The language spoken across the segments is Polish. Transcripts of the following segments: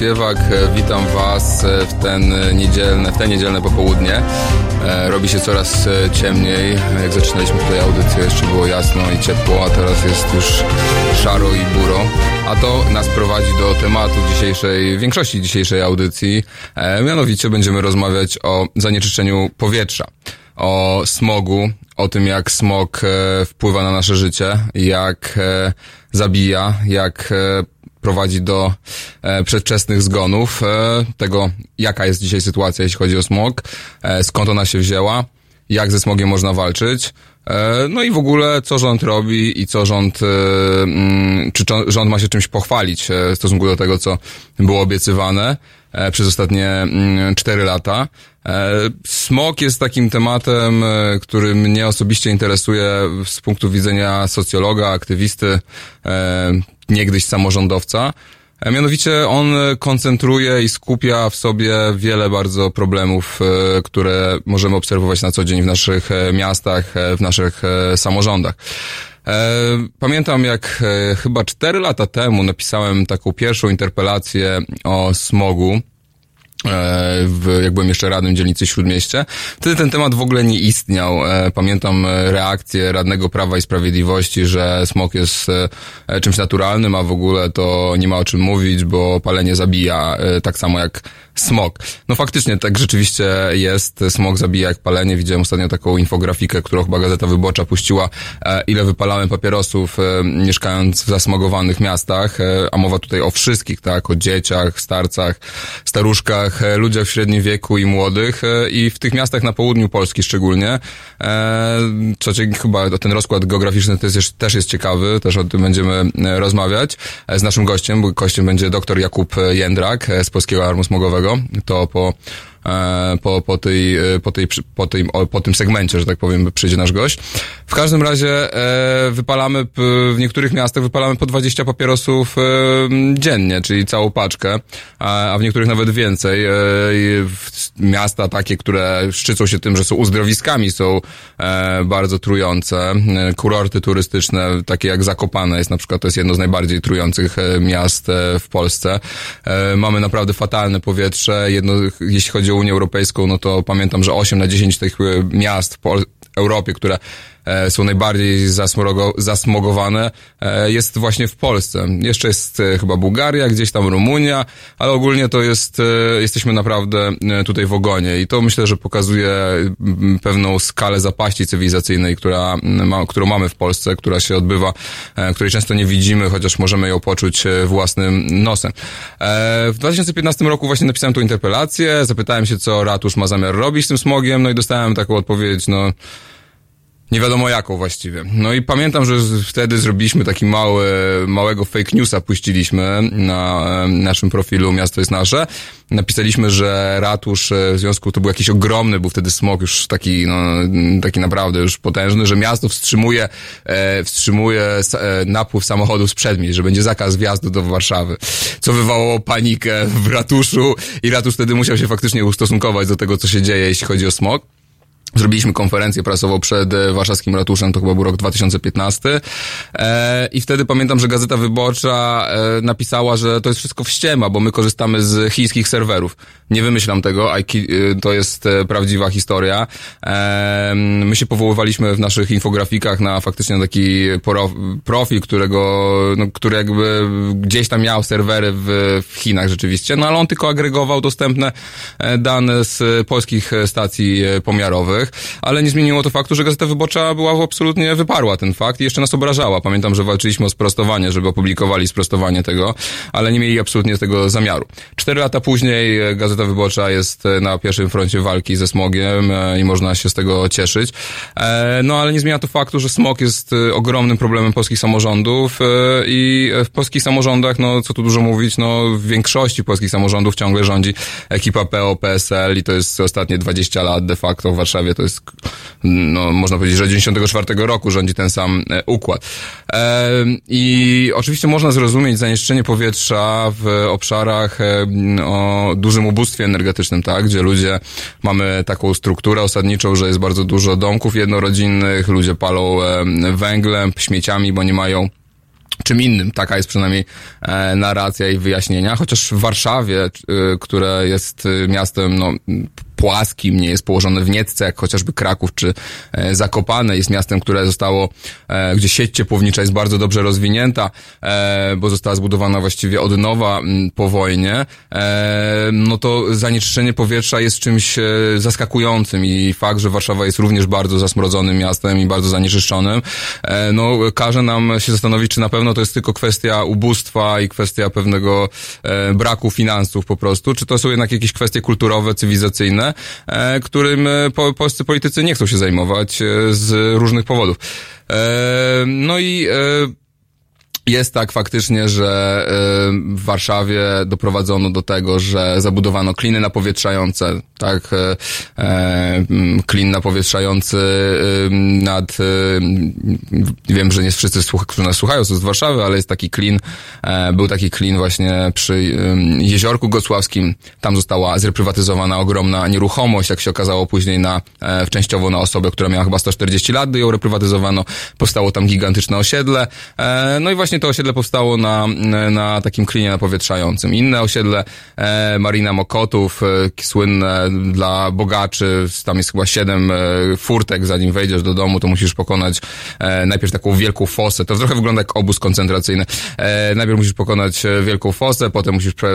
Śpiewak, e, witam Was e, w, ten e, niedzielne, w te niedzielne popołudnie. Robi się coraz ciemniej. Jak zaczynaliśmy tutaj audycję, jeszcze było jasno i ciepło, a teraz jest już szaro i buro. A to nas prowadzi do tematu dzisiejszej, większości dzisiejszej audycji. Mianowicie będziemy rozmawiać o zanieczyszczeniu powietrza o smogu, o tym jak smog wpływa na nasze życie, jak zabija, jak prowadzi do e, przedwczesnych zgonów, e, tego jaka jest dzisiaj sytuacja, jeśli chodzi o smog, e, skąd ona się wzięła, jak ze smogiem można walczyć, e, no i w ogóle co rząd robi i co rząd, e, mm, czy rząd ma się czymś pochwalić e, w stosunku do tego, co było obiecywane przez ostatnie mm, cztery lata. Smog jest takim tematem, który mnie osobiście interesuje z punktu widzenia socjologa, aktywisty, niegdyś samorządowca. E, Mianowicie on koncentruje i skupia w sobie wiele bardzo problemów, e, które możemy obserwować na co dzień w naszych e, miastach, e, w naszych e, samorządach. E, Pamiętam jak e, chyba cztery lata temu napisałem taką pierwszą interpelację o smogu e, w, jak byłem jeszcze radnym dzielnicy Śródmieście. Wtedy ten temat w ogóle nie istniał. E, Pamiętam e, reakcję radnego Prawa i Sprawiedliwości, że smog jest e, czymś naturalnym, a w ogóle to nie ma o czym mówić, bo palenie zabija, e, tak samo jak smog. No faktycznie tak rzeczywiście jest. Smog zabija jak palenie. Widziałem ostatnio taką infografikę, którą chyba Gazeta Wyborcza puściła, e, ile wypalałem papierosów e, mieszkając w zasmogowanych miastach, e, a mowa tutaj o wszystkich, tak, o dzieciach, starcach, staruszkach, e, ludziach w średnim wieku i młodych e, i w tych miastach na południu Polski szczególnie. E, co chyba ten rozkład geograficzny to jest, też jest ciekawy, też o tym będziemy rozmawiać z naszym gościem, bo gościem będzie dr Jakub Jędrak z Polskiego Alarmu Smogowego. To po po, po, tej, e, po, tej, po, tej, po tym segmencie, że tak powiem, przyjdzie nasz gość. W każdym razie e, wypalamy, w niektórych miastach wypalamy po 20 papierosów e, dziennie, czyli całą paczkę, a, w niektórych nawet więcej. E, miasta takie, które szczycą się tym, że są uzdrowiskami, są e, bardzo trujące. E, Kurorty turystyczne, takie jak Zakopane jest na przykład, to jest jedno z najbardziej trujących e, miast e, w Polsce. E, Mamy naprawdę fatalne powietrze. Jedno, jeśli chodzi o Unię Europejską, no to pamiętam, że 8 na 10 tych e, miast w Europie, które są najbardziej zasmrogo, zasmogowane, e, jest właśnie w Polsce. Jeszcze jest e, chyba Bułgaria, gdzieś tam Rumunia, ale ogólnie to jest, e, jesteśmy naprawdę e, tutaj w ogonie i to myślę, że pokazuje pewną skalę zapaści cywilizacyjnej, która, ma, którą mamy w Polsce, która się odbywa, e, której często nie widzimy, chociaż możemy ją poczuć e, własnym nosem. E, W 2015 roku właśnie napisałem tą interpelację, zapytałem się, co ratusz ma zamiar robić z tym smogiem, no i dostałem taką odpowiedź, no nie wiadomo jaką właściwie. No i pamiętam, że wtedy zrobiliśmy taki mały, małego fake newsa puściliśmy na naszym profilu Miasto jest nasze. Napisaliśmy, że ratusz e, w związku, to był jakiś ogromny, był wtedy smog już taki, no, taki naprawdę już potężny, że miasto wstrzymuje, e, wstrzymuje e, napływ samochodów z przedmieść, że będzie zakaz wjazdu do Warszawy. Co wywołało panikę w ratuszu i ratusz wtedy musiał się faktycznie ustosunkować do tego, co się dzieje, jeśli chodzi o smog. Zrobiliśmy konferencję prasową przed e, warszawskim ratuszem, to chyba był rok 2015. E, I wtedy pamiętam, że Gazeta Wyborcza e, napisała, że to jest wszystko wściema, bo my korzystamy z chińskich serwerów. Nie wymyślam tego, e, to jest e, prawdziwa historia. E, my się powoływaliśmy w naszych infografikach na faktycznie taki profil, którego, no, który jakby gdzieś tam miał serwery w, w Chinach rzeczywiście, no ale on tylko agregował dostępne dane z polskich stacji pomiarowych. Prasowych, ale nie zmieniło to faktu, że Gazeta Wyborcza była absolutnie wyparła ten fakt i jeszcze nas obrażała. Pamiętam, że walczyliśmy o sprostowanie, żeby opublikowali sprostowanie tego, ale nie mieli absolutnie tego zamiaru. Cztery lata później e, Gazeta Wyborcza jest e, na pierwszym froncie walki ze smogiem e, i można się z tego cieszyć. No ale nie zmienia to faktu, że smog jest ogromnym problemem polskich samorządów i w polskich samorządach, no co tu dużo mówić, no w większości polskich samorządów ciągle rządzi ekipa PO, PSL i to jest ostatnie 20 lat de facto w Warszawie, to jest, no można powiedzieć, że 94 roku rządzi ten sam układ. I oczywiście można zrozumieć zanieczyszczenie powietrza w obszarach o dużym ubóstwie energetycznym, tak, gdzie ludzie mamy taką strukturę osadniczą, że jest bardzo dużo domków jednorodzinnych, ludzie palą węglem, śmieciami, bo nie mają czym innym. Taka jest przynajmniej e, narracja i wyjaśnienia. Chociaż w Warszawie, e, które jest e, miastem no, płaskim, nie jest położone w Niecce, jak chociażby Kraków czy e, Zakopane. Jest miastem, które zostało, e, gdzie sieć ciepłownicza jest bardzo dobrze rozwinięta, e, bo została zbudowana właściwie od nowa po wojnie. No to zanieczyszczenie powietrza jest czymś zaskakującym i fakt, że Warszawa jest również bardzo zasmrodzonym miastem i bardzo zanieczyszczonym, no każe nam się zastanowić, czy na pewno to jest tylko kwestia ubóstwa i kwestia pewnego braku finansów po prostu, czy to są jednak jakieś kwestie kulturowe, cywilizacyjne, E, którym e, polscy politycy nie chcą się zajmować e, z różnych powodów. No i jest tak faktycznie, że w Warszawie doprowadzono do tego, że zabudowano kliny napowietrzające, tak, klin napowietrzający nad, wiem, że nie wszyscy, którzy nas słuchają, są z Warszawy, ale jest taki klin, był taki klin właśnie przy Jeziorku Gosławskim, tam została zreprywatyzowana ogromna nieruchomość, jak się okazało później na, częściowo na osobę, która miała chyba 140 lat, ją reprywatyzowano, powstało tam gigantyczne osiedle, no i właśnie to osiedle powstało na, na takim klinie napowietrzającym. Inne osiedle e, Marina Mokotów, e, słynne dla bogaczy, tam jest chyba siedem e, furtek, zanim wejdziesz do domu, to musisz pokonać e, najpierw taką wielką fosę. To trochę wygląda jak obóz koncentracyjny. E, najpierw musisz pokonać e, wielką fosę, potem musisz prze,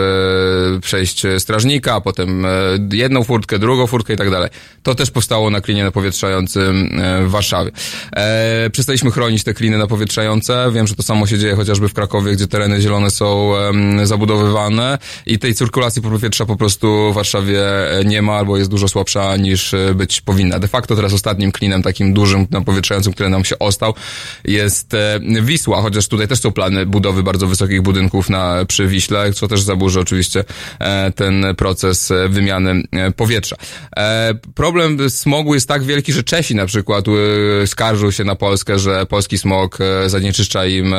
przejść strażnika, potem e, jedną furtkę, drugą furtkę i tak dalej. To też powstało na klinie napowietrzającym e, w Warszawie. E, przestaliśmy chronić te kliny napowietrzające. Wiem, że to samo się dzieje chociażby w Krakowie, gdzie tereny zielone są zabudowywane i tej cyrkulacji powietrza po prostu w Warszawie e, nie ma albo jest dużo słabsza niż e, być powinna. De facto teraz ostatnim klinem takim dużym, napowietrzającym, który nam się ostał jest e, Wisła, chociaż tutaj też są plany budowy bardzo wysokich budynków na, przy Wiśle, co też zaburzy oczywiście ten proces wymiany powietrza. Problem smogu jest tak wielki, że Czesi na przykład skarżą się na Polskę, że polski smog zanieczyszcza im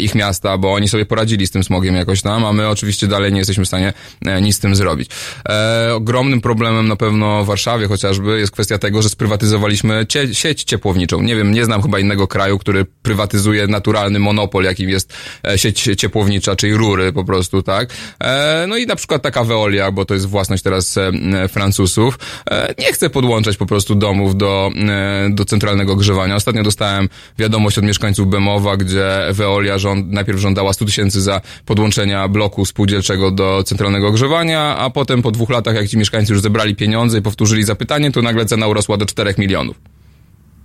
ich miasta, bo oni sobie poradzili z tym smogiem jakoś tam, a my oczywiście dalej nie jesteśmy w stanie e, nic z tym zrobić. E, ogromnym problemem na pewno w Warszawie chociażby jest kwestia tego, że sprywatyzowaliśmy cie, sieć ciepłowniczą. Nie wiem, nie znam chyba innego kraju, który prywatyzuje naturalny monopol, jakim jest sieć ciepłownicza, czyli rury po prostu, tak? No i na przykład taka Veolia, bo to jest własność teraz Francuzów, nie chce podłączać po prostu domów do, do centralnego ogrzewania. Ostatnio dostałem wiadomość od mieszkańców Bemowa, gdzie Veolia żąd, najpierw żądała 100 tysięcy za podłączenia bloku spółdzielczego do centralnego ogrzewania, a potem po dwóch latach, jak ci mieszkańcy już zebrali pieniądze i powtórzyli zapytanie, to nagle cena urosła do 4 milionów.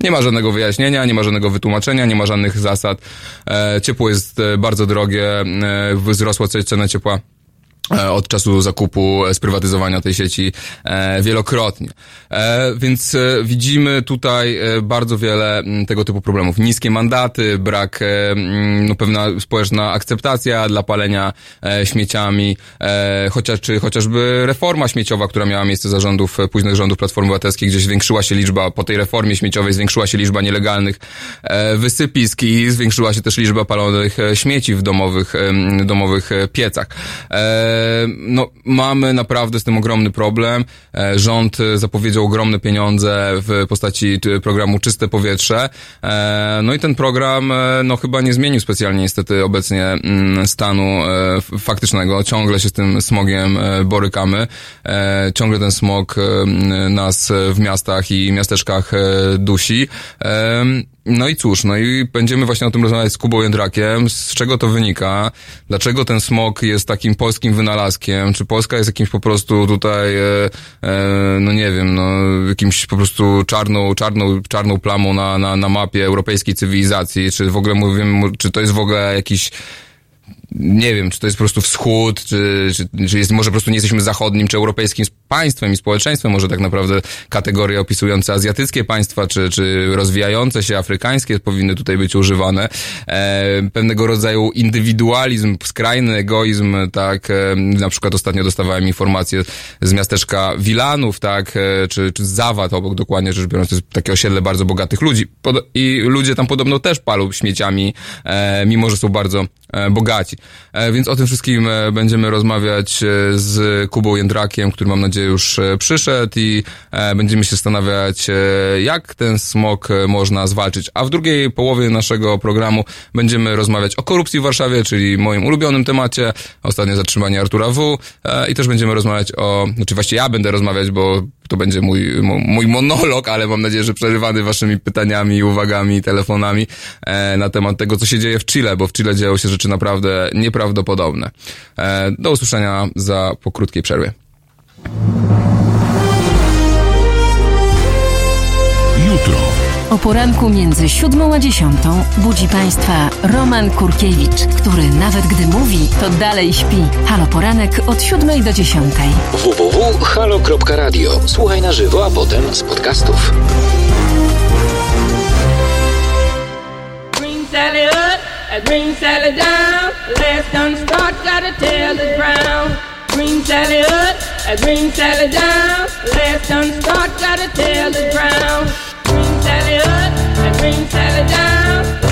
Nie ma żadnego wyjaśnienia, nie ma żadnego wytłumaczenia, nie ma żadnych zasad. E, ciepło jest e, bardzo drogie, e, wzrosła cena ciepła od czasu zakupu, e, sprywatyzowania tej sieci e, wielokrotnie. Więc widzimy tutaj bardzo wiele tego typu problemów. Niskie mandaty, brak, no, pewna społeczna akceptacja dla palenia śmieciami, chociaż, czy chociażby reforma śmieciowa, która miała miejsce za rządów, późnych rządów Platformy Obywatelskiej, gdzie zwiększyła się liczba, po tej reformie śmieciowej zwiększyła się liczba nielegalnych wysypisk i zwiększyła się też liczba palonych śmieci w domowych, domowych piecach no, mamy naprawdę z tym ogromny problem. E, rząd zapowiedział ogromne pieniądze w postaci programu Czyste Powietrze. E, no i ten program, e, no chyba nie zmienił specjalnie niestety obecnie mm, stanu faktycznego. Ciągle się z tym smogiem borykamy. Ciągle ten smog nas w miastach i miasteczkach dusi. No i cóż, no i będziemy właśnie o tym rozmawiać z Kubą Jędrakiem, z czego to wynika, dlaczego ten smog jest takim polskim wynalazkiem, czy Polska jest jakimś po prostu tutaj, e, e, no nie wiem, no jakimś po prostu czarną, czarną, czarną plamą na, na, na mapie europejskiej cywilizacji, czy w ogóle mówimy, czy to jest w ogóle jakiś nie wiem, czy to jest po prostu wschód, czy, czy, czy jest, może po prostu nie jesteśmy zachodnim, czy europejskim państwem i społeczeństwem, może tak naprawdę kategorie opisujące azjatyckie państwa, czy, czy rozwijające się afrykańskie powinny tutaj być używane. E, pewnego rodzaju indywidualizm, skrajny egoizm, tak, e, na przykład ostatnio dostawałem informacje z miasteczka Wilanów, tak, e, czy, czy Zawad, obok dokładnie rzecz biorąc, to jest takie osiedle bardzo bogatych ludzi Pod i ludzie tam podobno też palą śmieciami, e, mimo że są bardzo e, bogaci. E, więc o tym wszystkim e, będziemy rozmawiać e, z Kubą Jędrakiem, który mam nadzieję już przyszedł i będziemy się zastanawiać, jak ten smog można zwalczyć. A w drugiej połowie naszego programu będziemy rozmawiać o korupcji w Warszawie, czyli moim ulubionym temacie, ostatnie zatrzymanie Artura W. I też będziemy rozmawiać o, znaczy właściwie ja będę rozmawiać, bo to będzie mój, mój monolog, ale mam nadzieję, że przerywany waszymi pytaniami, uwagami, telefonami na temat tego, co się dzieje w Chile, bo w Chile dzieją się rzeczy naprawdę nieprawdopodobne. E, do usłyszenia za po krótkiej przerwie. O poranku między siódmą a dziesiątą budzi Państwa Roman Kurkiewicz, który nawet gdy mówi, to dalej śpi. Halo Poranek od siódmej do dziesiątej. www.halo.radio. Słuchaj na żywo, a potem z podcastów. Green Sally up, green Sally down. Last done start, gotta tell the ground. Sally up, green Sally down. Last done start, gotta tell the ground. Green Sally up, green Sally down.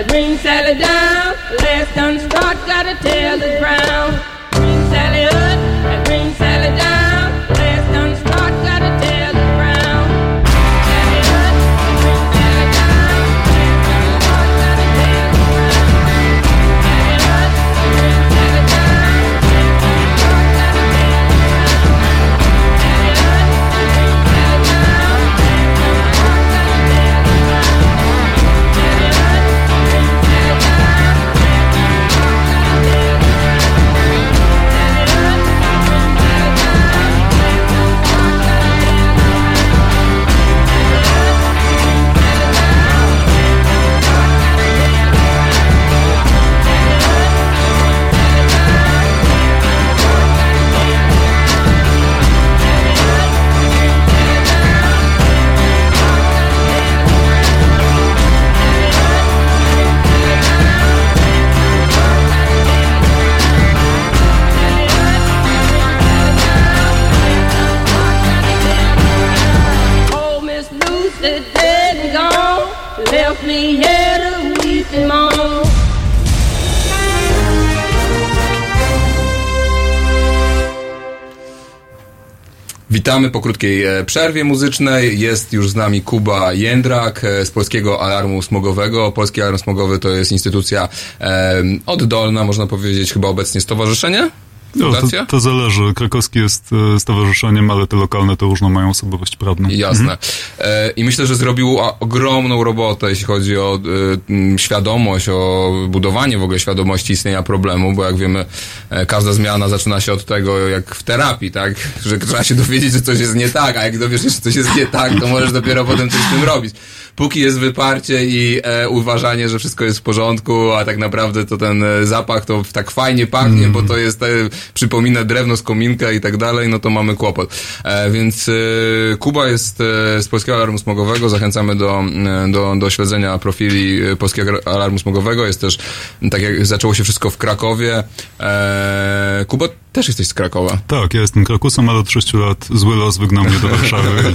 Up, green Sally down. Last done start, gotta me the weeping. Witamy po krótkiej e, przerwie muzycznej. Jest już z nami Kuba Jędrak e, z Polskiego Alarmu Smogowego. Polski Alarm Smogowy to jest instytucja oddolna, można powiedzieć, chyba obecnie stowarzyszenie? No, to, to zależy. Krakowski jest e, stowarzyszeniem, ale te lokalne to różną mają osobowość prawną. Jasne. E, I myślę, że zrobił ogromną robotę, jeśli chodzi o e, świadomość, o budowanie w ogóle świadomości istnienia problemu, bo jak wiemy, każda zmiana zaczyna się od tego, jak w terapii, tak? Że trzeba się dowiedzieć, że coś jest nie tak, a jak dowiesz się, że coś jest nie tak, to możesz dopiero potem coś z tym robić. Póki jest wyparcie i e, uważanie, że wszystko jest w porządku, a tak naprawdę to ten e, zapach to tak fajnie pachnie, bo to jest, e, przypomina drewno z kominka i tak dalej, no to mamy kłopot. E, więc e, Kuba jest e, z Polskiego Alarmu Smogowego, zachęcamy do, e, do, do śledzenia profili e, Polskiego Alarmu Smogowego. Jest też, tak jak zaczęło się wszystko w Krakowie. E, Kuba, też jesteś z Krakowa. Tak, ja jestem Krakusem, ale od 6 lat zły los wygnał mnie do Warszawy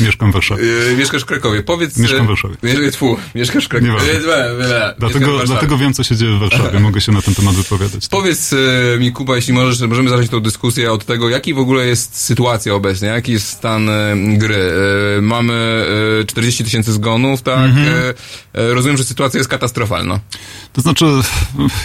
mieszkam w Warszawie. E, mieszkasz w Krakowie. Powiedz... Mieszkam w e, Warszawie. mie- Tfu, mieszkasz w Krakowie. Nieważne. E, Dlatego, dlatego wiem, co się dzieje w Warszawie. Mogę się na ten temat wypowiadać. Powiedz e, mi, Kuba, jeśli możesz, możemy zacząć tą dyskusję od tego, jaki w ogóle jest sytuacja obecnie, jaki jest stan e, gry. E, mamy e, 40 tysięcy zgonów, tak? E, e, rozumiem, że sytuacja jest katastrofalna. To znaczy,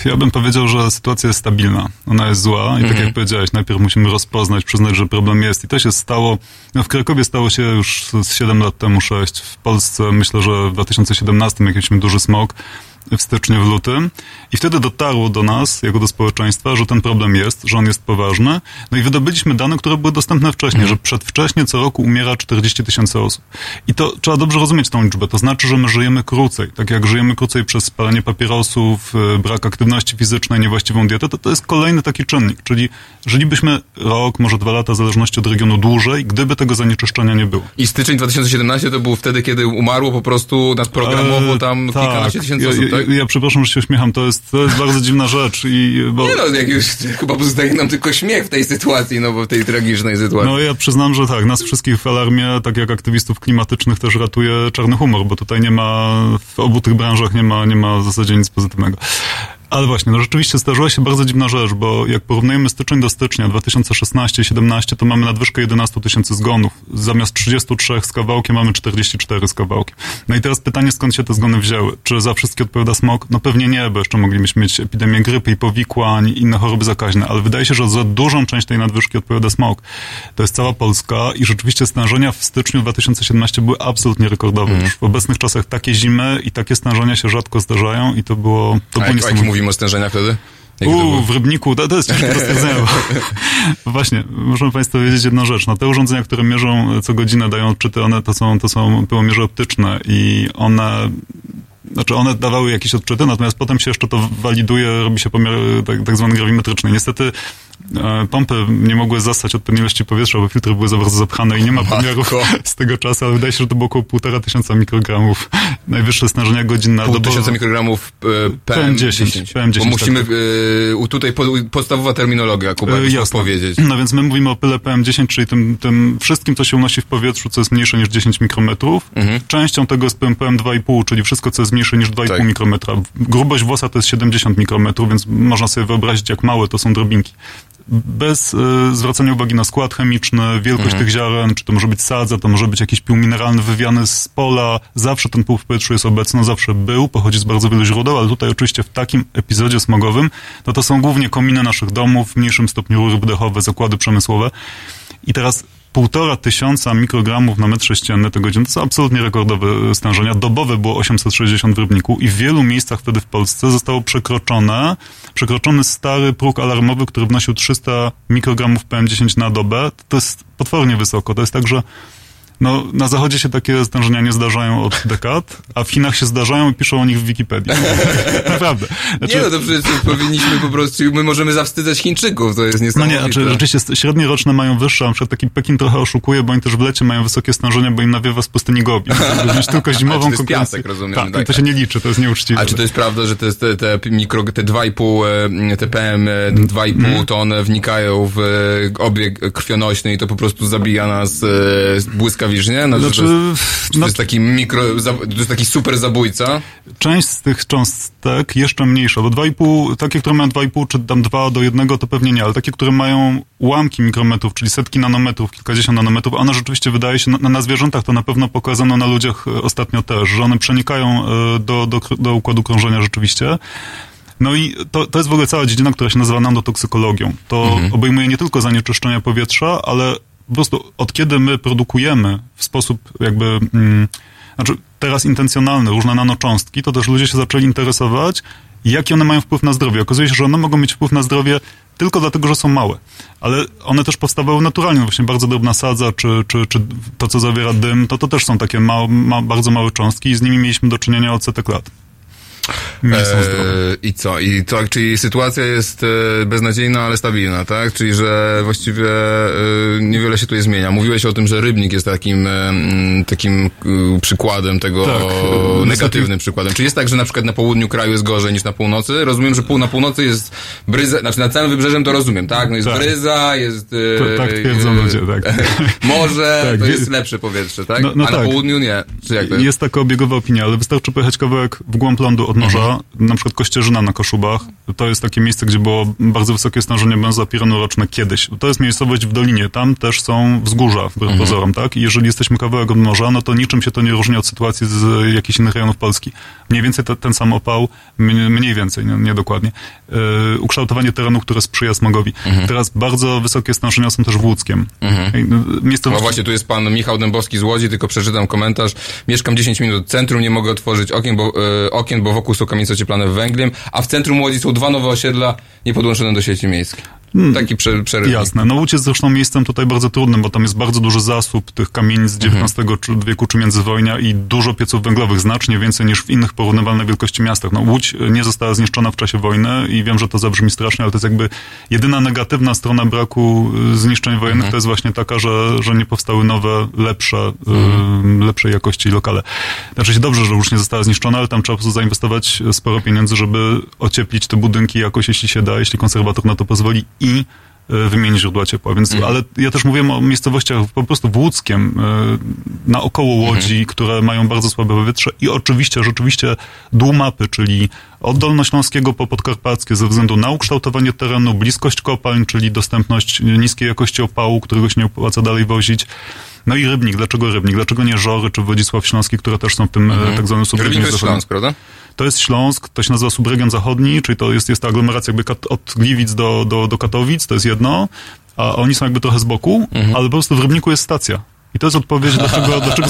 ja bym powiedział, że sytuacja jest stabilna. Ona jest zła tak jak powiedziałeś, najpierw musimy rozpoznać, przyznać, że problem jest. I to się stało, no w Krakowie stało się już z 7 lat temu, 6. W Polsce myślę, że w 2017 jak mieliśmy duży smog w styczniu, w lutym. I wtedy dotarło do nas, jako do społeczeństwa, że ten problem jest, że on jest poważny. No i wydobyliśmy dane, które były dostępne wcześniej, że przedwcześnie co roku umiera 40 tysięcy osób. I to trzeba dobrze rozumieć tą liczbę. To znaczy, że my żyjemy krócej. Tak jak żyjemy krócej przez spalanie papierosów, y, brak aktywności fizycznej, niewłaściwą dietę, to to jest kolejny taki czynnik. Czyli żylibyśmy rok, może dwa lata, w zależności od regionu dłużej, gdyby tego zanieczyszczenia nie było. I styczeń 2017 to był wtedy, kiedy umarło po prostu nas programowo E, tam tak. kilkanaście tysięcy osób, tak? Ja przepraszam, że się uśmiecham, to jest, to jest bardzo dziwna rzecz i bo... Nie no, jak już, chyba pozostaje nam tylko śmiech w tej sytuacji, no bo w tej tragicznej sytuacji. No ja przyznam, że tak, nas wszystkich w alarmie, tak jak aktywistów klimatycznych też ratuje czarny humor, bo tutaj nie ma, w obu tych branżach nie ma, nie ma w zasadzie nic pozytywnego. Ale właśnie, no rzeczywiście zdarzyła się bardzo dziwna rzecz, bo jak porównujemy styczeń do stycznia 2016-17, to mamy nadwyżkę 11 tysięcy zgonów. Zamiast 33 z kawałkiem mamy 44 z kawałkiem. No i teraz pytanie, skąd się te zgony wzięły? Czy za wszystkie odpowiada smog? No pewnie nie, bo jeszcze moglibyśmy mieć epidemię grypy i powikłań i inne choroby zakaźne, ale wydaje się, że za dużą część tej nadwyżki odpowiada smog. To jest cała Polska i rzeczywiście stężenia w styczniu 2017 były absolutnie rekordowe. Już w obecnych czasach takie zimy i takie stężenia się rzadko zdarzają i to było, to było niesamowite. Mówimy o stężeniach wtedy? Jakie Uuu, w Rybniku, to, to jest ciężkie do stwierdzenia. Właśnie, muszę Państwu powiedzieć jedną rzecz. No, te urządzenia, które mierzą co godzinę, dają odczyty, one to są, to są pyłomierze optyczne i one znaczy one dawały jakieś odczyty, natomiast potem się jeszcze to waliduje, robi się pomiar tak, tak zwany grawimetryczny. Niestety pompy nie mogły zastać odpowiedniej ilości powietrza, bo filtry były za bardzo zapchane i nie ma pomiarów z tego czasu, ale wydaje się, że to było około półtora tysiąca mikrogramów. Najwyższe stężenia godzin na Pół dobę. tysiąca mikrogramów e, PM10. PM10, PM10, Bo musimy, tak. e, u- tutaj po, podstawowa terminologia, Kuba, E, jasne. powiedzieć. No więc my mówimy o pyle PM10, czyli tym, tym wszystkim, co się unosi w powietrzu, co jest mniejsze niż 10 mikrometrów. Częścią tego jest PM, PM2,5, czyli wszystko, co jest mniejsze niż 2,5 Tak. mikrometra. Grubość włosa to jest 70 mikrometrów, więc można sobie wyobrazić, jak małe to są drobinki. Bez y, zwracania uwagi na skład chemiczny, wielkość tych ziaren, czy to może być sadza, to może być jakiś pył mineralny wywiany z pola. Zawsze ten pył w powietrzu jest obecny, zawsze był, pochodzi z bardzo wielu źródeł, ale tutaj oczywiście w takim epizodzie smogowym, no to są głównie kominy naszych domów, w mniejszym stopniu rury wdechowe, zakłady przemysłowe. I teraz półtora tysiąca mikrogramów na metr sześcienny tego godziny. To są absolutnie rekordowe stężenia. Dobowe było 860 w Rybniku i w wielu miejscach wtedy w Polsce zostało przekroczone, przekroczony stary próg alarmowy, który wnosił 300 mikrogramów PM10 na dobę. To jest potwornie wysoko. To jest tak, że no, na zachodzie się takie stężenia nie zdarzają od dekad, a w Chinach się zdarzają i piszą o nich w Wikipedii. Naprawdę. Znaczy, Nie no, to przecież powinniśmy po prostu, my możemy zawstydzać Chińczyków, to jest No niesamowite. nie, znaczy rzeczywiście średnie roczne mają wyższe, a na przykład taki Pekin trochę oszukuje, bo oni też w lecie mają wysokie stężenia, bo im nawiewa z pustyni Gobi. Mieć tylko zimową czy to jest konkurencję. piasek, rozumiem, Tak, tak, i to się nie liczy, to jest nieuczciwe. A czy to jest prawda, że te, te, te mikro, te 2,5, e, te PM e, Mm. 2,5 to one wnikają w e, obieg krwionośny i to po prostu zabija nas e, błyskawicznie nie? No, Znaczy, to, jest, to no- jest taki mikro, to jest taki super zabójca. Część z tych cząstek jeszcze mniejsza, bo 2,5, takie, które mają 2,5 czy tam 2 do 1 to pewnie nie, ale takie, które mają ułamki mikrometrów, czyli setki nanometrów, kilkadziesiąt nanometrów, one rzeczywiście wydaje się, na, na zwierzętach to na pewno pokazano na ludziach e, ostatnio też, że one przenikają e, do, do, do układu krążenia rzeczywiście. No i to, to jest w ogóle cała dziedzina, która się nazywa nanotoksykologią. To obejmuje nie tylko zanieczyszczenia powietrza, ale po prostu od kiedy my produkujemy w sposób jakby, mm, znaczy teraz intencjonalny różne nanocząstki, to też ludzie się zaczęli interesować, jaki one mają wpływ na zdrowie. Okazuje się, że one mogą mieć wpływ na zdrowie tylko dlatego, że są małe. Ale one też powstawały naturalnie. Właśnie bardzo drobna sadza, czy, czy, czy to, co zawiera dym, to to też są takie ma, ma, bardzo małe cząstki i z nimi mieliśmy do czynienia od setek lat. Nie są zdrowe. E, I co? I to, czyli sytuacja jest e, beznadziejna, ale stabilna, tak? Czyli, że właściwie e, niewiele się tu zmienia. Mówiłeś o tym, że Rybnik jest takim, e, takim e, przykładem tego, Tak. negatywnym przykładem. Czy jest tak, że na przykład na południu kraju jest gorzej niż na północy? Rozumiem, że pół, na północy jest bryza, znaczy nad całym wybrzeżem to rozumiem, tak? No jest Tak. bryza, jest... e, To, tak twierdzą e, ludzie, tak. Morze, Tak, to jest lepsze powietrze, tak? No- no A na tak. południu nie. Czy jak to jest? Jest taka obiegowa opinia, ale wystarczy pojechać kawałek w głąb lądu od morza, na przykład Kościerzyna na Koszubach. To jest takie miejsce, gdzie było bardzo wysokie stężenie benzopirenu roczne kiedyś. To jest miejscowość w dolinie, tam też są wzgórza, wbrew pozorom, tak? I jeżeli jesteśmy kawałek od morza, no to niczym się to nie różni od sytuacji z jakichś innych rejonów Polski. Mniej więcej te, ten sam opał, mniej, więcej, nie, nie dokładnie. Yy, ukształtowanie terenu, które sprzyja smogowi. Teraz bardzo wysokie stężenia są też w Łódzkiem. Ej, no, No właśnie, tu jest pan Michał Dębowski z Łodzi, tylko przeczytam komentarz. Mieszkam 10 minut od centrum, nie mogę otworzyć okien, bo, e, okien, bo wokół są kamienice ocieplane węglem, a w centrum Łodzi są dwa nowe osiedla niepodłączone do sieci miejskiej. Taki prze, przerywnik. Jasne. No Łódź jest zresztą miejscem tutaj bardzo trudnym, bo tam jest bardzo duży zasób tych kamienic z XIX czy- wieku czy międzywojnia i dużo pieców węglowych, znacznie więcej niż w innych porównywalnej wielkości miastach. No Łódź nie została zniszczona w czasie wojny i wiem, że to zabrzmi strasznie, ale to jest jakby jedyna negatywna strona braku y, zniszczeń wojennych to jest właśnie taka, że, że nie powstały nowe, lepsze, y, lepszej jakości lokale. Znaczy się dobrze, że Łódź nie została zniszczona, ale tam trzeba po prostu zainwestować sporo pieniędzy, żeby ocieplić te budynki jakoś, jeśli się da, jeśli konserwator na to pozwoli i y, wymienić źródła ciepła. Więc, ale ja też mówiłem o miejscowościach po prostu w Łódzkiem, y, naokoło Łodzi, które mają bardzo słabe powietrze i oczywiście, rzeczywiście dół mapy, czyli od Dolnośląskiego po Podkarpackie ze względu na ukształtowanie terenu, bliskość kopalń, czyli dostępność niskiej jakości opału, którego się nie opłaca dalej wozić. No i Rybnik. Dlaczego Rybnik? Dlaczego nie Żory czy Wodzisław Śląski, które też są w tym mhm. tak zwanym Rybnik to subregionie jest zachodnim? Śląsk, prawda? To jest Śląsk, to się nazywa subregion zachodni, czyli to jest, jest ta aglomeracja jakby kat, od Gliwic do, do, do Katowic, to jest jedno, a oni są jakby trochę z boku, Mhm. ale po prostu w Rybniku jest stacja. I to jest odpowiedź, dlaczego, dlaczego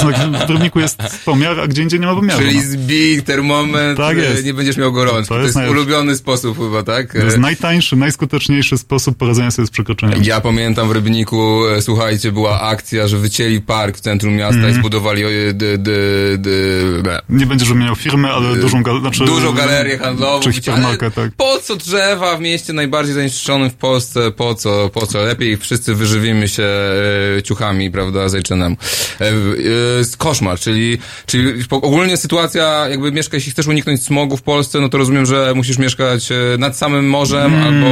w Rybniku jest pomiar, a gdzie indziej nie ma pomiaru. Czyli no. zbij termometr, Tak e, jest. nie będziesz miał gorączki. To, To jest, jest ulubiony sposób chyba, tak? To jest E, najtańszy, najskuteczniejszy sposób poradzenia sobie z przekroczeniami. Ja pamiętam w Rybniku, e, słuchajcie, była akcja, że wycięli park w centrum miasta Mhm. i zbudowali e, d, d, d, Nie będziesz wymieniał firmy, ale dużą, gal- znaczy, dużą galerię handlową. Czy ale hipermarket, tak. Po co drzewa w mieście najbardziej zanieczyszczonym w Polsce? Po co? Po co? Lepiej wszyscy wyżywimy się e, ciuchami, prawda. E, e, koszmar, czyli, czyli ogólnie sytuacja, jakby mieszkać, jeśli chcesz uniknąć smogu w Polsce, no to rozumiem, że musisz mieszkać e, nad samym morzem albo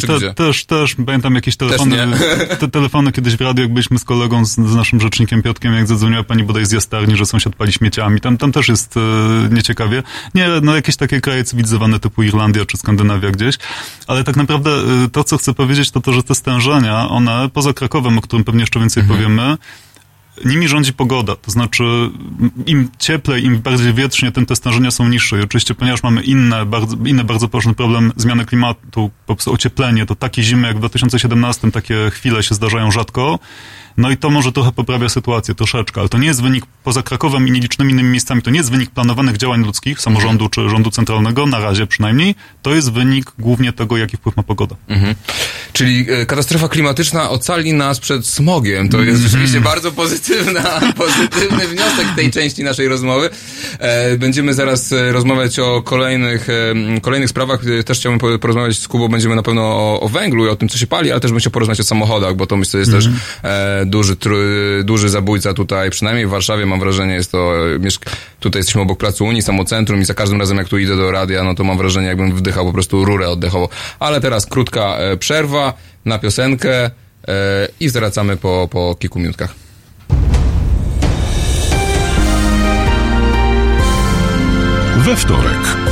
czy Te, gdzie? też, też, pamiętam jakieś telefony, te telefony kiedyś w radiu, jak byliśmy z kolegą, z, z naszym rzecznikiem Piotkiem, jak zadzwoniła pani bodaj z jastarni, że sąsiad pali śmieciami, tam, tam też jest e, nieciekawie. Nie, no jakieś takie kraje cywilizowane typu Irlandia czy Skandynawia gdzieś, ale tak naprawdę to, co chcę powiedzieć, to to, że te stężenia, one, poza Krakowem, o którym pewnie jeszcze więcej powiemy, nimi rządzi pogoda, to znaczy im cieplej, im bardziej wietrznie, tym te stężenia są niższe. I oczywiście, ponieważ mamy inne, bardzo, inny bardzo poważny problem zmiany klimatu, po prostu ocieplenie, to takie zimy jak w 2017, takie chwile się zdarzają rzadko. No i to może trochę poprawia sytuację, troszeczkę, ale to nie jest wynik, poza Krakowem i nielicznymi innymi miejscami, to nie jest wynik planowanych działań ludzkich, samorządu czy rządu centralnego, na razie przynajmniej. To jest wynik głównie tego, jaki wpływ ma pogoda. Mhm. Czyli e, katastrofa klimatyczna ocali nas przed smogiem. To jest rzeczywiście bardzo pozytywna, pozytywny wniosek tej części naszej rozmowy. E, Będziemy zaraz e, rozmawiać o kolejnych, kolejnych sprawach. Też chciałbym po- porozmawiać z Kubą, będziemy na pewno o, o węglu i o tym, co się pali, ale też bym chciał porozmawiać o samochodach, bo to myślę jest też e, duży, tru, duży zabójca tutaj, przynajmniej w Warszawie mam wrażenie jest to, e, tutaj jesteśmy obok Placu Unii, samo centrum i za każdym razem jak tu idę do radia, no to mam wrażenie jakbym wdychał po prostu rurę oddechowo. Ale teraz krótka e, przerwa na piosenkę e, i zwracamy po, po kilku minutkach. We wtorek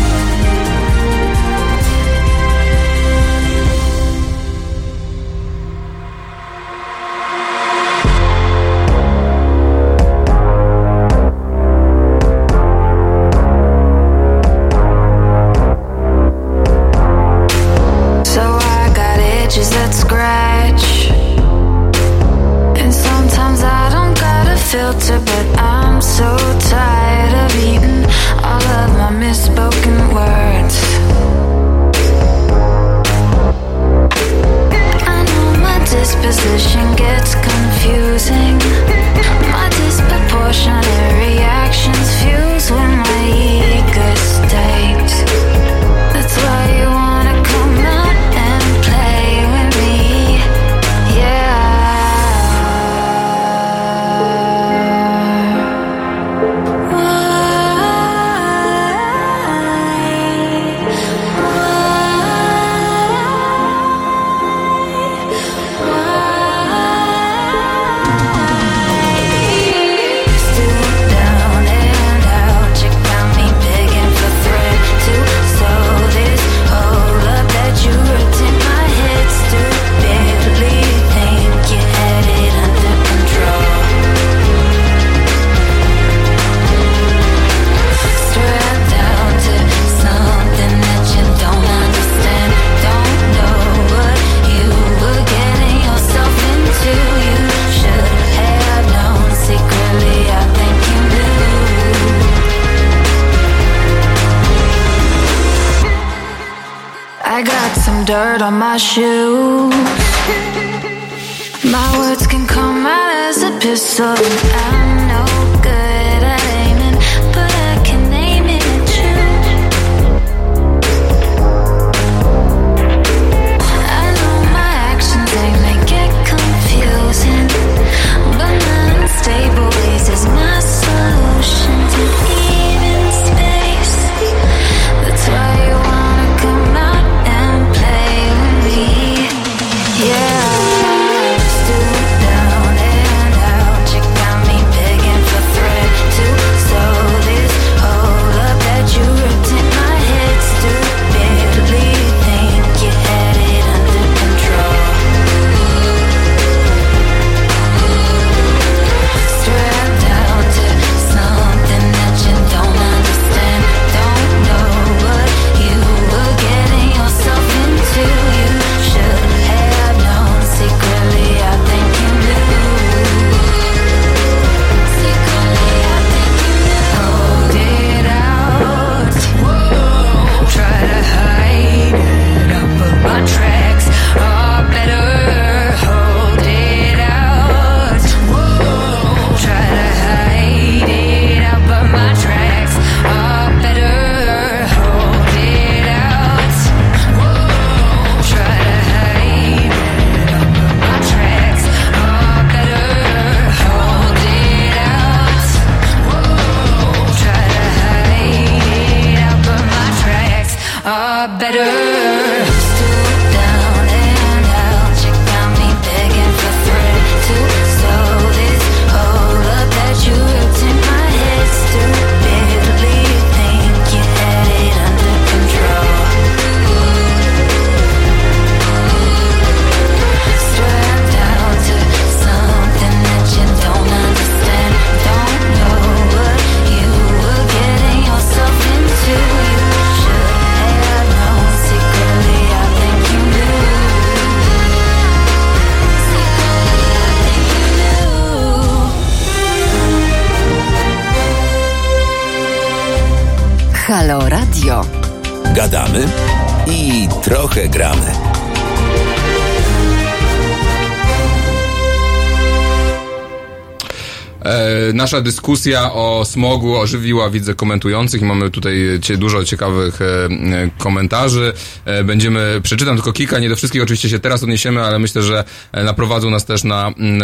Nasza dyskusja o smogu ożywiła, widzę, komentujących i mamy tutaj dużo ciekawych e, e, komentarzy. E, będziemy, przeczytam tylko kilka, nie do wszystkich oczywiście się teraz odniesiemy, ale myślę, że naprowadzą nas też na mm,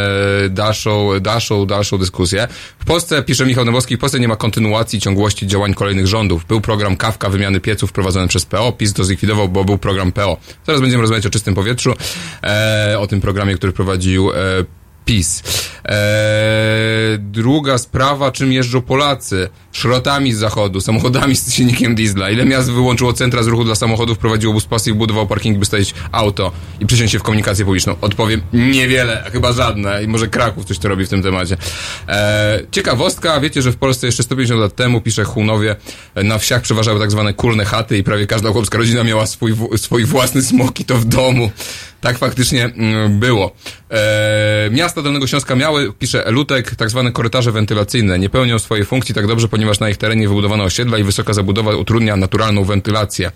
dalszą, dalszą, dalszą dyskusję. W Polsce, pisze Michał Nowowski, w Polsce nie ma kontynuacji ciągłości działań kolejnych rządów. Był program Kawka wymiany pieców wprowadzony przez PO, PiS to zlikwidował, bo był program PO. Teraz będziemy rozmawiać o czystym powietrzu, o tym programie, który prowadził PiS. Eee, druga sprawa, czym jeżdżą Polacy? Szrotami z zachodu, samochodami z silnikiem diesla. Ile miast wyłączyło centra z ruchu dla samochodów, prowadziło bus pasy i budował parking, by stawić auto i przysiąść się w komunikację publiczną? Odpowiem, niewiele, chyba żadne. I może Kraków coś to robi w tym temacie. Eee, ciekawostka, wiecie, że w Polsce jeszcze 150 lat temu, pisze Hunowie, na wsiach przeważały tak zwane kurne chaty i prawie każda chłopska rodzina miała swój, swój własny smok i to w domu. Tak faktycznie mm, było. E, miasta Dolnego Śląska miały, pisze Elutek, tak zwane korytarze wentylacyjne. Nie pełnią swojej funkcji tak dobrze, ponieważ na ich terenie wybudowano osiedla i wysoka zabudowa utrudnia naturalną wentylację.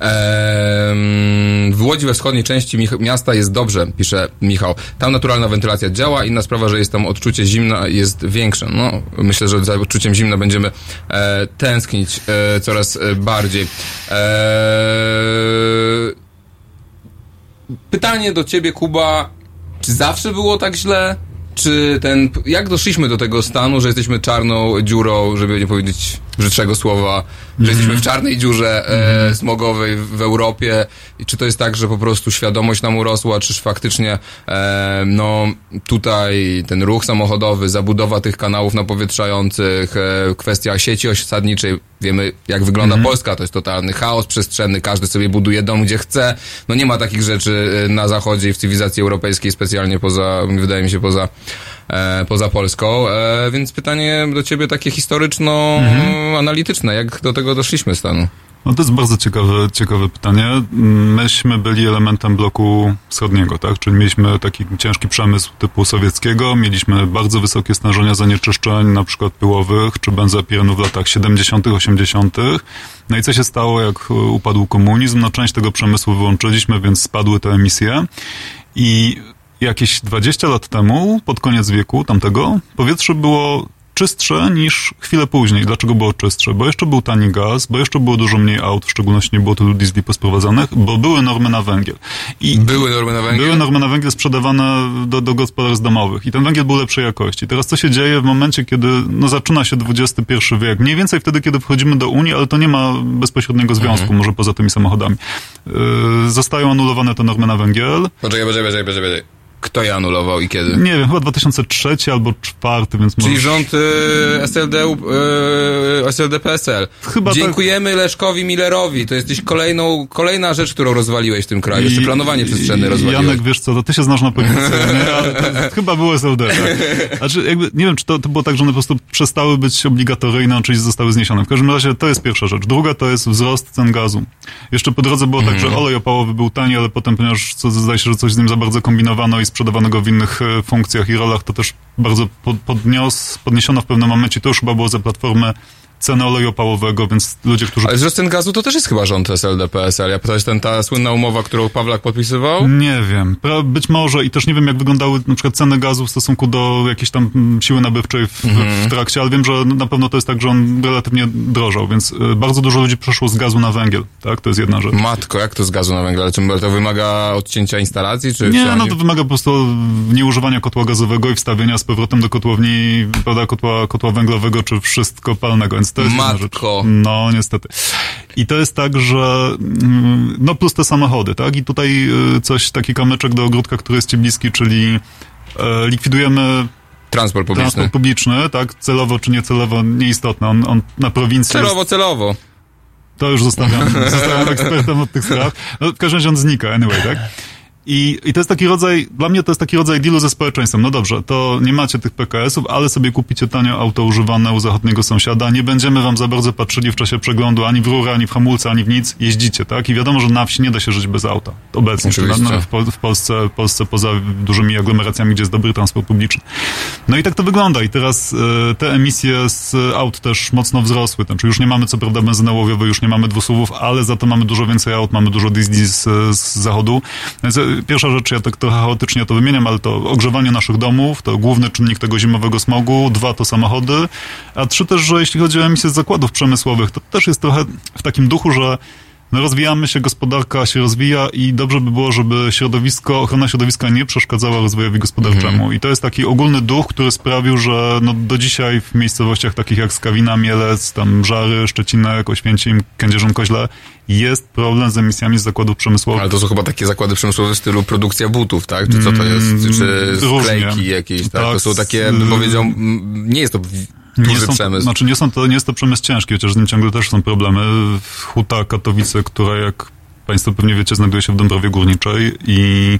Ehm, w Łodzi we wschodniej części miasta jest dobrze, pisze Michał. Tam naturalna wentylacja działa. Inna sprawa, że jest tam odczucie zimna jest większe. No, myślę, że za odczuciem zimna będziemy e, tęsknić e, coraz e, bardziej. Eee, pytanie do ciebie, Kuba. Czy zawsze było tak źle? Czy ten. Jak doszliśmy do tego stanu, że jesteśmy czarną dziurą, żeby nie powiedzieć brzydszego słowa, że jesteśmy w czarnej dziurze e, smogowej w Europie? I czy to jest tak, że po prostu świadomość nam urosła, czyż faktycznie e, no tutaj ten ruch samochodowy, zabudowa tych kanałów napowietrzających, e, kwestia sieci osadniczej, wiemy jak wygląda Polska, to jest totalny chaos przestrzenny, każdy sobie buduje dom gdzie chce. No nie ma takich rzeczy e, na zachodzie i w cywilizacji europejskiej, specjalnie poza, wydaje mi się, poza, e, poza Polską. E, więc pytanie do ciebie takie historyczno-analityczne. Jak do tego doszliśmy stanu? No to jest bardzo ciekawe, ciekawe pytanie. Myśmy byli elementem bloku wschodniego, tak? Czyli mieliśmy taki ciężki przemysł typu sowieckiego, mieliśmy bardzo wysokie stężenia zanieczyszczeń, na przykład pyłowych czy benzopirenu w latach 70., 80. No i co się stało, jak upadł komunizm? No część tego przemysłu wyłączyliśmy, więc spadły te emisje. I jakieś 20 lat temu, pod koniec wieku tamtego, powietrze było czystsze niż chwilę później. Dlaczego było czystsze? Bo jeszcze był tani gaz, bo jeszcze było dużo mniej aut, w szczególności nie było tylu diesli posprowadzanych, bo były normy na węgiel. I Były normy na węgiel? były normy na węgiel sprzedawane do, do gospodarstw domowych i ten węgiel był lepszej jakości. Teraz co się dzieje w momencie, kiedy no, zaczyna się XXI wiek? Mniej więcej wtedy, kiedy wchodzimy do Unii, ale to nie ma bezpośredniego związku, może poza tymi samochodami. Yy, zostają anulowane te normy na węgiel. Poczekaj, poczekaj, poczekaj, poczekaj. Kto je anulował i kiedy? Nie wiem, chyba 2003 albo 2004, więc Czyli może... rząd y, SLD, y, SLD PSL. Chyba tak. Dziękujemy Leszkowi Millerowi. To jesteś kolejną, kolejna rzecz, którą rozwaliłeś w tym kraju. Jeszcze I- planowanie przestrzenne rozwaliłeś. Janek, wiesz co, to ty się znasz na polityce, nie? Ale to chyba było SLD, tak? Znaczy, jakby, nie wiem, czy to, to było tak, że one po prostu przestały być obligatoryjne, czyli zostały zniesione. W każdym razie to jest pierwsza rzecz. Druga to jest wzrost cen gazu. Jeszcze po drodze było tak, Mhm. że olej opałowy był tani, ale potem, ponieważ co, zdaje się, że coś z nim za bardzo kombinowano i sprzedawano go w innych e, funkcjach i rolach, to też bardzo pod, podnios, podniesiono w pewnym momencie, to już chyba było za platformy ceny oleju opałowego, więc ludzie, którzy Ale wzrost cen gazu to też jest chyba rząd SLD PSL. Ja pytałeś ten, ta słynna umowa, którą Pawlak podpisywał? Nie wiem. Być może i też nie wiem, jak wyglądały na przykład ceny gazu w stosunku do jakiejś tam siły nabywczej w, w trakcie, ale wiem, że na pewno to jest tak, że on relatywnie drożał, więc y, bardzo dużo ludzi przeszło z gazu na węgiel, tak? To jest jedna rzecz. Matko, jak to z gazu na węgiel? Ale Czy to wymaga odcięcia instalacji? Czy Nie, no to wymaga po prostu nieużywania kotła gazowego i wstawienia z powrotem do kotłowni, prawda, kotła, kotła węglowego czy wszystko palnego, więc to jest rzecz. Matko. No, niestety. I to jest tak, że mm, no plus te samochody, tak? I tutaj y, coś, taki kamyczek do ogródka, który jest ci bliski, czyli e, likwidujemy Transport publiczny. transport publiczny, tak? Celowo czy niecelowo, nieistotne. On, on na prowincji jest, Celowo, celowo. to już zostawiam, zostawiam ekspertem od tych spraw. No, w każdym razie on znika, anyway, tak? I, I to jest taki rodzaj, dla mnie to jest taki rodzaj dealu ze społeczeństwem. No dobrze, to nie macie tych PKS-ów, ale sobie kupicie tanio auto używane u zachodniego sąsiada. Nie będziemy wam za bardzo patrzyli w czasie przeglądu ani w rurę, ani w hamulce, ani w nic. Jeździcie, tak? I wiadomo, że na wsi nie da się żyć bez auta. Obecnie. Na, na, w, w Polsce, w Polsce poza dużymi aglomeracjami, gdzie jest dobry transport publiczny. No i tak to wygląda. I teraz e, te emisje z aut też mocno wzrosły. Znaczy już nie mamy co prawda benzyny ołowiowej, już nie mamy dwusuwów, ale za to mamy dużo więcej aut, mamy dużo diesli z, z zachodu. Więc pierwsza rzecz, ja tak trochę chaotycznie to wymieniam, ale to ogrzewanie naszych domów, to główny czynnik tego zimowego smogu, dwa to samochody, a trzy też, że jeśli chodzi o emisję z zakładów przemysłowych, to też jest trochę w takim duchu, że no rozwijamy się, gospodarka się rozwija i dobrze by było, żeby środowisko, ochrona środowiska nie przeszkadzała rozwojowi gospodarczemu. I to jest taki ogólny duch, który sprawił, że no do dzisiaj w miejscowościach takich jak Skawina, Mielec, tam Żary, Szczecinek, Oświęcim, Kędzierzyn-Koźle jest problem z emisjami z zakładów przemysłowych. Ale to są chyba takie zakłady przemysłowe w stylu produkcja butów, tak? Czy co to jest? Czy Mm, sklejki jakieś, tak? Tak, To są takie, bym powiedział, nie jest to Nie są, przemysł. Znaczy nie, są to, nie jest to przemysł ciężki, chociaż z nim ciągle też są problemy. Huta Katowice, która jak Państwo pewnie wiecie, znajduje się w Dąbrowie Górniczej i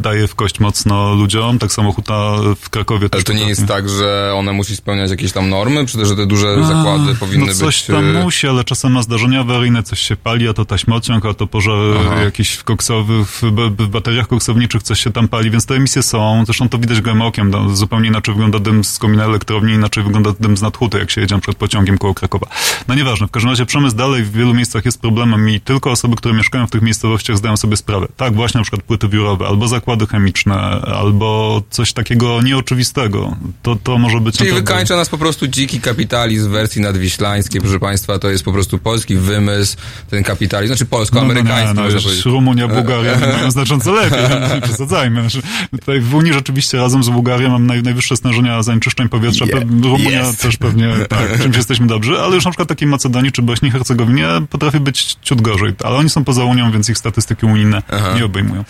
daje w kość mocno ludziom. Tak samo huta w Krakowie Ale to nie jest tak, że one musi spełniać jakieś tam normy, czy też, że te duże zakłady powinny no coś być... tam e, musi, ale czasem ma zdarzenia awaryjne, coś się pali, a to taśmociąg, a to pożary Aha. jakieś w koksowych, w bateriach koksowniczych coś się tam pali, więc te emisje są. Zresztą to widać gołym okiem. No, zupełnie inaczej wygląda dym z komina elektrowni, inaczej wygląda dym z nadhuty, jak się jedzie przed pociągiem koło Krakowa. No nieważne, w każdym razie przemysł dalej w wielu miejscach jest problemem i tylko osoby, które mieszkają w tych miejscowościach zdają sobie sprawę. Tak, właśnie na przykład płyty biurowe, albo zakłady chemiczne, albo coś takiego nieoczywistego. To, to może być... Czyli naprawdę- wykańcza nas po prostu dziki kapitalizm w wersji nadwiślańskiej, proszę Państwa, to jest po prostu polski wymysł, ten kapitalizm, znaczy polsko-amerykański, No, no, nie, no, Rumunia, Bułgaria mają znacząco lepiej, nie przesadzajmy. Znaczy, tutaj w Unii rzeczywiście razem z Bułgarią mam naj, najwyższe stężenia zanieczyszczeń powietrza. Rumunia też pewnie, tak, czymś jesteśmy dobrzy, ale już na przykład takiej Macedonii czy Bośni i Hercegowinie potrafi być ciut gorzej, ale oni są poza Unią, więc ich statystyki unijne Aha. nie obejmują.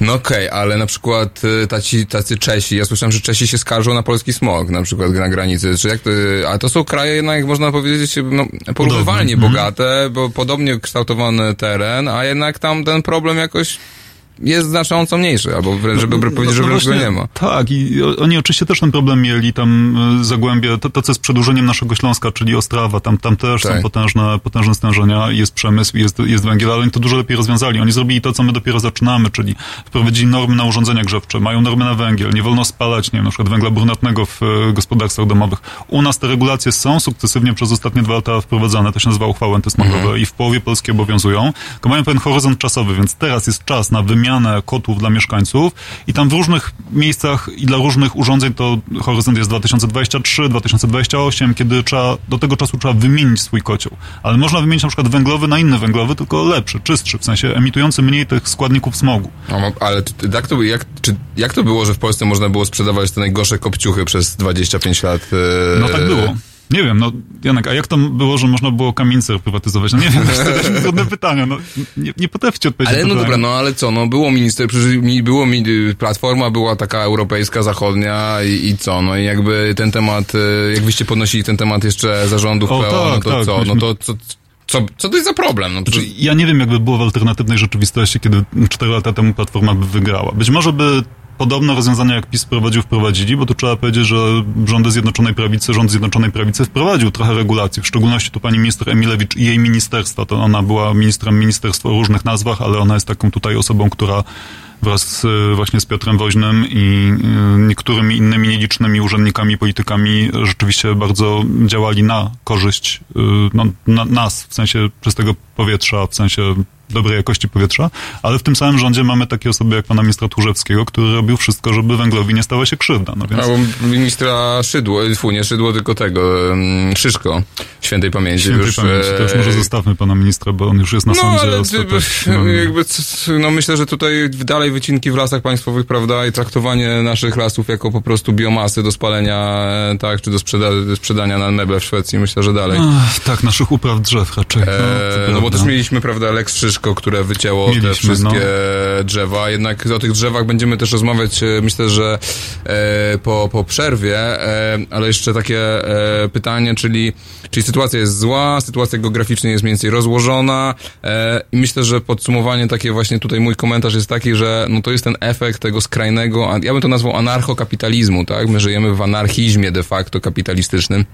No okej, ale na przykład y, taci, tacy Czesi, ja słyszałem, że Czesi się skarżą na polski smog, na przykład na granicy, czy jak to, a to są kraje jednak, można powiedzieć, no, porównywalnie Podobne. bogate, bo podobnie kształtowany teren, a jednak tam ten problem jakoś jest znacząco mniejszy, albo wręcz, żeby powiedzieć, że No, wręcz go nie ma. Tak, i oni oczywiście też ten problem mieli, tam y, Zagłębie, to, to co jest przedłużeniem naszego Śląska, czyli Ostrawa, tam, tam też Tak. są potężne, potężne stężenia, jest przemysł, jest, jest węgiel, ale oni to dużo lepiej rozwiązali. Oni zrobili to, co my dopiero zaczynamy, czyli wprowadzili normy na urządzenia grzewcze, mają normy na węgiel, nie wolno spalać, nie wiem, na przykład węgla brunatnego w y, gospodarstwach domowych. U nas te regulacje są sukcesywnie przez ostatnie dwa lata wprowadzane, to się nazywa uchwały antysmogowe Mhm. i w połowie Polski obowiązują, tylko mają pewien horyzont czasowy, więc teraz jest czas na wymianę kotłów dla mieszkańców i tam w różnych miejscach i dla różnych urządzeń to horyzont jest 2023, 2028, kiedy trzeba, do tego czasu trzeba wymienić swój kocioł. Ale można wymienić na przykład węglowy na inny węglowy, tylko lepszy, czystszy, w sensie emitujący mniej tych składników smogu. No, ale jak to, jak, czy, jak to było, że w Polsce można było sprzedawać te najgorsze kopciuchy przez 25 lat? e, No tak było. Nie wiem, no Janek, a jak to było, że można było kamienicę prywatyzować? No nie wiem, to też trudne pytania, no nie, nie potraficie odpowiedzieć Ale no dobra, no ale co, no było minister, było mi, platforma była taka europejska, zachodnia i, i co, no i jakby ten temat, e, jak wyście podnosili ten temat jeszcze zarządów O, PO, no tak, to tak, co, no myśmy- to co, co, co to jest za problem? No, Znaczy, przecież- ja nie wiem, jakby było w alternatywnej rzeczywistości, kiedy 4 lata temu Platforma by wygrała. Być może by podobne rozwiązania, jak PiS wprowadził, wprowadzili, bo tu trzeba powiedzieć, że rządy Zjednoczonej Prawicy, rząd Zjednoczonej Prawicy wprowadził trochę regulacji, w szczególności tu pani minister Emilewicz i jej ministerstwo, to ona była ministrem ministerstwa o różnych nazwach, ale ona jest taką tutaj osobą, która wraz właśnie z Piotrem Woźnym i y, niektórymi innymi nielicznymi urzędnikami, politykami rzeczywiście bardzo działali na korzyść y, no, na, nas, w sensie czystego powietrza, w sensie dobrej jakości powietrza, ale w tym samym rządzie mamy takie osoby jak pana ministra Tchórzewskiego, który robił wszystko, żeby węglowi nie stała się krzywda. No więc Albo ministra Szydło, fu, nie Szydło, tylko tego, Szyszko, świętej pamięci. świętej już, pamięci, to już e, może zostawmy pana ministra, bo on już jest na No, sądzie ale ty, ostatecznie. jakby, no myślę, że tutaj dalej wycinki w lasach państwowych, prawda, i traktowanie naszych lasów jako po prostu biomasy do spalenia, e, tak, czy do sprzeda sprzedania na meble w Szwecji, myślę, że dalej. Ach, tak, naszych upraw drzew raczej. No, E, no bo też mieliśmy, prawda, Lex Szyszko, które wycięło te Mieliśmy, wszystkie no. drzewa. Jednak o tych drzewach będziemy też rozmawiać, e, myślę, że e, po, po przerwie, e, ale jeszcze takie e, pytanie, czyli, czyli sytuacja jest zła, sytuacja geograficznie jest mniej więcej rozłożona e, i myślę, że podsumowanie takie właśnie tutaj mój komentarz jest taki, że no to jest ten efekt tego skrajnego, ja bym to nazwał anarchokapitalizmu, tak? My żyjemy w anarchizmie de facto kapitalistycznym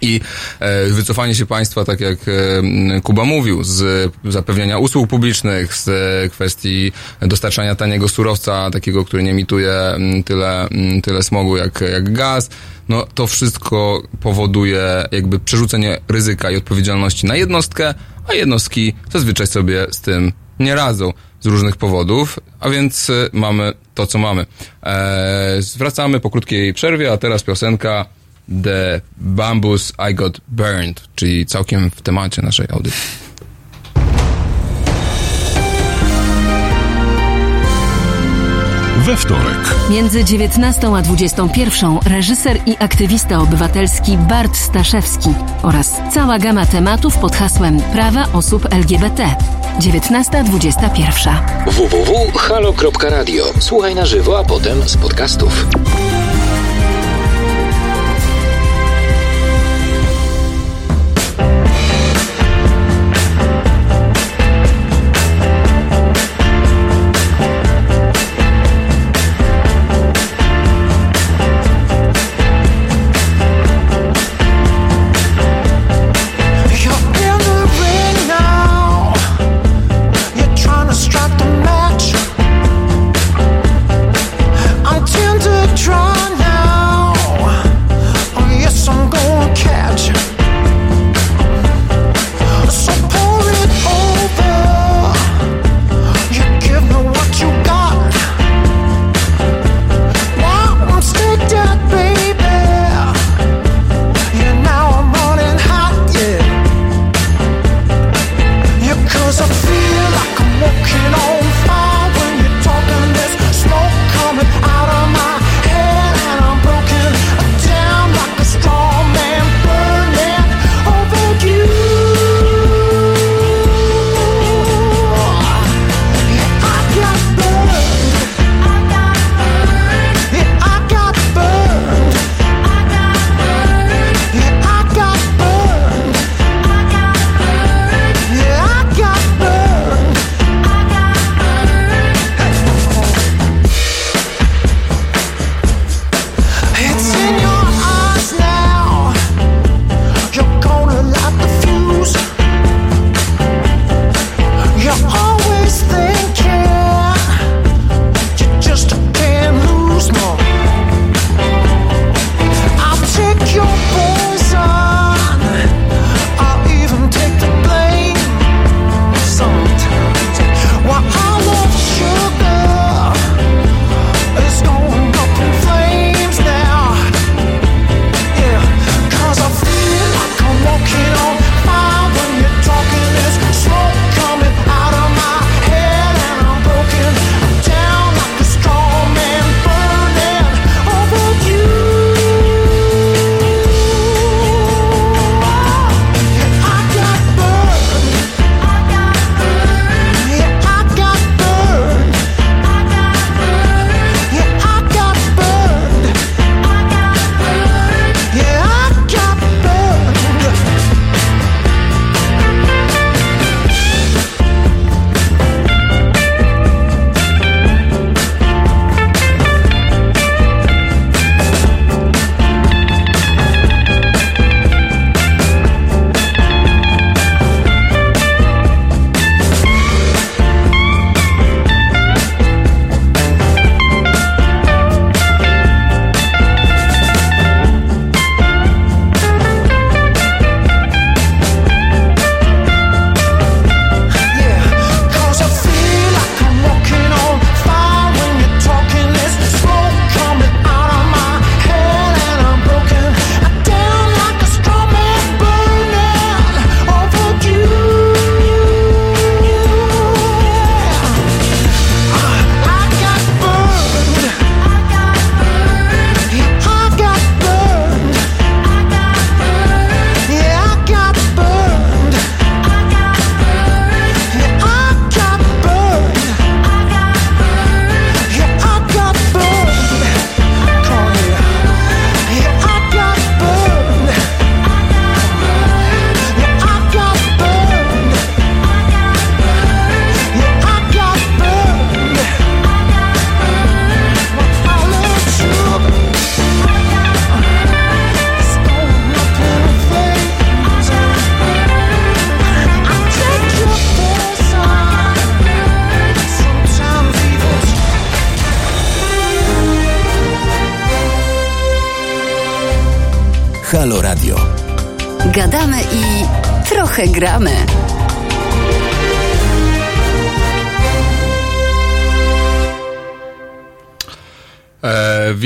i e, wycofanie się państwa, tak jak e, Kuba mówił, z zapewniania usług publicznych, z kwestii dostarczania taniego surowca, takiego, który nie emituje tyle, tyle smogu jak, jak gaz, no to wszystko powoduje jakby przerzucenie ryzyka i odpowiedzialności na jednostkę, a jednostki zazwyczaj sobie z tym nie radzą z różnych powodów, a więc e, mamy to, co mamy. Eee, zwracamy po krótkiej przerwie, a teraz piosenka The Bambus I Got Burned, czyli całkiem w temacie naszej audycji. we wtorek. Między 19 a 21 reżyser i aktywista obywatelski Bart Staszewski oraz cała gama tematów pod hasłem Prawa osób LGBT. 19.21 www.halo.radio. Słuchaj na żywo, a potem z podcastów.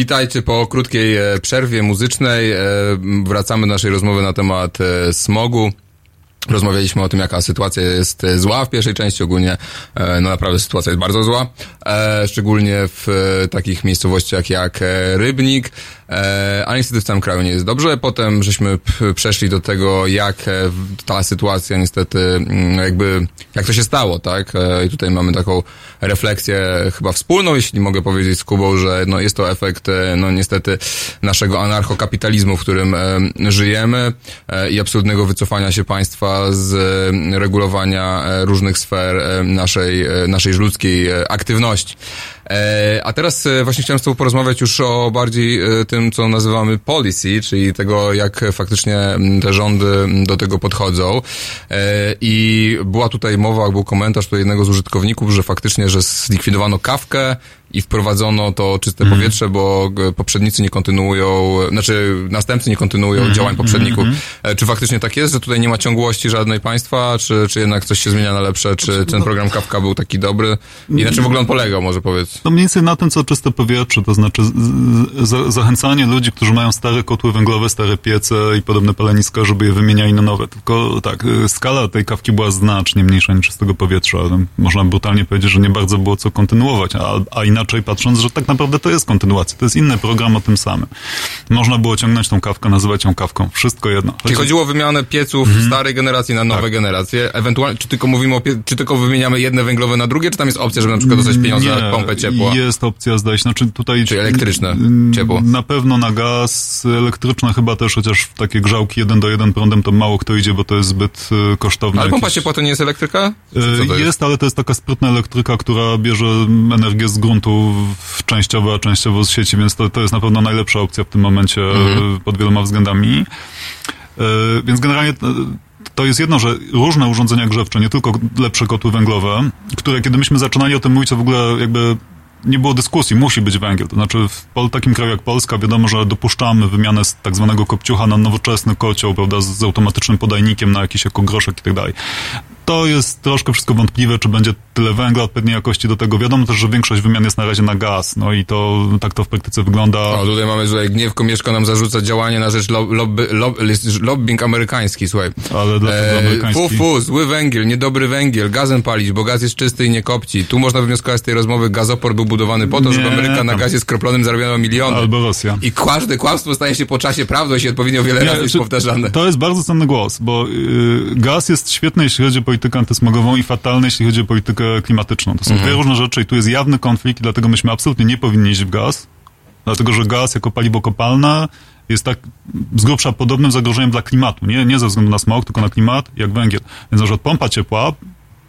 Witajcie po krótkiej e, przerwie muzycznej. E, wracamy do naszej rozmowy na temat e, smogu. Rozmawialiśmy o tym, jaka sytuacja jest zła w pierwszej części. Ogólnie, no naprawdę sytuacja jest bardzo zła. E, szczególnie w e, takich miejscowościach jak e, Rybnik, a niestety w całym kraju nie jest dobrze. Potem żeśmy przeszli do tego, jak ta sytuacja niestety, mm, jakby, jak to się stało, tak? I tutaj mamy taką refleksję chyba wspólną, jeśli mogę powiedzieć z Kubą, że no jest to efekt, no niestety, naszego anarchokapitalizmu, w którym żyjemy i absolutnego wycofania się państwa z regulowania różnych sfer naszej, naszej ludzkiej aktywności. E, A teraz e, właśnie chciałem z Tobą porozmawiać już o bardziej e, tym, co nazywamy policy, czyli tego, jak faktycznie te rządy do tego podchodzą. I była tutaj mowa, był komentarz do jednego z użytkowników, że faktycznie, że zlikwidowano kawkę i wprowadzono to czyste powietrze, bo poprzednicy nie kontynuują, znaczy następcy nie kontynuują działań poprzedników. E, Czy faktycznie tak jest, że tutaj nie ma ciągłości żadnej państwa, czy, czy jednak coś się zmienia na lepsze, czy ten program Kawka był taki dobry? I na czym w ogóle on polegał, może powiedz? No mniej więcej na tym, co czyste powietrze, to znaczy zachęcanie ludzi, którzy mają stare kotły węglowe, stare piece i podobne paleniska, żeby je wymieniali na nowe. Tylko tak, y, skala tej kawki była znacznie mniejsza niż czystego powietrza. Można brutalnie powiedzieć, że nie bardzo było co kontynuować, a, a inaczej patrząc, że tak naprawdę to jest kontynuacja. To jest inny program o tym samym. Można było ciągnąć tą kawkę, nazywać ją kawką. Wszystko jedno. Czyli chodziło o wymianę pieców Mhm. starej generacji na nowe generacje. Ewentualnie, czy tylko mówimy o, pie- czy tylko wymieniamy jedne węglowe na drugie, czy tam jest opcja, żeby na przykład dostać pieniądze Nie, na pompę ciepła? Jest opcja, zdaje się. Znaczy tutaj... Czyli elektryczne Mm, ciepło. Na pewno na gaz, elektryczne chyba też, chociaż w takie grzałki jeden do jeden prądem to mało kto idzie, bo to jest zbyt y, kosztowne. Ale pompa jakieś- ciepła to nie jest elektryka? Co to jest, ale to jest taka sprytna elektryka, która bierze energię z gruntu w- częściowo, a częściowo z sieci, więc to, to jest na pewno najlepsza opcja w tym momencie Mhm. y, pod wieloma względami. Y, Więc generalnie y, to jest jedno, że różne urządzenia grzewcze, nie tylko lepsze kotły węglowe, które kiedy myśmy zaczynali o tym mówić, to w ogóle jakby nie było dyskusji, musi być węgiel. To znaczy w takim kraju jak Polska wiadomo, że dopuszczamy wymianę z tak zwanego kopciucha na nowoczesny kocioł, prawda, z, automatycznym podajnikiem na jakiś ekogroszek i tak dalej. To jest troszkę wszystko wątpliwe, czy będzie tyle węgla odpowiedniej jakości do tego. Wiadomo też, że większość wymian jest na razie na gaz, no i to tak to w praktyce wygląda. O, tutaj mamy, że Gniew Komieszko nam zarzuca działanie na rzecz lo, lobby, lob, lobbying amerykański, słuchaj. Ale dlaczego amerykański? Fu, fu, zły węgiel, niedobry węgiel, gazem palić, bo gaz jest czysty i nie kopci. Tu można wywnioskować z tej rozmowy, gazoport był budowany po to, żeby Nie, Ameryka na gazie skroplonym zarabiała miliony. Albo Rosja. I każde kłamstwo staje się po czasie prawdą i się odpowiednio wiele razy jest powtarzane. To jest bardzo cenny głos, bo y, gaz jest świetny, jeśli chodzi o politykę antysmogową i fatalny, jeśli chodzi o politykę klimatyczną. To są Mhm. dwie różne rzeczy i tu jest jawny konflikt i dlatego myśmy absolutnie nie powinni iść w gaz, dlatego że gaz jako paliwo kopalne jest tak z grubsza podobnym zagrożeniem dla klimatu. Nie, nie ze względu na smog, tylko na klimat, jak węgiel. Więc na przykład pompa ciepła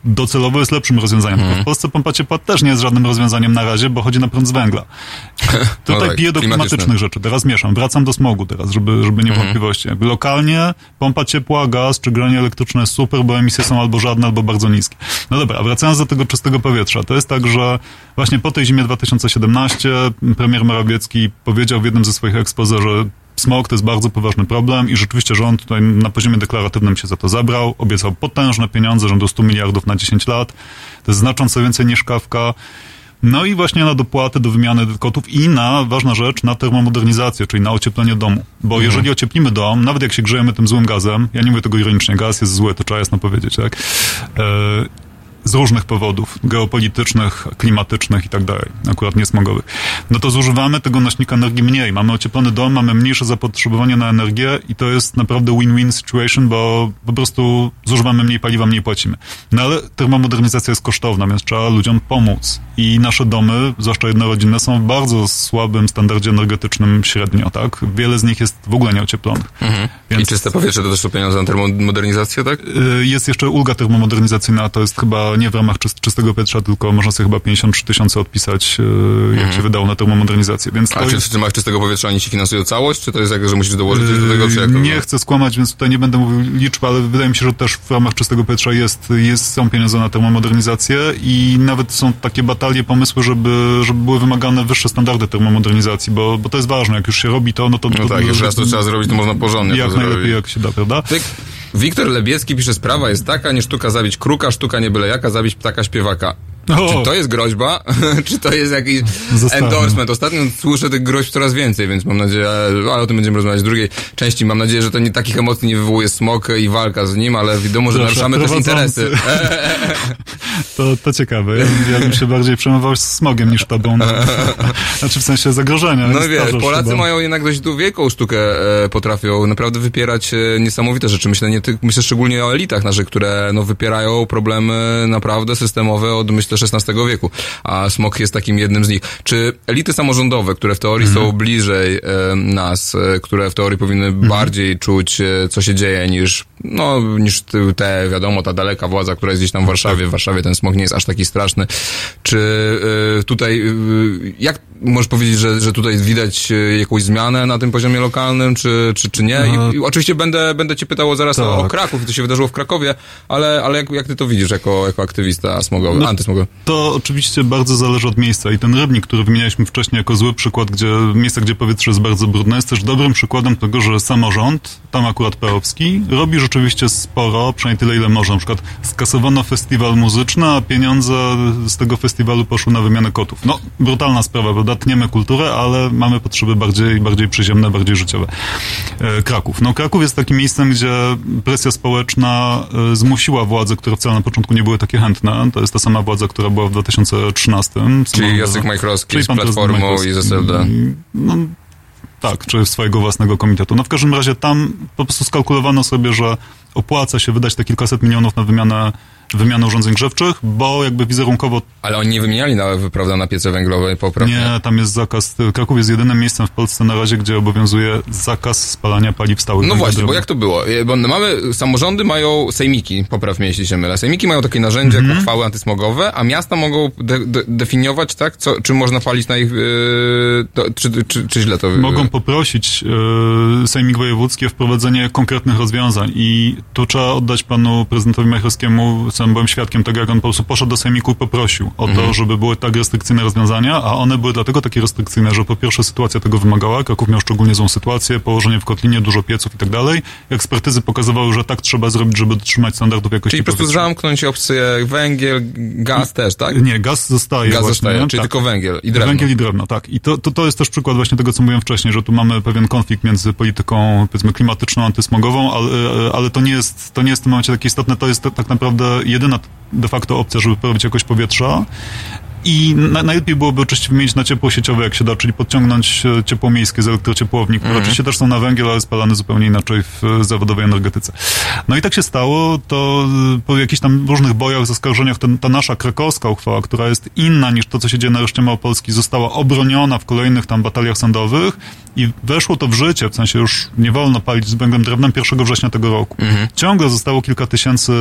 docelowo jest lepszym rozwiązaniem. Mhm. Tylko w Polsce pompa ciepła też nie jest żadnym rozwiązaniem na razie, bo chodzi na prąd z węgla. Tutaj tak, piję do klimatycznych rzeczy. Teraz mieszam. Wracam do smogu teraz, żeby, żeby nie Mhm. wątpliwości. Jakby Lokalnie pompa ciepła, gaz czy granie elektryczne jest super, bo emisje są albo żadne, albo bardzo niskie. No dobra, a wracając do tego czystego powietrza. To jest tak, że właśnie po tej zimie 2017 premier Morawiecki powiedział w jednym ze swoich ekspoze, że smog to jest bardzo poważny problem i rzeczywiście rząd tutaj na poziomie deklaratywnym się za to zabrał. Obiecał potężne pieniądze, rzędu 100 miliardów na 10 lat. To jest znacząco więcej niż kawka. No i właśnie na dopłaty do wymiany kotów i na, ważna rzecz, na termomodernizację, czyli na ocieplenie domu. Bo jeżeli ocieplimy dom, nawet jak się grzejemy tym złym gazem, ja nie mówię tego ironicznie, gaz jest zły, to trzeba jasno powiedzieć, tak? Z różnych powodów, geopolitycznych, klimatycznych i tak dalej, akurat nie smogowych, no to zużywamy tego nośnika energii mniej. Mamy ocieplony dom, mamy mniejsze zapotrzebowanie na energię i to jest naprawdę win-win situation, bo po prostu zużywamy mniej paliwa, mniej płacimy. No ale termomodernizacja jest kosztowna, więc trzeba ludziom pomóc. I nasze domy, zwłaszcza jednorodzinne, są w bardzo słabym standardzie energetycznym średnio, tak? Wiele z nich jest w ogóle nieocieplonych. I czyste powietrze to też są pieniądze na termomodernizację, tak? Y, Jest jeszcze ulga termomodernizacyjna, to jest chyba nie w ramach czyst- czystego powietrza, tylko można sobie chyba 53 tysiące odpisać, y, jak się wydało na termomodernizację. Więc to A czy jest, w ramach czystego powietrza oni ci finansują całość, czy to jest tak, że musisz dołożyć coś do tego, czy jak to nie wygląda? chcę skłamać, więc tutaj nie będę mówił liczb, ale wydaje mi się, że też w ramach czystego powietrza jest, jest, są pieniądze na termomodernizację i nawet są takie batalie, pomysły, żeby, żeby były wymagane wyższe standardy termomodernizacji, bo, bo to jest ważne. Jak już się robi to, no to... No to tak, jeszcze raz to trzeba zrobić, to można porządnie Jak to najlepiej, zrobić. jak się da, prawda? Tyk. Wiktor Lebiecki pisze, sprawa jest taka, nie sztuka zabić kruka, sztuka nie byle jaka, zabić ptaka śpiewaka. O. Czy to jest groźba? czy to jest jakiś Zostawmy. endorsement? Ostatnio słyszę tych groźb coraz więcej, więc mam nadzieję, ale o tym będziemy rozmawiać w drugiej części. Mam nadzieję, że to nie takich emocji nie wywołuje smok i walka z nim, ale wiadomo, że Proszę, naruszamy też interesy. To, to ciekawe. Ja, bym się bardziej przejmował smogiem niż tobą. No. Znaczy w sensie zagrożenia. No wiesz, Polacy chyba. mają jednak dość wielką sztukę, e, potrafią naprawdę wypierać e, niesamowite rzeczy. Myślę, nie myślę szczególnie o elitach naszych, które no, wypierają problemy naprawdę systemowe od myślę XVI wieku, a smog jest takim jednym z nich. Czy elity samorządowe, które w teorii Mhm. są bliżej e, nas, e, które w teorii powinny Mhm. bardziej czuć, e, co się dzieje niż, no, niż te, wiadomo, ta daleka władza, która jest gdzieś tam w Warszawie. W Warszawie ten smog nie jest aż taki straszny. Czy e, tutaj, e, jak możesz powiedzieć, że, że tutaj widać e, jakąś zmianę na tym poziomie lokalnym, czy, czy, czy nie? I, i oczywiście będę, będę cię pytało zaraz o, o Tak. Kraków co się wydarzyło w Krakowie, ale, ale jak, jak ty to widzisz jako, jako aktywista smogowy, No, antysmogowy? To oczywiście bardzo zależy od miejsca i ten rybnik, który wymienialiśmy wcześniej jako zły przykład, gdzie miejsce, gdzie powietrze jest bardzo brudne, jest też dobrym przykładem tego, że samorząd, tam akurat Perowski, robi rzeczywiście sporo, przynajmniej tyle, ile może. Na przykład skasowano festiwal muzyczny, a pieniądze z tego festiwalu poszły na wymianę kotów. No, brutalna sprawa, prawda? Tniemy kulturę, ale mamy potrzeby bardziej, bardziej przyziemne, bardziej życiowe. E, Kraków. No, Kraków jest takim miejscem, gdzie presja społeczna e, zmusiła władze, które wcale na początku nie były takie chętne. To jest ta sama władza, która była w 2013. Czyli Jacek Majchrowski z Platformą i z SLD. No, tak, czy swojego własnego komitetu. No w każdym razie tam po prostu skalkulowano sobie, że opłaca się wydać te kilkaset milionów na wymianę, wymianę urządzeń grzewczych, bo jakby wizerunkowo Ale oni nie wymieniali na, prawda, na piece węglowe poprawnie. nie, tam jest zakaz. Kraków jest jedynym miejscem w Polsce na razie, gdzie obowiązuje zakaz spalania paliw stałych. No właśnie, bo jak to było? E, Bo mamy, samorządy mają sejmiki, popraw mnie, jeśli się mylę. Sejmiki mają takie narzędzie Mhm. jak uchwały antysmogowe, a miasta mogą de, de, definiować, tak, co, czy można palić na ich, e, to, czy, czy, czy źle to... Mogą poprosić e, Sejmik Wojewódzki o wprowadzenie konkretnych rozwiązań i tu trzeba oddać panu prezydentowi Majchrowskiemu, sam byłem świadkiem tego, jak on po prostu poszedł do Sejmiku i poprosił o Mhm. to, żeby były tak restrykcyjne rozwiązania, a one były dlatego takie restrykcyjne, że po pierwsze sytuacja tego wymagała, Kraków miał szczególnie złą sytuację, położenie w kotlinie, dużo pieców i tak dalej. Ekspertyzy pokazywały, że tak trzeba zrobić, żeby dotrzymać standardów jakości Czyli po prostu powietrza. zamknąć opcję węgiel, gaz też, tak? Nie, gaz zostaje Gaz właśnie, zostaje, czyli Tak. tylko węgiel i drewno. Węgiel i drewno, tak. I to, to, to jest też przykład właśnie tego, co mówiłem wcześniej, że tu mamy pewien konflikt między polityką, powiedzmy, klimatyczną, antysmogową, ale, ale to nie jest, to nie jest w tym momencie takie istotne, to jest tak naprawdę jedyna de facto opcja, żeby poprawić jakość powietrza. I na, najlepiej byłoby oczywiście wymienić na ciepło sieciowe, jak się da, czyli podciągnąć e, ciepło miejskie z elektrociepłowni, które oczywiście też są na węgiel, ale spalane zupełnie inaczej w e, zawodowej energetyce. No i tak się stało, to e, po jakichś tam różnych bojach, zaskarżeniach, ten, ta nasza krakowska uchwała, która jest inna niż to, co się dzieje na reszcie Małopolski, została obroniona w kolejnych tam bataliach sądowych i weszło to w życie, w sensie już nie wolno palić z węglem drewnem 1 września tego roku. Ciągle zostało kilka tysięcy,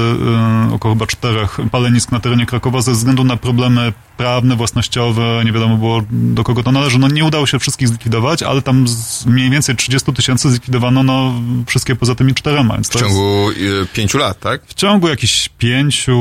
około chyba czterech palenisk na terenie Krakowa ze względu na problemy prawne, własnościowe, nie wiadomo było do kogo to należy. No nie udało się wszystkich zlikwidować, ale tam z mniej więcej 30 tysięcy zlikwidowano no, wszystkie poza tymi czterema. W to jest ciągu e, pięciu lat, tak? w ciągu jakichś pięciu,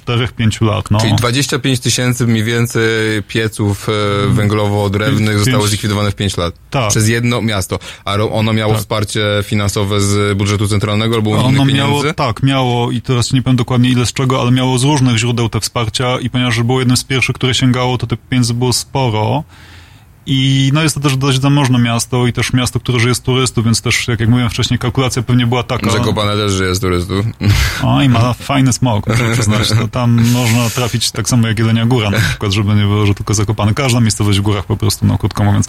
czterech, pięciu lat. No. Czyli 25 tysięcy mniej więcej pieców e, węglowo-drewnych zostało zlikwidowane w 5 lat. Tak. Przez jedno miasto. A ono miało Tak. wsparcie finansowe z budżetu centralnego albo Ono unijnych miało, pieniędzy? tak, miało i teraz nie powiem dokładnie ile z czego, ale miało z różnych źródeł te wsparcia i ponieważ było jednym z pierwszych, które sięgało, to tych pieniędzy było sporo. I no jest to też dość zamożne miasto i też miasto, które żyje z turystów, więc też, jak, jak mówiłem wcześniej, kalkulacja pewnie była taka. Zakopane też żyje z turystów. O, i ma fajny smog, muszę przyznać. No, tam można trafić tak samo jak Jelenia Góra na przykład, żeby nie było, że tylko zakopane. Każda miejscowość w górach po prostu, no krótko mówiąc.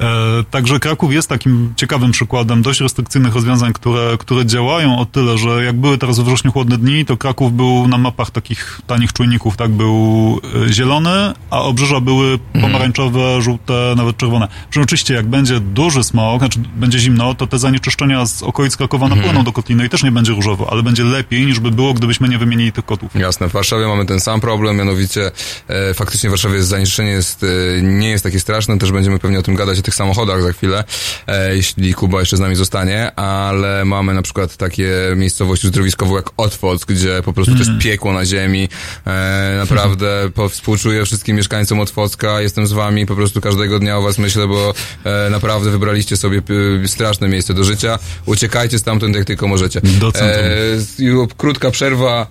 E, także Kraków jest takim ciekawym przykładem dość restrykcyjnych rozwiązań, które, które działają o tyle, że jak były teraz we wrześniu chłodne dni, to Kraków był na mapach takich tanich czujników, tak, był e, zielony, a obrzeża były pomarańczowe, żółte, nawet czerwone. Przy oczywiście jak będzie duży smog, znaczy będzie zimno, to te zanieczyszczenia z okolic Krakowa napłyną do kotliny i też nie będzie różowo, ale będzie lepiej niż by było, gdybyśmy nie wymienili tych kotów. Jasne, w Warszawie mamy ten sam problem, mianowicie e, faktycznie w Warszawie zanieczyszczenie jest, e, nie jest takie straszne, też będziemy pewnie o tym gadać, o tych samochodach za chwilę, e, jeśli Kuba jeszcze z nami zostanie, ale mamy na przykład takie miejscowości uzdrowiskowe jak Otwock, gdzie po prostu to jest piekło na ziemi, e, naprawdę po, współczuję wszystkim mieszkańcom Otwocka, jestem z wami, po prostu każdego dnia o was myślę, bo e, naprawdę wybraliście sobie e, straszne miejsce do życia, uciekajcie stamtąd jak tylko możecie. Do centrum. E, krótka przerwa,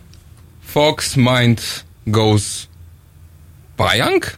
Fox Mind goes pająk?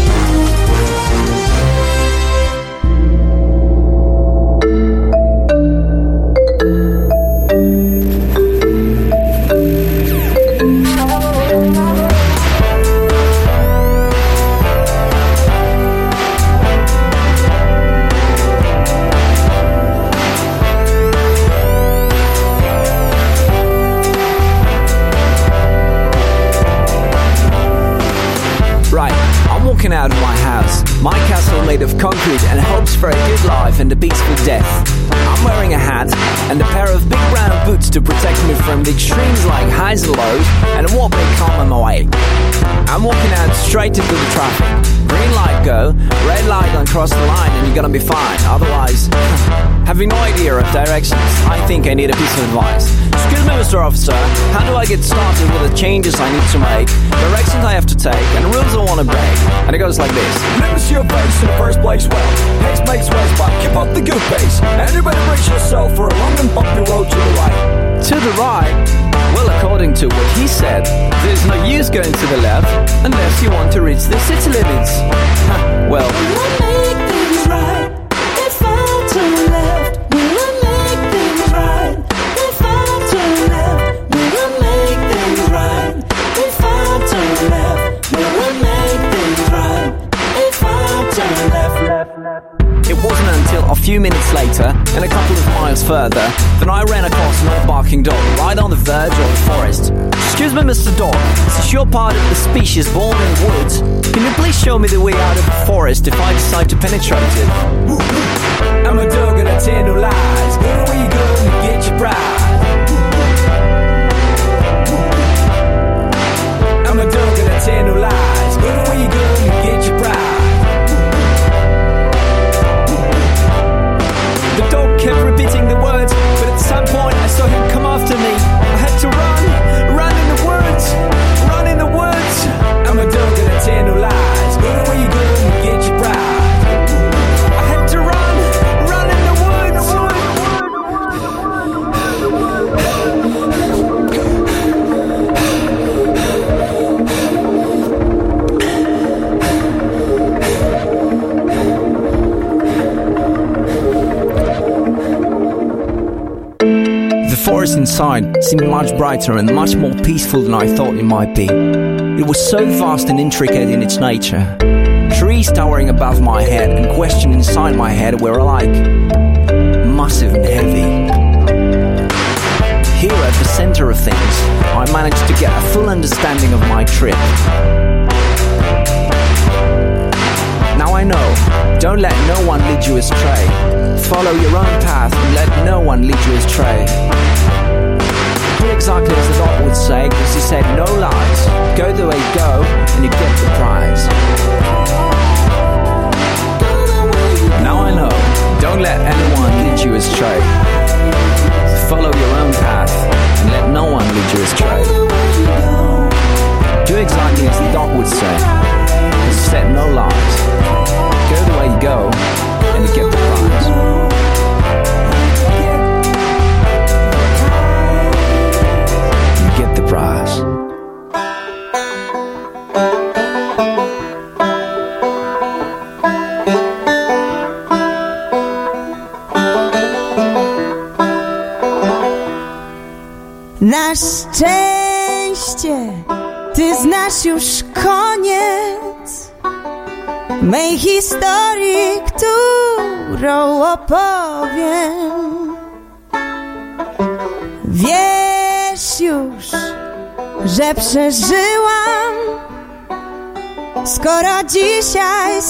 And a peaceful death. A hat and a pair of big brown boots to protect me from the extremes like highs and lows and a what may come on my way. I'm walking out straight into the traffic. Green light go, red light don't cross the line and you're gonna be fine. Otherwise, having no idea of directions, I think I need a piece of advice. Excuse me, Mr. Officer, how do I get started with the changes I need to make, directions I have to take, and rules I want to break? And it goes like this. Never see your face in the first place. Well, pace makes waves, but keep up the good pace. Everybody brace for a long and bumpy road to the right. To the right? Well, according to what he said, there's no use going to the left unless you want to reach the city limits. Well, few minutes later, and a couple of miles further, that I ran across an old barking dog right on the verge of the forest. Excuse me, Mr. Dog, since you're part of the species born in the woods, can you please show me the way out of the forest if I decide to penetrate it? I'm a dog and I tell no lies. Where you go and you get your prize. I'm a dog and I tell no lies. Repeating the words, but at some point I saw him come after me. I had to run, forest inside seemed much brighter and much more peaceful than I thought it might be. It was so vast and intricate in its nature. Trees towering above my head and questions inside my head were alike massive and heavy. Here at the center of things, I managed to get a full understanding of my trip. Now I know, don't let no one lead you astray. Follow your own path and let no one lead you astray. Exactly as the dog would say, because he said no lies. Go the way you go, and you get the prize. Now I know, don't let anyone lead you astray. Follow your own path, and let no one lead you astray. Do exactly as the dog would say, because he said no lies. Go the way you go, and you get the prize. Szczęście ty znasz już koniec mej historii, którą opowiem. Wiesz już, że przeżyłam, skoro dzisiaj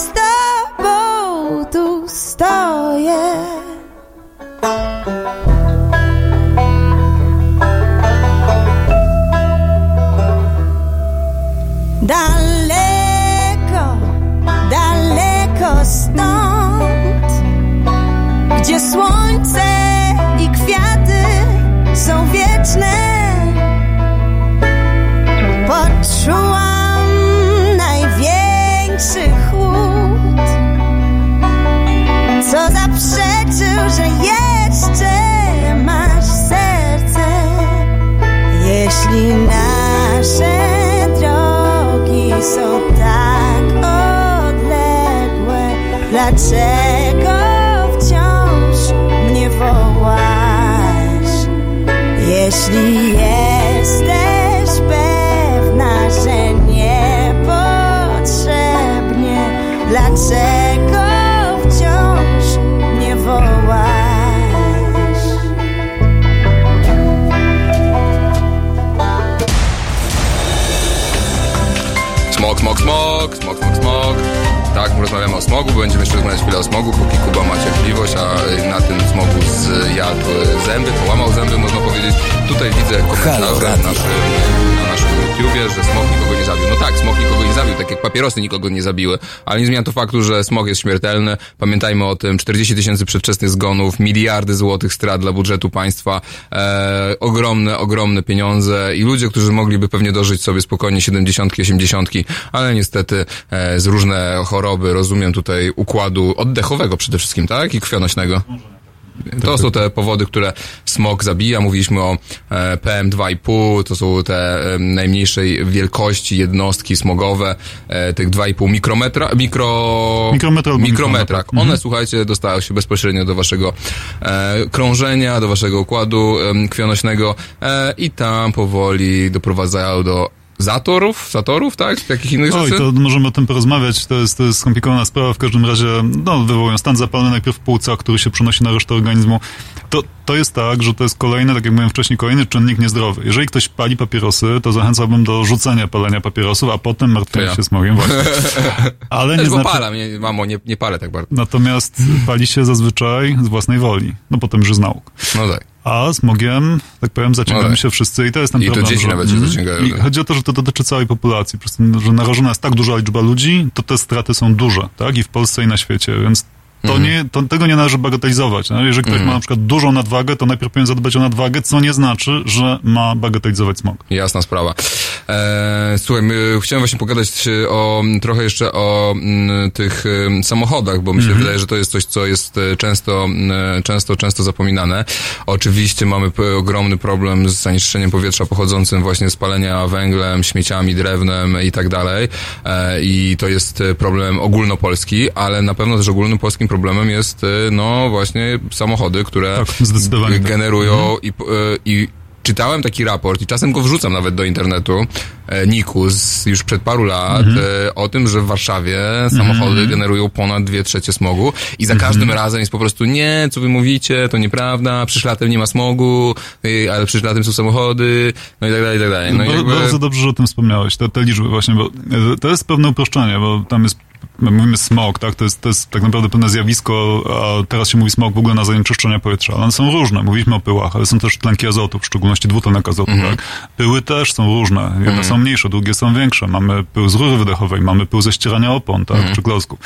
gdzie słońce i kwiaty są wieczne. Poczułam największy chłód, co zaprzeczył, że jeszcze masz serce. Jeśli nasze drogi są tak odległe, dlaczego mnie wołasz? Jeśli jesteś pewna, że niepotrzebnie, dlaczego wciąż mnie wołasz? Smog, smog, smog. Tak, rozmawiamy o smogu, będziemy jeszcze rozmawiać chwilę o smogu, póki Kuba ma cierpliwość, a na tym smogu zjadł zęby, połamał zęby, można powiedzieć. Tutaj widzę komentarze na naszym, na naszym YouTubie, że smog nikogo nie zabił. No tak, smog nikogo nie zabił, tak jak papierosy nikogo nie zabiły, ale nie zmienia to faktu, że smog jest śmiertelny. Pamiętajmy o tym, 40 tysięcy przedwczesnych zgonów, miliardy złotych strat dla budżetu państwa, e, ogromne, ogromne pieniądze i ludzie, którzy mogliby pewnie dożyć sobie spokojnie 70, 80, ale niestety e, z różne choroby, rozumiem tutaj układu oddechowego przede wszystkim, tak? I krwionośnego. To są te powody, które smog zabija. Mówiliśmy o e, PM2,5, to są te najmniejszej wielkości jednostki smogowe, e, tych 2,5 mikrometra, mikro... Mikrometra mikrometra. One, Mhm. słuchajcie, dostają się bezpośrednio do waszego e, krążenia, do waszego układu krwionośnego i tam powoli doprowadzają do zatorów, zatorów, tak? Takich innych Oj, rzeczy? to możemy o tym porozmawiać. To jest, to jest skomplikowana sprawa. W każdym razie, no, wywołują stan zapalny najpierw w płucach, który się przenosi na resztę organizmu. To, to jest tak, że to jest kolejny, tak jak mówiłem wcześniej, kolejny czynnik niezdrowy. Jeżeli ktoś pali papierosy, to zachęcałbym do rzucenia palenia papierosów, a potem martwienia ja. się smogiem. Właśnie. Ale nie znaczy... popalam, nie, mamo, nie, nie palę tak bardzo. Natomiast pali się zazwyczaj z własnej woli. No potem już z nauk. No tak. A smogiem, tak powiem, zaciągamy się wszyscy i to jest ten I to problem. dzieci że, nawet się Mhm. zaciągają, I tak. chodzi o to, że to dotyczy całej populacji. Po prostu, że narażona jest tak duża liczba ludzi, to te straty są duże, tak? I w Polsce, i na świecie, więc to Mhm. nie, to, tego nie należy bagatelizować. No? Jeżeli ktoś Mhm. ma na przykład dużą nadwagę, to najpierw powinien zadbać o nadwagę, co nie znaczy, że ma bagatelizować smog. Jasna sprawa. E, słuchaj, my, chciałem właśnie pogadać e, o, trochę jeszcze o m, tych em, samochodach, bo mi się Mhm. wydaje, że to jest coś, co jest e, często, m, często, często zapominane. Oczywiście mamy ogromny problem z zanieczyszczeniem powietrza pochodzącym właśnie z palenia węglem, śmieciami, drewnem i tak dalej. E, I to jest e, problem ogólnopolski, ale na pewno też ogólnym polskim problemem jest, e, no właśnie samochody, które Tak, zdecydowanie tak. generują i, e, i czytałem taki raport i czasem go wrzucam nawet do internetu, Niku, z już przed paru lat, e, o tym, że w Warszawie samochody generują ponad dwie trzecie smogu i za każdym razem jest po prostu nie, co wy mówicie, to nieprawda, przyszłym latem nie ma smogu, y, ale przyszłym latem są samochody, no i tak dalej, i tak dalej. No i jakby... Bardzo dobrze, że o tym wspomniałeś, te, te liczby właśnie, bo e, to jest pewne uproszczenie, bo tam jest, my mówimy smog, tak, to jest, to jest tak naprawdę pewne zjawisko, a teraz się mówi smog w ogóle na zanieczyszczenia powietrza, ale one są różne, mówiliśmy o pyłach, ale są też tlenki azotu, w szczególności dwutlenek azotu, tak. Pyły też są różne, jedne są mniejsze, drugie są większe, mamy pył z rury wydechowej, mamy pył ze ścierania opon, tak, czy klocków.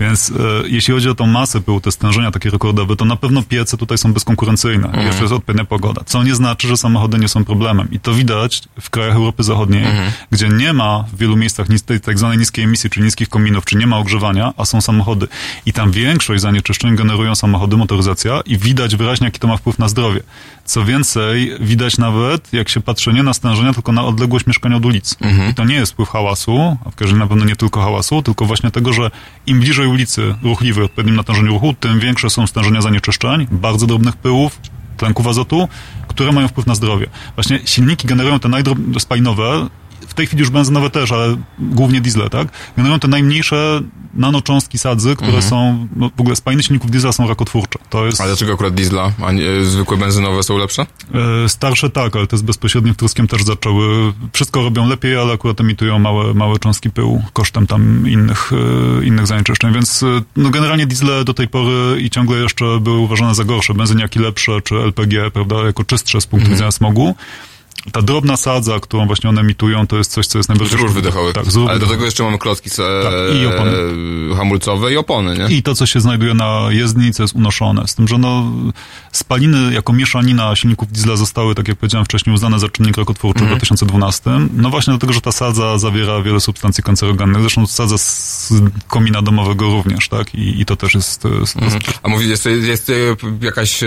Więc e, jeśli chodzi o tą masę pyłu, te stężenia takie rekordowe, to na pewno piece tutaj są bezkonkurencyjne, Mhm. jeszcze jest odpowiednia pogoda, co nie znaczy, że samochody nie są problemem i to widać w krajach Europy Zachodniej, Mhm. gdzie nie ma w wielu miejscach nis- tej tak zwanej niskiej emisji, czy niskich kominów, czy nie ma ogrzewania, a są samochody. I tam większość zanieczyszczeń generują samochody, motoryzacja i widać wyraźnie, jaki to ma wpływ na zdrowie. Co więcej, widać nawet, jak się patrzy nie na stężenia, tylko na odległość mieszkania od ulic. I to nie jest wpływ hałasu, a w każdym razie na pewno nie tylko hałasu, tylko właśnie tego, że im bliżej ulicy ruchliwej, odpowiednim natężeniu ruchu, tym większe są stężenia zanieczyszczeń, bardzo drobnych pyłów, tlenków azotu, które mają wpływ na zdrowie. Właśnie silniki generują te najdrobnospalinowe, w tej chwili już benzynowe też, ale głównie diesle, tak? Generują te najmniejsze nanocząstki sadzy, które Mhm. są, no, w ogóle spaliny silników diesla są rakotwórcze. To jest... A dlaczego akurat diesla, a nie, e, zwykłe benzynowe są lepsze? E, Starsze tak, ale te z bezpośrednim wtruskiem też zaczęły. Wszystko robią lepiej, ale akurat emitują małe, małe cząstki pyłu kosztem tam innych, e, innych zanieczyszczeń. Więc e, no generalnie diesle do tej pory i ciągle jeszcze były uważane za gorsze. Benzyniaki lepsze, czy LPG, prawda, jako czystsze z punktu widzenia smogu. Ta drobna sadza, którą właśnie one emitują, to jest coś, co jest Z najbardziej... rur wydechowych. Tak, z Ale do tego jeszcze mamy klocki e, Tak, i opony. e, hamulcowe i opony, nie? I to, co się znajduje na jezdni, co jest unoszone. Z tym, że no, spaliny jako mieszanina silników diesla zostały, tak jak powiedziałem wcześniej, uznane za czynnik rakotwórczy Mhm. w 2012. No właśnie dlatego, że ta sadza zawiera wiele substancji kancerogennych. Zresztą sadza z komina domowego również, tak? I, i to też jest... jest Mhm. A mówisz, jest, jest e, jakaś, e,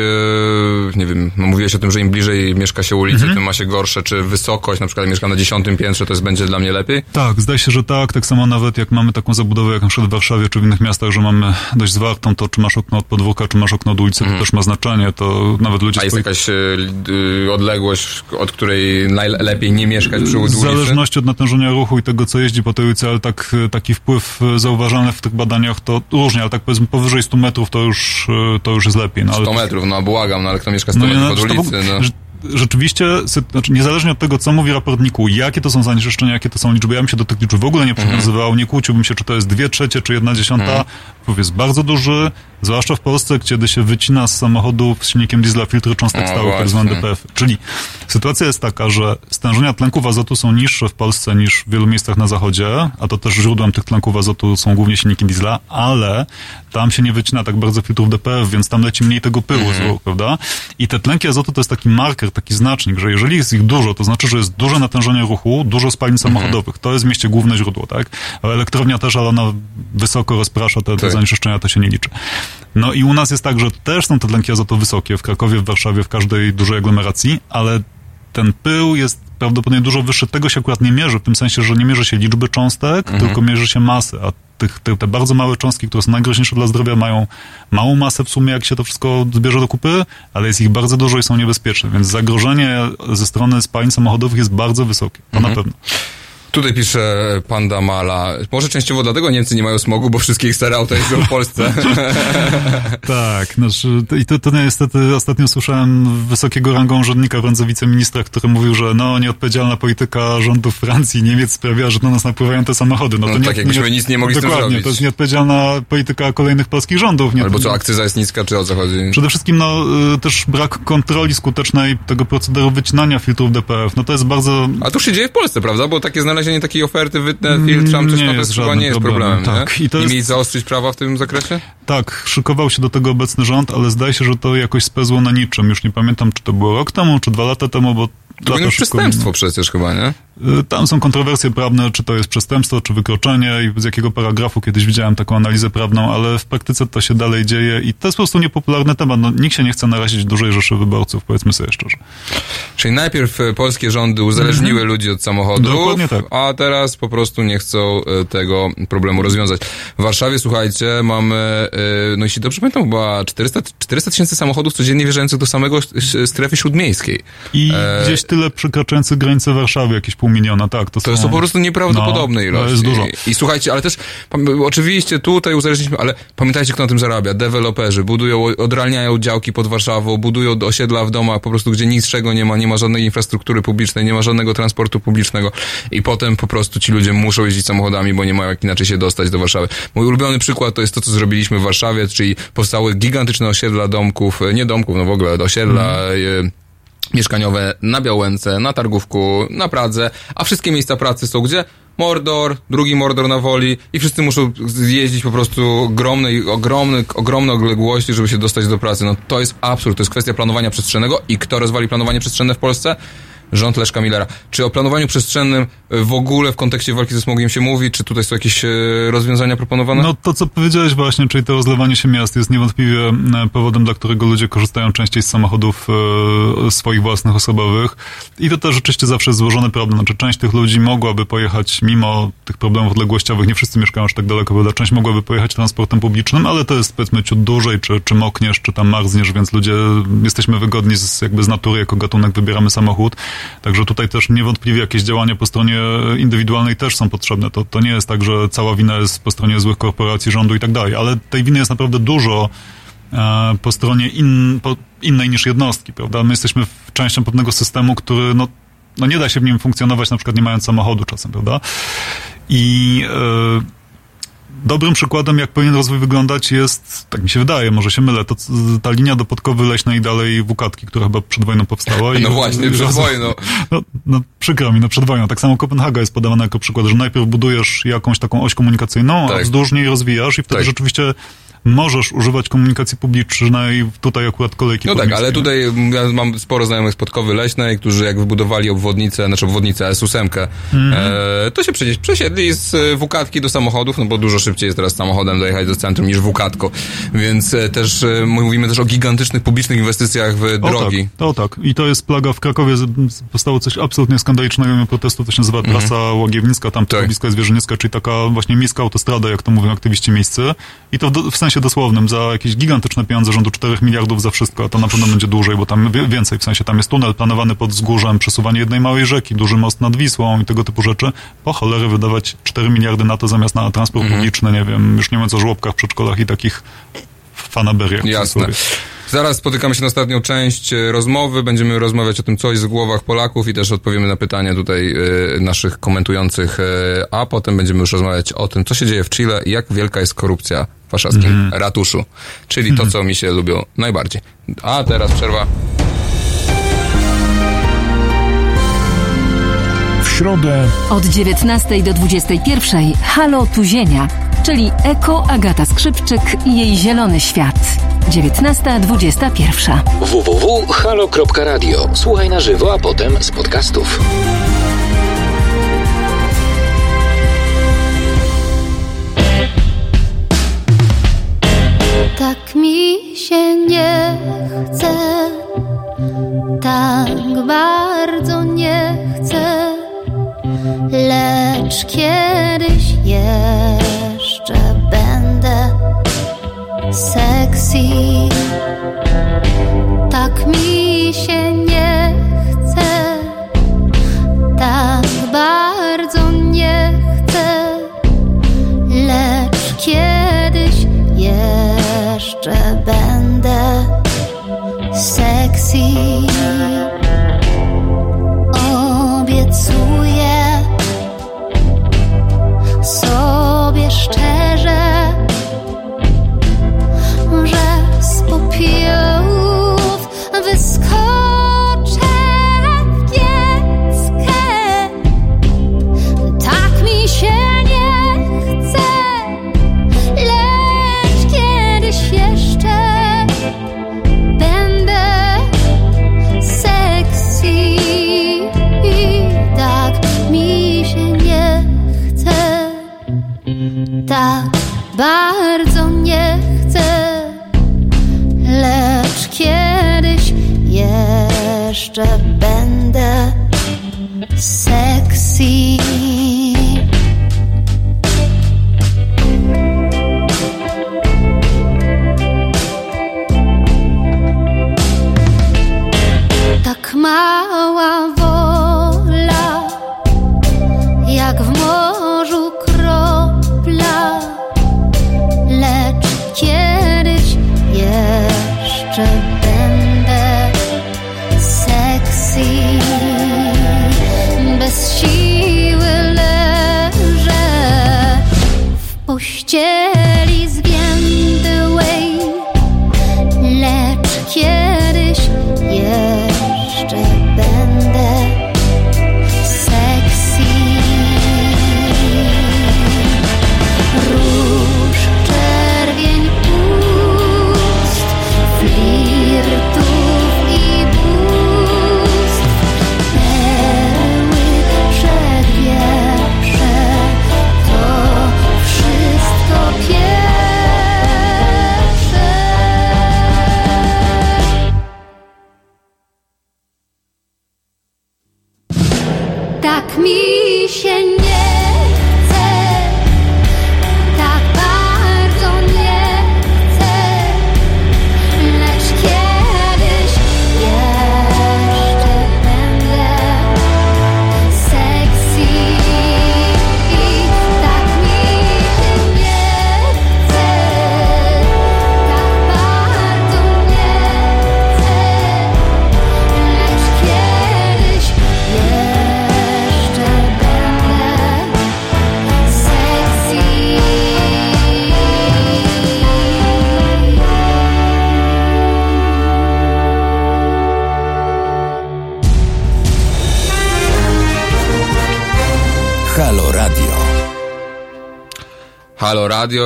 nie wiem, no mówiłeś o tym, że im bliżej mieszka się ulicy, Mhm. tym ma się gorsze, czy wysokość, na przykład jak mieszkam na dziesiątym piętrze, to jest będzie dla mnie lepiej? Tak, zdaje się, że tak. Tak samo nawet jak mamy taką zabudowę jak na przykład w Warszawie czy w innych miastach, że mamy dość zwartą, to czy masz okno od podwórka, czy masz okno od ulicy, to też ma znaczenie. To nawet ludzie... Mhm. A jest jakaś e, e, odległość, od której najlepiej nie mieszkać przy W ulicy? zależności od natężenia ruchu i tego, co jeździ po tej ulicy, ale tak, taki wpływ e, zauważalny w tych badaniach to różnie, ale tak powiedzmy powyżej 100 metrów to już, e, to już jest lepiej. No, ale 100 metrów, no błagam, no ale kto mieszka 100 No, metrów no, od w ulicy, no. Rzeczywiście, znaczy niezależnie od tego, co mówi raport jakie to są zanieczyszczenia, jakie to są liczby, ja bym się do tych liczb w ogóle nie Mhm. przywiązywał, nie kłóciłbym się, czy to jest dwie trzecie, czy jedna dziesiąta. Mhm. Wpływ jest bardzo duży, zwłaszcza w Polsce, kiedy się wycina z samochodów z silnikiem diesla filtry cząstek No stałych, tak zwane. DPF. Czyli sytuacja jest taka, że stężenia tlenków azotu są niższe w Polsce niż w wielu miejscach na zachodzie, a to też źródłem tych tlenków azotu są głównie silniki diesla, ale tam się nie wycina tak bardzo filtrów DPF, więc tam leci mniej tego pyłu z ruchu, prawda? I te tlenki azotu to jest taki marker, taki znacznik, że jeżeli jest ich dużo, to znaczy, że jest duże natężenie ruchu, dużo spalin samochodowych. To jest w mieście główne źródło, tak? A elektrownia też, ale ona wysoko rozprasza te, te Tak. zanieczyszczenia, to się nie liczy. No i u nas jest tak, że też są te tlenki azotu wysokie w Krakowie, w Warszawie, w każdej dużej aglomeracji, ale ten pył jest prawdopodobnie dużo wyższy. Tego się akurat nie mierzy, w tym sensie, że nie mierzy się liczby cząstek, Mhm. tylko mierzy się masy, a tych, te, te bardzo małe cząstki, które są najgroźniejsze dla zdrowia, mają małą masę w sumie, jak się to wszystko zbierze do kupy, ale jest ich bardzo dużo i są niebezpieczne, więc zagrożenie ze strony spalin samochodowych jest bardzo wysokie, to Mhm. na pewno. Tutaj pisze Panda Mala. Może częściowo dlatego Niemcy nie mają smogu, bo wszystkie ich stare auta jeżdżą w Polsce. Tak, znaczy, i to, to niestety ostatnio słyszałem wysokiego rangą urzędnika randze wiceministra, który mówił, że no nieodpowiedzialna polityka rządów Francji i Niemiec sprawia, że do nas napływają te samochody. No, No to nie, tak, jakbyśmy nic nie mogli z tym Dokładnie, zrobić. to jest nieodpowiedzialna polityka kolejnych polskich rządów. Nie, Albo co, akcyza jest niska, czy o co chodzi? Przede wszystkim no, y, też brak kontroli skutecznej tego procederu wycinania filtrów DPF. No to jest bardzo... A to się dzieje w Polsce, prawda? Bo takie znalezienie takiej oferty, wytnę, filtram, coś, Nie to jest jest chyba nie jest problemem, problemem, tak. nie? I to nie jest- mieli zaostrzyć prawa w tym zakresie? Tak, szykował się do tego obecny rząd, ale zdaje się, że to jakoś spezło na niczym. Już nie pamiętam, czy to było rok temu, czy dwa lata temu, bo... To szybko przestępstwo przecież chyba, nie? Y, Tam są kontrowersje prawne, czy to jest przestępstwo, czy wykroczenie i z jakiego paragrafu kiedyś widziałem taką analizę prawną, ale w praktyce to się dalej dzieje i to jest po prostu niepopularny temat. No, nikt się nie chce narazić dużej rzeszy wyborców, powiedzmy sobie szczerze. Czyli najpierw e, polskie rządy uzależniły ludzi od samochodów, Mhm. Tak. a teraz po prostu nie chcą e, tego problemu rozwiązać. W Warszawie, słuchajcie, mamy, no jeśli dobrze pamiętam, chyba 400 400 tysięcy samochodów codziennie wjeżdżających do samego strefy śródmiejskiej. I E, gdzieś tyle przekraczających granicę Warszawy, jakieś pół miliona, tak. To, To jest to po prostu nieprawdopodobne no, ilości. To jest dużo. I, I słuchajcie, ale też oczywiście tutaj uzależniliśmy, ale pamiętajcie, kto na tym zarabia. Deweloperzy budują, odralniają działki pod Warszawą, budują osiedla w domach, po prostu gdzie niczego nie ma, nie ma żadnej infrastruktury publicznej, nie ma żadnego transportu publicznego i potem po prostu ci ludzie muszą jeździć samochodami, bo nie mają jak inaczej się dostać do Warszawy. Mój ulubiony przykład to jest to, co zrobiliśmy w Warszawie, czyli powstały gigantyczne osiedla domków, nie domków, no w ogóle osiedla, Mhm. Mieszkaniowe na Białęce, na Targówku, na Pradze, a wszystkie miejsca pracy są gdzie? Mordor, drugi Mordor na Woli i wszyscy muszą zjeździć po prostu ogromnej, ogromne, ogromne odległości, żeby się dostać do pracy. No to jest absurd, to jest kwestia planowania przestrzennego i kto rozwali planowanie przestrzenne w Polsce? Rząd Leszka Millera. Czy o planowaniu przestrzennym w ogóle w kontekście walki ze smogiem się mówi? Czy tutaj są jakieś e, rozwiązania proponowane? No to, co powiedziałeś właśnie, czyli to rozlewanie się miast jest niewątpliwie e, powodem, dla którego ludzie korzystają częściej z samochodów e, swoich własnych, osobowych. I to też rzeczywiście zawsze jest złożony problem. Znaczy część tych ludzi mogłaby pojechać mimo tych problemów odległościowych, nie wszyscy mieszkają aż tak daleko, prawda? Część mogłaby pojechać transportem publicznym, ale to jest powiedzmy ciut dłużej, czy, czy mokniesz, czy tam marzniesz, więc ludzie jesteśmy wygodni z, jakby z natury, jako gatunek wybieramy samochód. Także tutaj też niewątpliwie jakieś działania po stronie indywidualnej też są potrzebne. To, to nie jest tak, że cała wina jest po stronie złych korporacji, rządu i tak dalej, ale tej winy jest naprawdę dużo e, po stronie in, po, innej niż jednostki, prawda? My jesteśmy częścią pewnego systemu, który no, no nie da się w nim funkcjonować, na przykład nie mając samochodu czasem, prawda? I e, Dobrym przykładem, jak powinien rozwój wyglądać jest, tak mi się wydaje, może się mylę, to ta linia do Podkowy Leśnej i dalej Wukatki, która chyba przed wojną powstała. i No właśnie, przed rozwój- wojną. No, no przykro mi, no przed wojną. Tak samo Kopenhaga jest podawana jako przykład, że najpierw budujesz jakąś taką oś komunikacyjną, a Tak. wzdłuż niej rozwijasz i wtedy Tak. rzeczywiście możesz używać komunikacji publicznej, tutaj akurat kolejki No tak, ale tutaj ja mam sporo znajomych z Podkowy Leśnej, którzy jak wybudowali obwodnicę, znaczy obwodnicę S8, Mhm. e, to się przecież przesiedli z e, Wukatki do samochodów, no bo dużo szybciej jest teraz samochodem dojechać do centrum niż Wukatko. Więc e, też e, mówimy też o gigantycznych publicznych inwestycjach w drogi. O tak, o tak. I to jest plaga. W Krakowie powstało coś absolutnie skandalicznego mimo protestu, to się nazywa Mhm. trasa Łagiewnicka, tam tak. blisko jest Wierzyniecka, czyli taka właśnie miejska autostrada, jak to mówią aktywiści miejscy. I to w, w sensie dosłownym, za jakieś gigantyczne pieniądze rzędu 4 miliardów za wszystko, a to na pewno będzie dłużej, bo tam więcej, w sensie tam jest tunel planowany pod wzgórzem, przesuwanie jednej małej rzeki, duży most nad Wisłą i tego typu rzeczy. Po cholery wydawać 4 miliardy na to zamiast na transport Mhm. publiczny, nie wiem, już nie mówiąc o żłobkach, przedszkolach i takich fanaberiach. Jasne. Zaraz spotykamy się na ostatnią część e, rozmowy. Będziemy rozmawiać o tym, co jest w głowach Polaków i też odpowiemy na pytania tutaj e, naszych komentujących, e, a potem będziemy już rozmawiać o tym, co się dzieje w Chile i jak wielka jest korupcja w warszawskim Mhm. ratuszu. Czyli to, co mi się lubią najbardziej. A teraz przerwa. W środę Od 19 do 21 Halo Tuzienia, czyli Eko Agata Skrzypczyk i jej zielony świat. 19.21. www.halo.radio. Słuchaj na żywo, a potem z podcastów. Tak mi się nie chce, tak bardzo nie chcę, lecz kiedyś jeszcze Tak mi się nie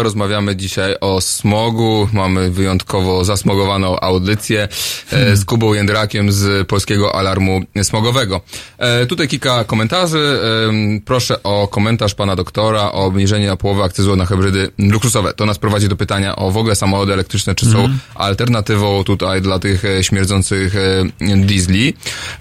rozmawiamy dzisiaj o smogu. Mamy wyjątkowo zasmogowaną audycję e, z Kubą Jędrakiem z Polskiego Alarmu Smogowego. E, tutaj kilka komentarzy. E, proszę o komentarz pana doktora o obniżenie na połowę akcyzu na hybrydy luksusowe. To nas prowadzi do pytania o w ogóle samochody elektryczne, czy są Mhm. alternatywą tutaj dla tych e, śmierdzących e, diesli.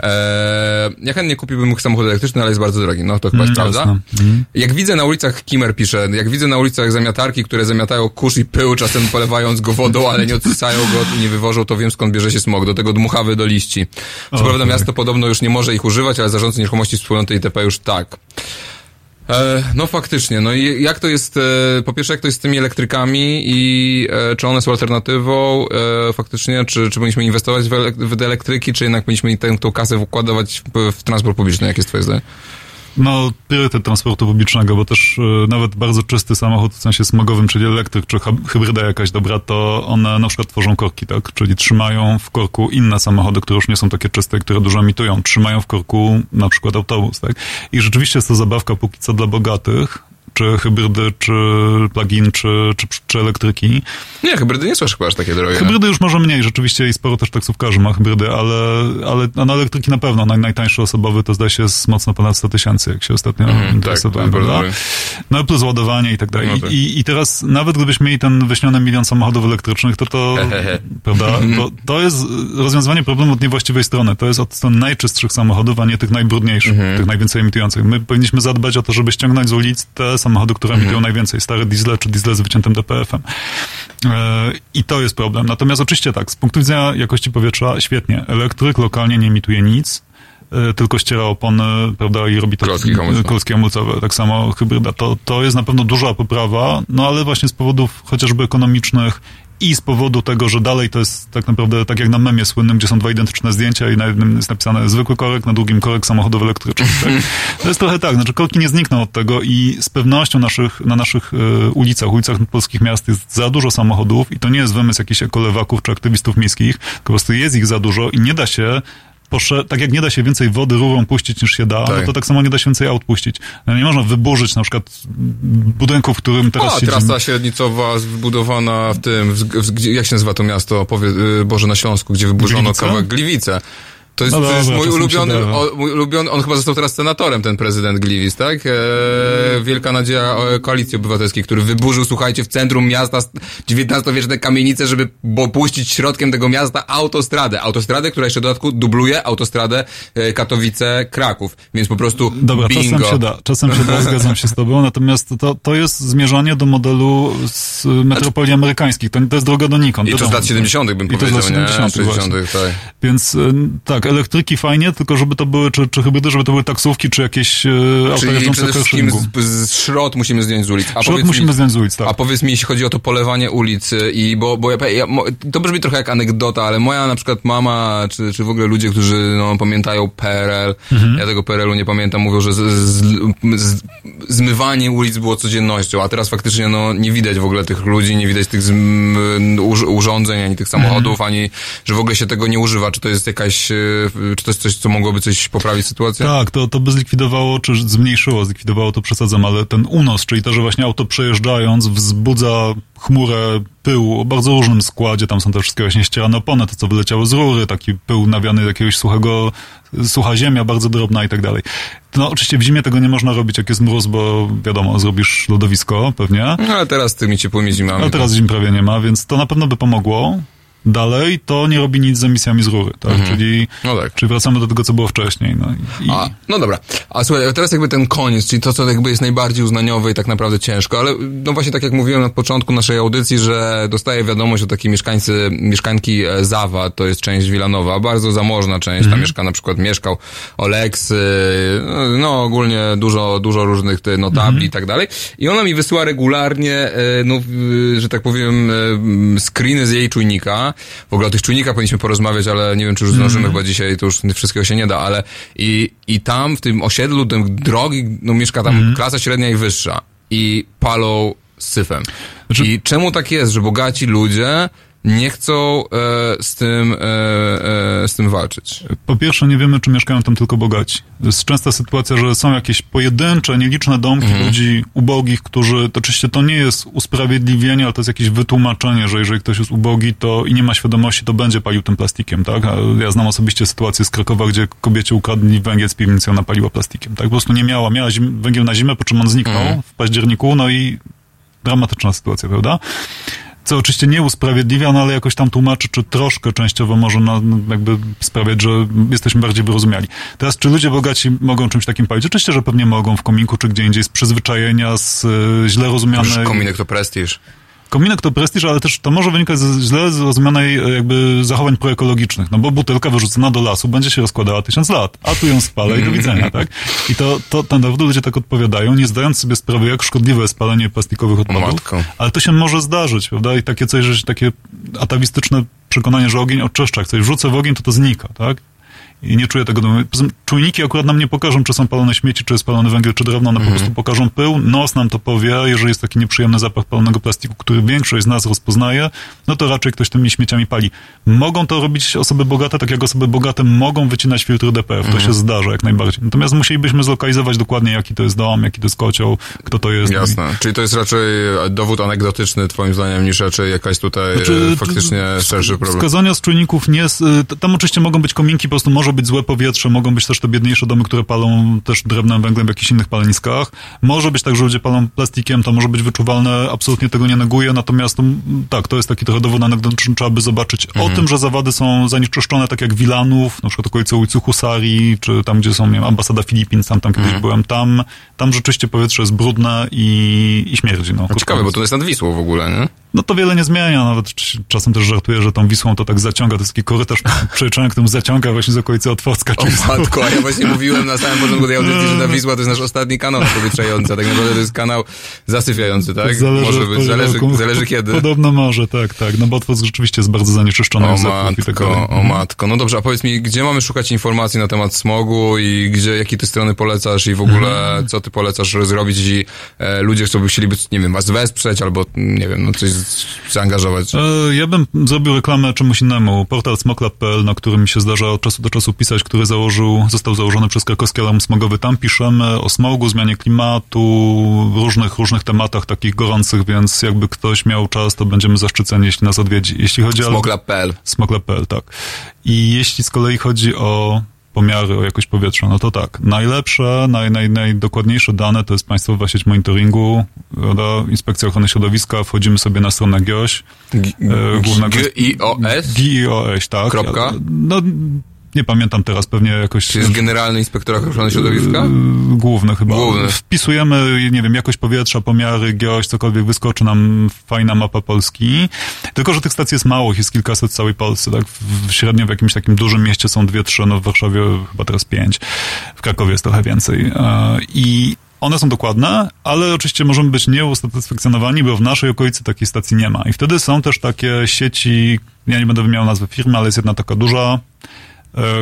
E, ja chętnie kupiłbym samochód elektryczny, ale jest bardzo drogi. No to chyba jest Mm, prawda. jasne. Mhm. Jak widzę na ulicach, Kimer pisze, jak widzę na ulicach zamiatarki, które zamiatają kurz i pył, czasem polewając go wodą, ale nie odsysają go i nie wywożą, to wiem skąd bierze się smog. Do tego dmuchawy do liści. Co O, prawda tak. miasto podobno już nie może ich używać, ale zarządcy nieruchomości wspólnoty itp. już tak. E, no faktycznie, no i jak to jest, e, po pierwsze jak to jest z tymi elektrykami i e, czy one są alternatywą faktycznie, czy, czy powinniśmy inwestować w, elek- w elektryki, czy jednak powinniśmy tę, tą kasę wkładować w transport publiczny, jakie jest twoje zdanie? No, priorytet transportu publicznego, bo też e, nawet bardzo czysty samochód, w sensie smogowym, czyli elektryk, czy hy- hybryda jakaś dobra, to one na przykład tworzą korki, tak? Czyli trzymają w korku inne samochody, które już nie są takie czyste, które dużo emitują. Trzymają w korku na przykład autobus, tak? I rzeczywiście jest to zabawka póki co dla bogatych, czy hybrydy, czy plug-in, czy, czy, czy elektryki. Nie, hybrydy nie są chyba aż takie drogie. Hybrydy już może mniej, rzeczywiście i sporo też taksówkarzy ma hybrydy, ale, ale no, elektryki na pewno. Naj, najtańszy osobowy to zdaje się jest mocno ponad 100 tysięcy, jak się ostatnio Mhm, interesowałem, tak, prawda? No plus ładowanie i tak dalej. No tak. I, I teraz nawet gdybyśmy mieli ten wyśniony milion samochodów elektrycznych, to to, prawda, to, to jest rozwiązywanie problemu od niewłaściwej strony. To jest od strony najczystszych samochodów, a nie tych najbrudniejszych, Mhm. tych najwięcej emitujących. My powinniśmy zadbać o to, żeby ściągnąć z ulic te samochody, które Mhm. emitują najwięcej, stare diesle czy diesle z wyciętym DPF-em. E, I to jest problem. Natomiast oczywiście tak, z punktu widzenia jakości powietrza, świetnie. Elektryk lokalnie nie emituje nic, e, tylko ściera opony, prawda, i robi to hamulcowe. klocki hamulcowe. Tak samo hybryda. To, to jest na pewno duża poprawa, no ale właśnie z powodów chociażby ekonomicznych i z powodu tego, że dalej to jest tak naprawdę tak jak na memie słynnym, gdzie są dwa identyczne zdjęcia i na jednym jest napisane zwykły korek, na drugim korek samochodów elektrycznych. Tak? To jest trochę tak, znaczy korki nie znikną od tego i z pewnością naszych, na naszych e, ulicach, ulicach polskich miast jest za dużo samochodów i to nie jest wymysł jakichś ekolewaków czy aktywistów miejskich, po prostu jest ich za dużo i nie da się Posze, tak jak nie da się więcej wody rurą puścić niż się da, Tak. no to tak samo nie da się więcej aut puścić. No nie można wyburzyć na przykład budynku, w którym teraz A, siedzimy. trasa średnicowa wybudowana w tym, w, w, jak się nazywa to miasto, powie, y, Boże, na Śląsku, gdzie wyburzono Gliwice? kawałek Gliwice. To jest, No to dobra, mój czasem ulubiony, o, mój ulubiony, on chyba został teraz senatorem, ten prezydent Gliwic, tak? E, wielka nadzieja e, Koalicji Obywatelskiej, który wyburzył, słuchajcie, w centrum miasta XIX-wieczne kamienice, żeby bo puścić środkiem tego miasta autostradę. Autostradę, która jeszcze w dodatku dubluje autostradę e, Katowice-Kraków. Więc po prostu Dobra, bingo. czasem się da, czasem się da, zgadzam się z tobą, natomiast to, to jest zmierzanie do modelu z metropolii amerykańskich. To, to jest droga donikąd. I to z wiadomo. lat 70. bym I to z powiedział, lat 70. nie? właśnie. 60. tak. Więc y, tak, elektryki fajnie, tylko żeby to były, czy, czy hybrydy, żeby to były taksówki, czy jakieś y, auta jeżdżące przede wszystkim z, z szrot musimy zdjąć z ulic. A Szrot musimy mi, zdjąć z ulic, tak. A powiedz mi, jeśli chodzi o to polewanie ulic y, i bo, bo ja, ja, to brzmi trochę jak anegdota, ale moja na przykład mama, czy, czy w ogóle ludzie, którzy no, pamiętają PRL, Mhm. ja tego PRL-u nie pamiętam, mówią, że z, z, z, zmywanie ulic było codziennością, a teraz faktycznie no, nie widać w ogóle tych ludzi, nie widać tych zm, urz, urządzeń, ani tych samochodów, Mhm. ani że w ogóle się tego nie używa. Czy to jest jakaś, y, czy to jest coś, co mogłoby coś poprawić sytuację? Tak, to, to by zlikwidowało, czy zmniejszyło, zlikwidowało to przesadzam, ale ten unos, czyli to, że właśnie auto przejeżdżając wzbudza chmurę pyłu o bardzo różnym składzie, tam są te wszystkie właśnie ścierane opony, to co wyleciało z rury, taki pył nawiany jakiegoś suchego, sucha ziemia, bardzo drobna i tak dalej. No oczywiście w zimie tego nie można robić, jak jest mróz, bo wiadomo, zrobisz lodowisko pewnie, No, ale teraz tymi ciepłymi zimami. a teraz zim prawie nie ma, więc to na pewno by pomogło. Dalej to nie robi nic z emisjami z rury, tak? Mhm. Czyli, No tak. czyli wracamy do tego, co było wcześniej. No, i, A, no dobra. A słuchaj, teraz jakby ten koniec, czyli to, co jakby jest najbardziej uznaniowe i tak naprawdę ciężko, ale no właśnie tak jak mówiłem na początku naszej audycji, że dostaję wiadomość od takiej mieszkańcy, mieszkanki e, Zawa, to jest część Wilanowa, bardzo zamożna część, tam Mhm. mieszka na przykład, mieszkał Oleks, y, no ogólnie dużo, dużo różnych notabli Mhm. i tak dalej. I ona mi wysyła regularnie, e, no, że tak powiem, e, screeny z jej czujnika. W ogóle o tych czujnikach powinniśmy porozmawiać, ale nie wiem, czy już zdążymy, chyba dzisiaj to już wszystkiego się nie da, ale i, i tam w tym osiedlu, tym drogi, no mieszka tam Mhm. klasa średnia i wyższa. I palą z syfem. Znaczy- I czemu tak jest, że bogaci ludzie nie chcą e, z, tym, e, e, z tym walczyć? Po pierwsze, nie wiemy, czy mieszkają tam tylko bogaci. Jest częsta sytuacja, że są jakieś pojedyncze, nieliczne domki Mhm. ludzi ubogich, którzy, to oczywiście to nie jest usprawiedliwienie, ale to jest jakieś wytłumaczenie, że jeżeli ktoś jest ubogi to i nie ma świadomości, to będzie palił tym plastikiem, tak? Ja znam osobiście sytuację z Krakowa, gdzie kobiecie ukradli węgiel z piwnicy, ona paliła plastikiem, tak? Po prostu nie miała, miała zim, węgiel na zimę, po czym on zniknął Mhm. w październiku, no i dramatyczna sytuacja, prawda? Co oczywiście nie usprawiedliwia, no ale jakoś tam tłumaczy, czy troszkę częściowo może no, jakby sprawiać, że jesteśmy bardziej wyrozumiali. Teraz, czy ludzie bogaci mogą czymś takim palić? Oczywiście, że pewnie mogą w kominku, czy gdzie indziej z przyzwyczajenia, z e, źle rozumianej... Kominek to prestiż. Kominek to prestiż, ale też to może wynikać z źle zrozumianej e, jakby zachowań proekologicznych, no bo butelka wyrzucona do lasu będzie się rozkładała tysiąc lat, a tu ją spalę i do widzenia, tak? I to, to, to naprawdę ludzie tak odpowiadają, nie zdając sobie sprawy, jak szkodliwe jest palenie plastikowych odpadów, matko. ale to się może zdarzyć, prawda? I takie coś, że takie atawistyczne przekonanie, że ogień oczyszcza, jak coś wrzucę w ogień, to to znika, tak? I nie czuję tego. Tym Czujniki akurat nam nie pokażą, czy są palone śmieci, czy jest palony węgiel, czy drewno, one po prostu pokażą pył. Nos nam to powie, jeżeli jest taki nieprzyjemny zapach palonego plastiku, który większość z nas rozpoznaje, no to raczej ktoś tymi śmieciami pali. Mogą to robić osoby bogate, tak jak osoby bogate mogą wycinać filtry DPF. To się zdarza jak najbardziej. Natomiast musielibyśmy zlokalizować dokładnie, jaki to jest dom, jaki to jest kocioł, kto to jest. Jasne. Czyli to jest raczej dowód anegdotyczny, twoim zdaniem, niż raczej jakaś tutaj Znaczy, e, faktycznie szerszy problem. Wskazania z czujników nie... y, Tam oczywiście mogą być kominki, po prostu może być złe powietrze, mogą być też te biedniejsze domy, które palą też drewnem, węglem w jakichś innych paleniskach. Może być tak, że ludzie palą plastikiem, to może być wyczuwalne, absolutnie tego nie neguję, natomiast to, m, tak, to jest taki trochę dowód anegdotyczny, trzeba by zobaczyć o tym, że zawady są zanieczyszczone, tak jak Wilanów, na przykład okolice ulicy Husarii, czy tam, gdzie są, nie wiem, ambasada Filipin, tam, tam kiedyś byłem, tam, tam rzeczywiście powietrze jest brudne i, i śmierdzi. No, No ciekawe, bo to jest nad Wisłą w ogóle, nie? No to wiele nie zmienia, nawet czasem też żartuję, że tą Wisłą to tak zaciąga, to jest taki korytarz przejrzony, który zaciąga właśnie z okolicy Otwocka. O matko, a ja właśnie mówiłem na samym początku tej audycji, że ta Wisła to jest nasz ostatni kanał napowietrzający, a tak naprawdę to jest kanał zasypiający, tak? Zależy, Może być, zależy, zależy kiedy. Podobno może, tak, tak, no bo Otwock rzeczywiście jest bardzo zanieczyszczony. O i tak matko, o matko. No dobrze, a powiedz mi, gdzie mamy szukać informacji na temat smogu i gdzie, jakie ty strony polecasz i w ogóle Mhm. co ty polecasz zrobić, jeśli e, ludzie chcą, by chcieliby, nie wiem, was wesprzeć albo, nie wiem, no coś zaangażować. E, Ja bym zrobił reklamę czemuś innemu. Portal smoklab.pl, na którym mi się zdarza od czasu do czasu pisać, który założył, został założony przez krakowski alarm smogowy. Tam piszemy o smogu, zmianie klimatu, różnych, różnych tematach takich gorących, więc jakby ktoś miał czas, to będziemy zaszczyceni, jeśli nas odwiedzi. Jeśli chodzi o... Smoglab.pl. Smoglab.pl, tak. I jeśli z kolei chodzi o pomiary, o jakość powietrza, no to tak. Najlepsze, naj, naj, najdokładniejsze dane to jest Państwowa Sieć Monitoringu, prawda? Inspekcja Ochrony Środowiska, wchodzimy sobie na stronę GIOŚ. e, głównego- GIOS? GIOS, tak. Kropka? No, nie pamiętam teraz, pewnie jakoś... Czy jest Generalny Inspektor Ochrony Środowiska? Yy, Główny chyba. Główny. Wpisujemy, nie wiem, jakość powietrza, pomiary, GIOŚ, cokolwiek, wyskoczy nam fajna mapa Polski. Tylko, że tych stacji jest mało, jest kilkaset w całej Polsce, tak? W, średnio w jakimś takim dużym mieście są dwie, trzy, no w Warszawie chyba teraz pięć. W Krakowie jest trochę więcej. E, I one są dokładne, ale oczywiście możemy być nieusatysfakcjonowani, bo w naszej okolicy takiej stacji nie ma. I wtedy są też takie sieci, ja nie będę wymieniał nazwy firmy, ale jest jedna taka duża, e,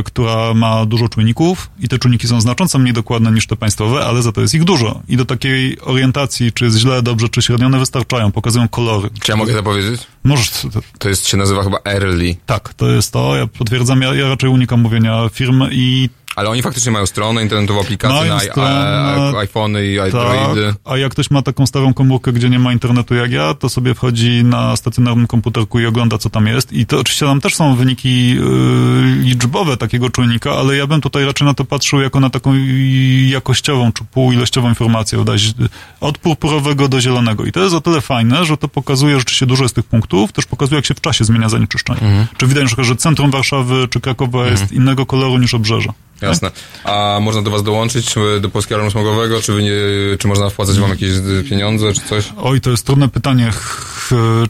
która ma dużo czujników i te czujniki są znacząco mniej dokładne niż te państwowe, ale za to jest ich dużo. I do takiej orientacji, czy jest źle, dobrze, czy średnio, one wystarczają, pokazują kolory. Czy ja mogę to powiedzieć? Możesz... To jest, się nazywa chyba Early. Tak, to jest to. Ja potwierdzam, ja, ja raczej unikam mówienia firm i Ale oni faktycznie mają stronę internetową, aplikację Mają na stronę, iPhony i tak, Androidy. a jak ktoś ma taką starą komórkę, gdzie nie ma internetu jak ja, to sobie wchodzi na stacjonarnym komputerku i ogląda, co tam jest. I to oczywiście tam też są wyniki yy, liczbowe takiego czujnika, ale ja bym tutaj raczej na to patrzył jako na taką jakościową czy półoilościową informację, od purpurowego do zielonego. I to jest o tyle fajne, że to pokazuje rzeczywiście dużo z tych punktów, też pokazuje, jak się w czasie zmienia zanieczyszczenie. Mhm. Czy widać na przykład, że centrum Warszawy czy Krakowa jest innego koloru niż obrzeże. Jasne. A można do was dołączyć, e, do Polskiego Alarmu Smogowego? Czy, wy nie, czy można wpłacać wam jakieś e, pieniądze, czy coś? Oj, to jest trudne pytanie,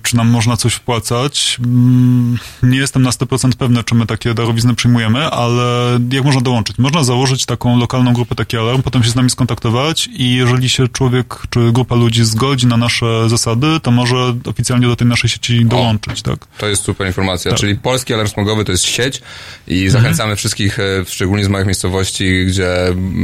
czy nam można coś wpłacać. Mm, Nie jestem na 100% pewny, czy my takie darowizny przyjmujemy, ale jak można dołączyć? Można założyć taką lokalną grupę, taki alarm, potem się z nami skontaktować i jeżeli się człowiek czy grupa ludzi zgodzi na nasze zasady, to może oficjalnie do tej naszej sieci dołączyć, tak? To jest super informacja. Tak. Czyli Polski Alarm Smogowy to jest sieć i zachęcamy wszystkich, e, szczególnie z małych miejscowości, gdzie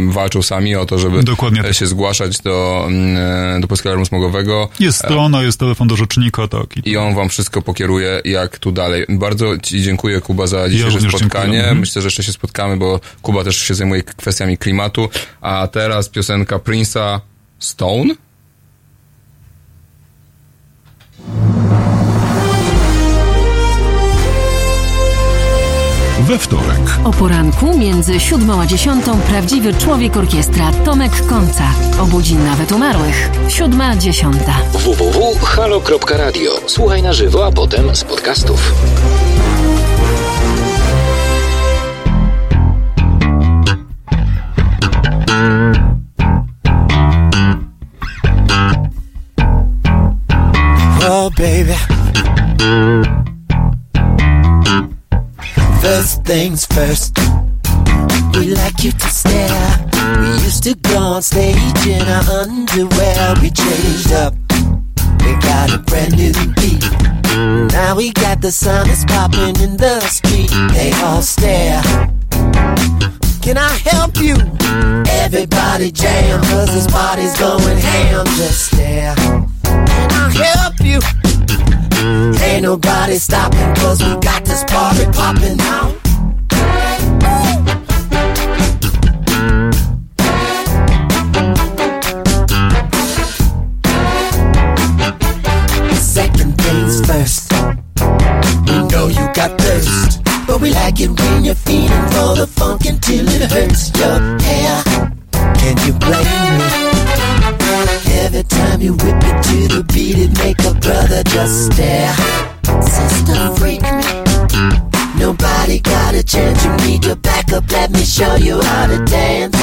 walczą sami o to, żeby Dokładnie e, się zgłaszać do, mm, e, do Polskiego Alarmu Smogowego. Jest strona, jest telefon do rzecznika, silnika, tak. I on wam wszystko pokieruje, jak tu dalej. Bardzo ci dziękuję, Kuba, za dzisiejsze również spotkanie. dziękuję. Mhm. Myślę, że jeszcze się spotkamy, bo Kuba też się zajmuje kwestiami klimatu. A teraz piosenka Prince'a Stone. We wtorek. O poranku między siódmą a dziesiątą prawdziwy człowiek orkiestra Tomek Konca. Obudzi nawet umarłych. Siódma, dziesiąta. www.halo.radio. Słuchaj na żywo, a potem z podcastów. Oh, baby. First things first. We like you to stare. We used to go on stage in our underwear. We changed up. We got a brand new beat. Now we got the sound that's popping in the street. They all stare. Can I help you? Everybody jam, cause this party's going ham. Just stare. I help you? Ain't nobody stopping, cause we got this party popping now. Second things first. We know you got thirst. But we like it when you're feeling for the funk until it hurts your hair. Can you blame me? Every time you whip it to the beat, it make a brother just stare. Sister, freak me. Nobody got a chance. You need your backup. Let me show you how to dance.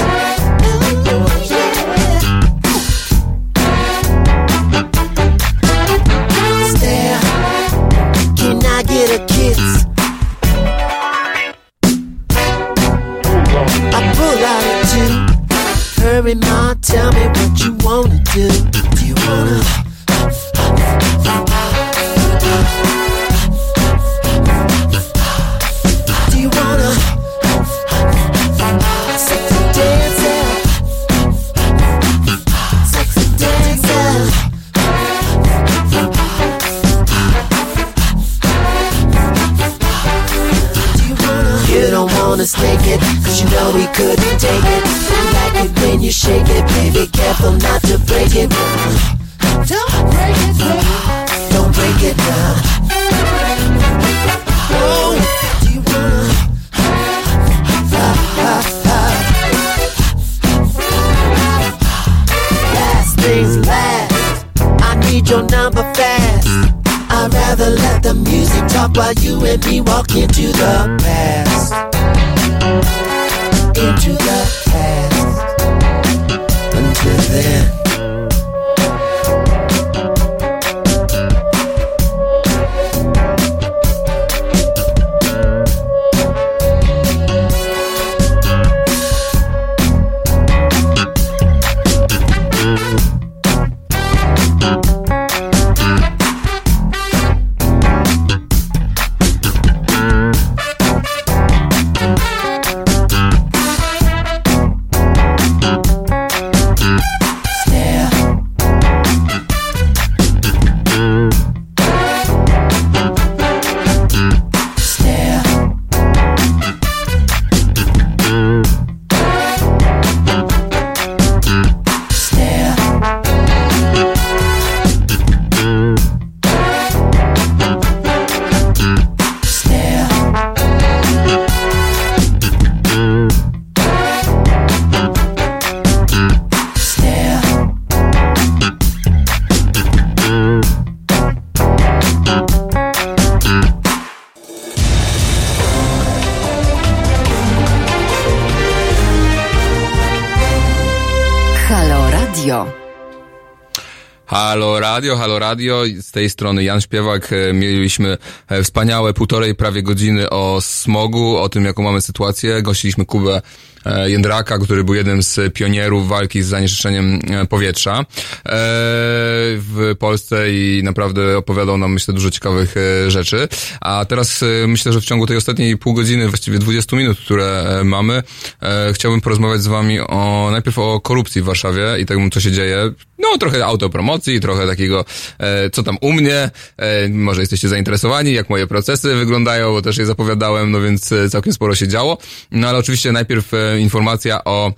Radio, z tej strony Jan Śpiewak. E, Mieliśmy e, wspaniałe półtorej prawie godziny o smogu, o tym jaką mamy sytuację. Gościliśmy Kubę e, Jędraka, który był jednym z pionierów walki z zanieczyszczeniem powietrza w Polsce i naprawdę opowiadał nam, myślę, dużo ciekawych e, rzeczy. A teraz e, myślę, że w ciągu tej ostatniej pół godziny, właściwie 20 minut, które e, mamy, e, chciałbym porozmawiać z wami o, najpierw o korupcji w Warszawie i tym, co się dzieje. No, trochę autopromocji, trochę takiego, e, co tam u mnie, e, może jesteście zainteresowani, jak moje procesy wyglądają, bo też je zapowiadałem, no więc e, całkiem sporo się działo. No ale oczywiście najpierw e, informacja o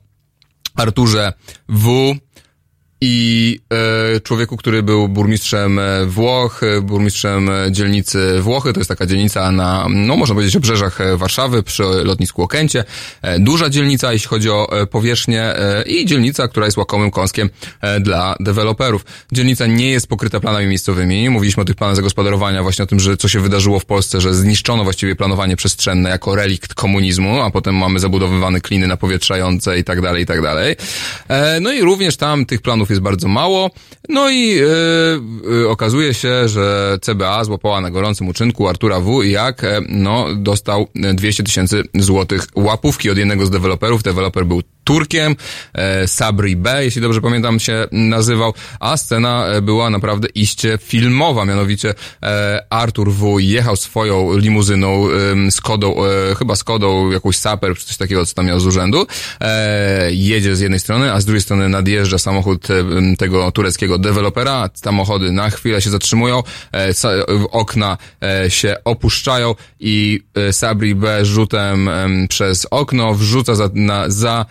Arturze W. I e, człowieku, który był burmistrzem e, Włoch, e, burmistrzem dzielnicy Włochy, to jest taka dzielnica na, no można powiedzieć, obrzeżach Warszawy, przy lotnisku Okęcie. Duża dzielnica, jeśli chodzi o powierzchnię i dzielnica, która jest łakomym kąskiem dla deweloperów. Dzielnica nie jest pokryta planami miejscowymi. Mówiliśmy o tych planach zagospodarowania, właśnie o tym, że co się wydarzyło w Polsce, że zniszczono właściwie planowanie przestrzenne jako relikt komunizmu, a potem mamy zabudowywane kliny napowietrzające i tak dalej, i tak dalej. No i również tam tych planów jest bardzo mało. No i e, e, okazuje się, że CBA złapała na gorącym uczynku Artura W. jak e, no, dostał 200 tysięcy złotych łapówki od jednego z deweloperów. Deweloper był Turkiem, e, Sabri B, jeśli dobrze pamiętam się nazywał, a scena e, była naprawdę iście filmowa, mianowicie e, Artur W. jechał swoją limuzyną, Skodą, e, chyba Skodą, jakąś Saper, czy coś takiego, co tam miał z urzędu, jedzie z jednej strony, a z drugiej strony nadjeżdża samochód tego tureckiego dewelopera, samochody na chwilę się zatrzymują, okna się opuszczają i Sabri B rzutem em, przez okno wrzuca za, na, za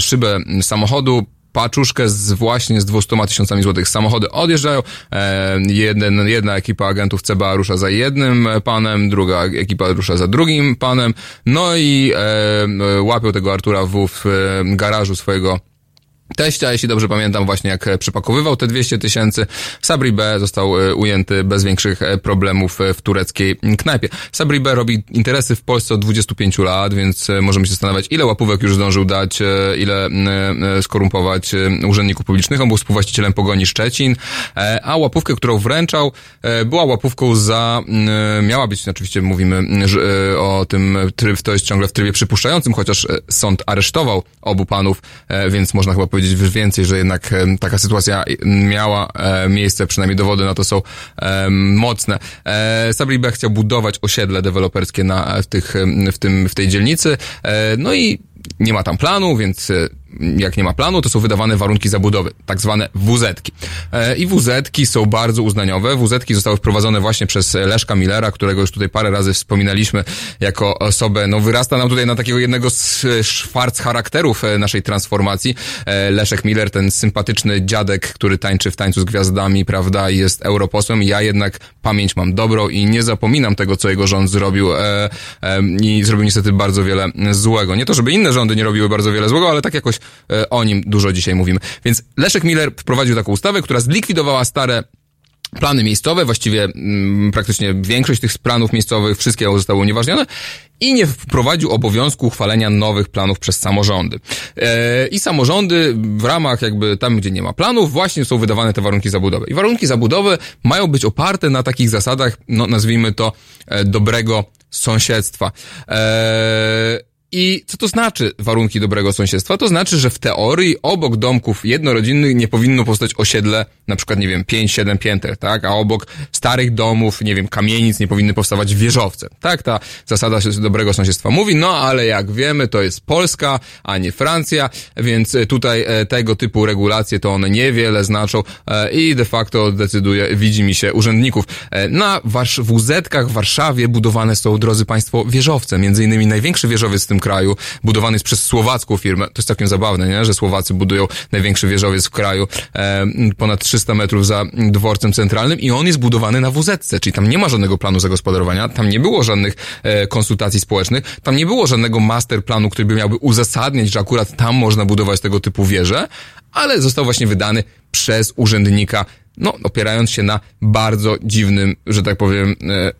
szybę samochodu. Paczuszkę z właśnie z 200 tysiącami złotych. Samochody odjeżdżają, e, jeden, jedna ekipa agentów CBA rusza za jednym panem, druga ekipa rusza za drugim panem, no i e, łapią tego Artura W w e, garażu swojego teścia, jeśli dobrze pamiętam, właśnie jak e, przepakowywał te 200 tysięcy. Sabri B został e, ujęty bez większych e, problemów w tureckiej knajpie. Sabri B robi interesy w Polsce od 25 lat, więc możemy się zastanawiać, ile łapówek już zdążył dać, ile skorumpować urzędników publicznych. On był współwłaścicielem Pogoni Szczecin, a łapówkę, którą wręczał, była łapówką za, miała być, oczywiście mówimy o tym, tryb, to jest ciągle w trybie przypuszczającym, chociaż sąd aresztował obu panów, więc można chyba powiedzieć więcej, że jednak taka sytuacja miała e, miejsce, przynajmniej dowody na to są mocne. E, Sabri B chciał budować osiedle deweloperskie na, w, tych, w, tym, w tej dzielnicy, e, no i nie ma tam planu, więc jak nie ma planu, to są wydawane warunki zabudowy, tak zwane WZ-ki. E, I WZ-ki są bardzo uznaniowe. WZ-ki zostały wprowadzone właśnie przez Leszka Millera, którego już tutaj parę razy wspominaliśmy jako osobę, no wyrasta nam tutaj na takiego jednego z e, szwarc charakterów e, naszej transformacji. Leszek Miller, ten sympatyczny dziadek, który tańczy w tańcu z gwiazdami, prawda, i jest europosłem. Ja jednak pamięć mam dobrą i nie zapominam tego, co jego rząd zrobił i zrobił niestety bardzo wiele złego. Nie to, żeby inne rządy nie robiły bardzo wiele złego, ale tak jakoś e, o nim dużo dzisiaj mówimy. Więc Leszek Miller wprowadził taką ustawę, która zlikwidowała stare plany miejscowe, właściwie mm, praktycznie większość tych planów miejscowych, wszystkie zostały unieważnione i nie wprowadził obowiązku uchwalenia nowych planów przez samorządy. E, I samorządy w ramach jakby tam, gdzie nie ma planów, właśnie są wydawane te warunki zabudowy. I warunki zabudowy mają być oparte na takich zasadach, no nazwijmy to, e, dobrego sąsiedztwa. E, i co to znaczy warunki dobrego sąsiedztwa? To znaczy, że w teorii obok domków jednorodzinnych nie powinno powstać osiedle, na przykład, nie wiem, 5-7 pięter, tak? A obok starych domów, nie wiem, kamienic nie powinny powstawać wieżowce. Tak, ta zasada dobrego sąsiedztwa mówi, no ale jak wiemy, to jest Polska, a nie Francja, więc e, tutaj e, tego typu regulacje to one niewiele znaczą e, i de facto decyduje, widzi mi się, urzędników. Na Warsz- WZ-kach w Warszawie budowane są, drodzy Państwo, wieżowce. Między innymi największy wieżowiec w tym kraju, budowany jest przez słowacką firmę. To jest całkiem zabawne, nie? że Słowacy budują największy wieżowiec w kraju, e, ponad 300 metrów za dworcem centralnym i on jest budowany na WZ-ce, czyli tam nie ma żadnego planu zagospodarowania, tam nie było żadnych e, konsultacji społecznych, tam nie było żadnego master planu, który by miałby uzasadniać, że akurat tam można budować tego typu wieże, ale został właśnie wydany przez urzędnika no, opierając się na bardzo dziwnym, że tak powiem, e,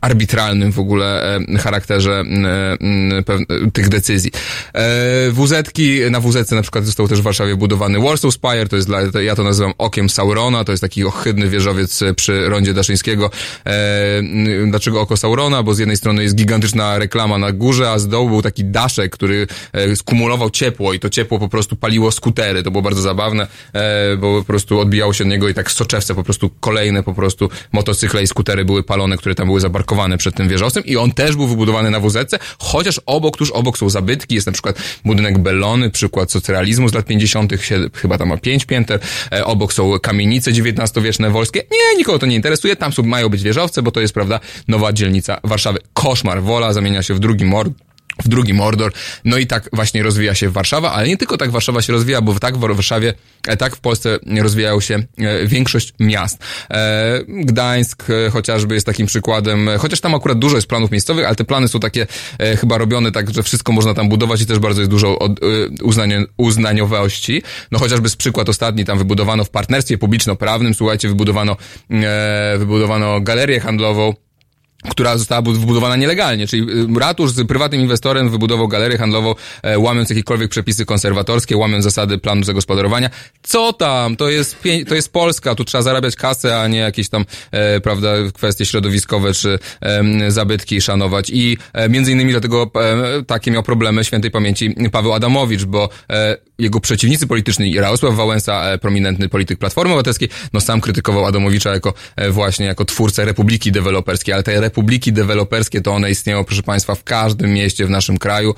arbitralnym w ogóle e, charakterze e, tych decyzji. WZ-ki, na WZ na przykład został też w Warszawie budowany Warsaw Spire, to jest dla, ja to nazywam okiem Saurona, to jest taki ohydny wieżowiec przy rondzie Daszyńskiego. Dlaczego oko Saurona? Bo z jednej strony jest gigantyczna reklama na górze, a z dołu był taki daszek, który skumulował ciepło i to ciepło po prostu paliło skutery. To było bardzo zabawne, bo po prostu odbijało się od niego i tak soczewce po prostu kolejne po prostu motocykle i skutery były palone, które tam były zabarkowane przed tym wieżowcem i on też był wybudowany na WZ, chociaż obok, tuż obok są zabytki, jest na przykład budynek Bellony, przykład socrealizmu z lat 50., sie- chyba tam ma pięć pięter, e, obok są kamienice XIX-wieczne wolskie. Nie, nikogo to nie interesuje, tam są, mają być wieżowce, bo to jest, prawda, nowa dzielnica Warszawy. Koszmar, Wola zamienia się w drugi mord w drugi Mordor. No i tak właśnie rozwija się Warszawa, ale nie tylko tak Warszawa się rozwija, bo tak w Warszawie, e, tak w Polsce rozwijają się e, większość miast. E, Gdańsk chociażby jest takim przykładem, chociaż tam akurat dużo jest planów miejscowych, ale te plany są takie chyba robione tak, że wszystko można tam budować i też bardzo jest dużo od, uznanie, uznaniowości. No chociażby z przykład ostatni, tam wybudowano w partnerstwie publiczno-prawnym, słuchajcie, wybudowano, wybudowano galerię handlową, która została bud- wybudowana nielegalnie, czyli y, ratusz z prywatnym inwestorem wybudował galerię handlową, e, łamiąc jakiekolwiek przepisy konserwatorskie, łamiąc zasady planu zagospodarowania. Co tam? To jest, to jest Polska, tu trzeba zarabiać kasę, a nie jakieś tam, e, prawda, kwestie środowiskowe czy em, zabytki szanować. I e, między innymi dlatego e, takie miał problemy świętej pamięci Paweł Adamowicz, bo e, jego przeciwnicy polityczni, Jarosław Wałęsa, e, prominentny polityk Platformy Obywatelskiej, no sam krytykował Adamowicza jako e, właśnie jako twórcę Republiki Deweloperskiej, ale te republiki deweloperskie to one istnieją, proszę Państwa, w każdym mieście w naszym kraju. E,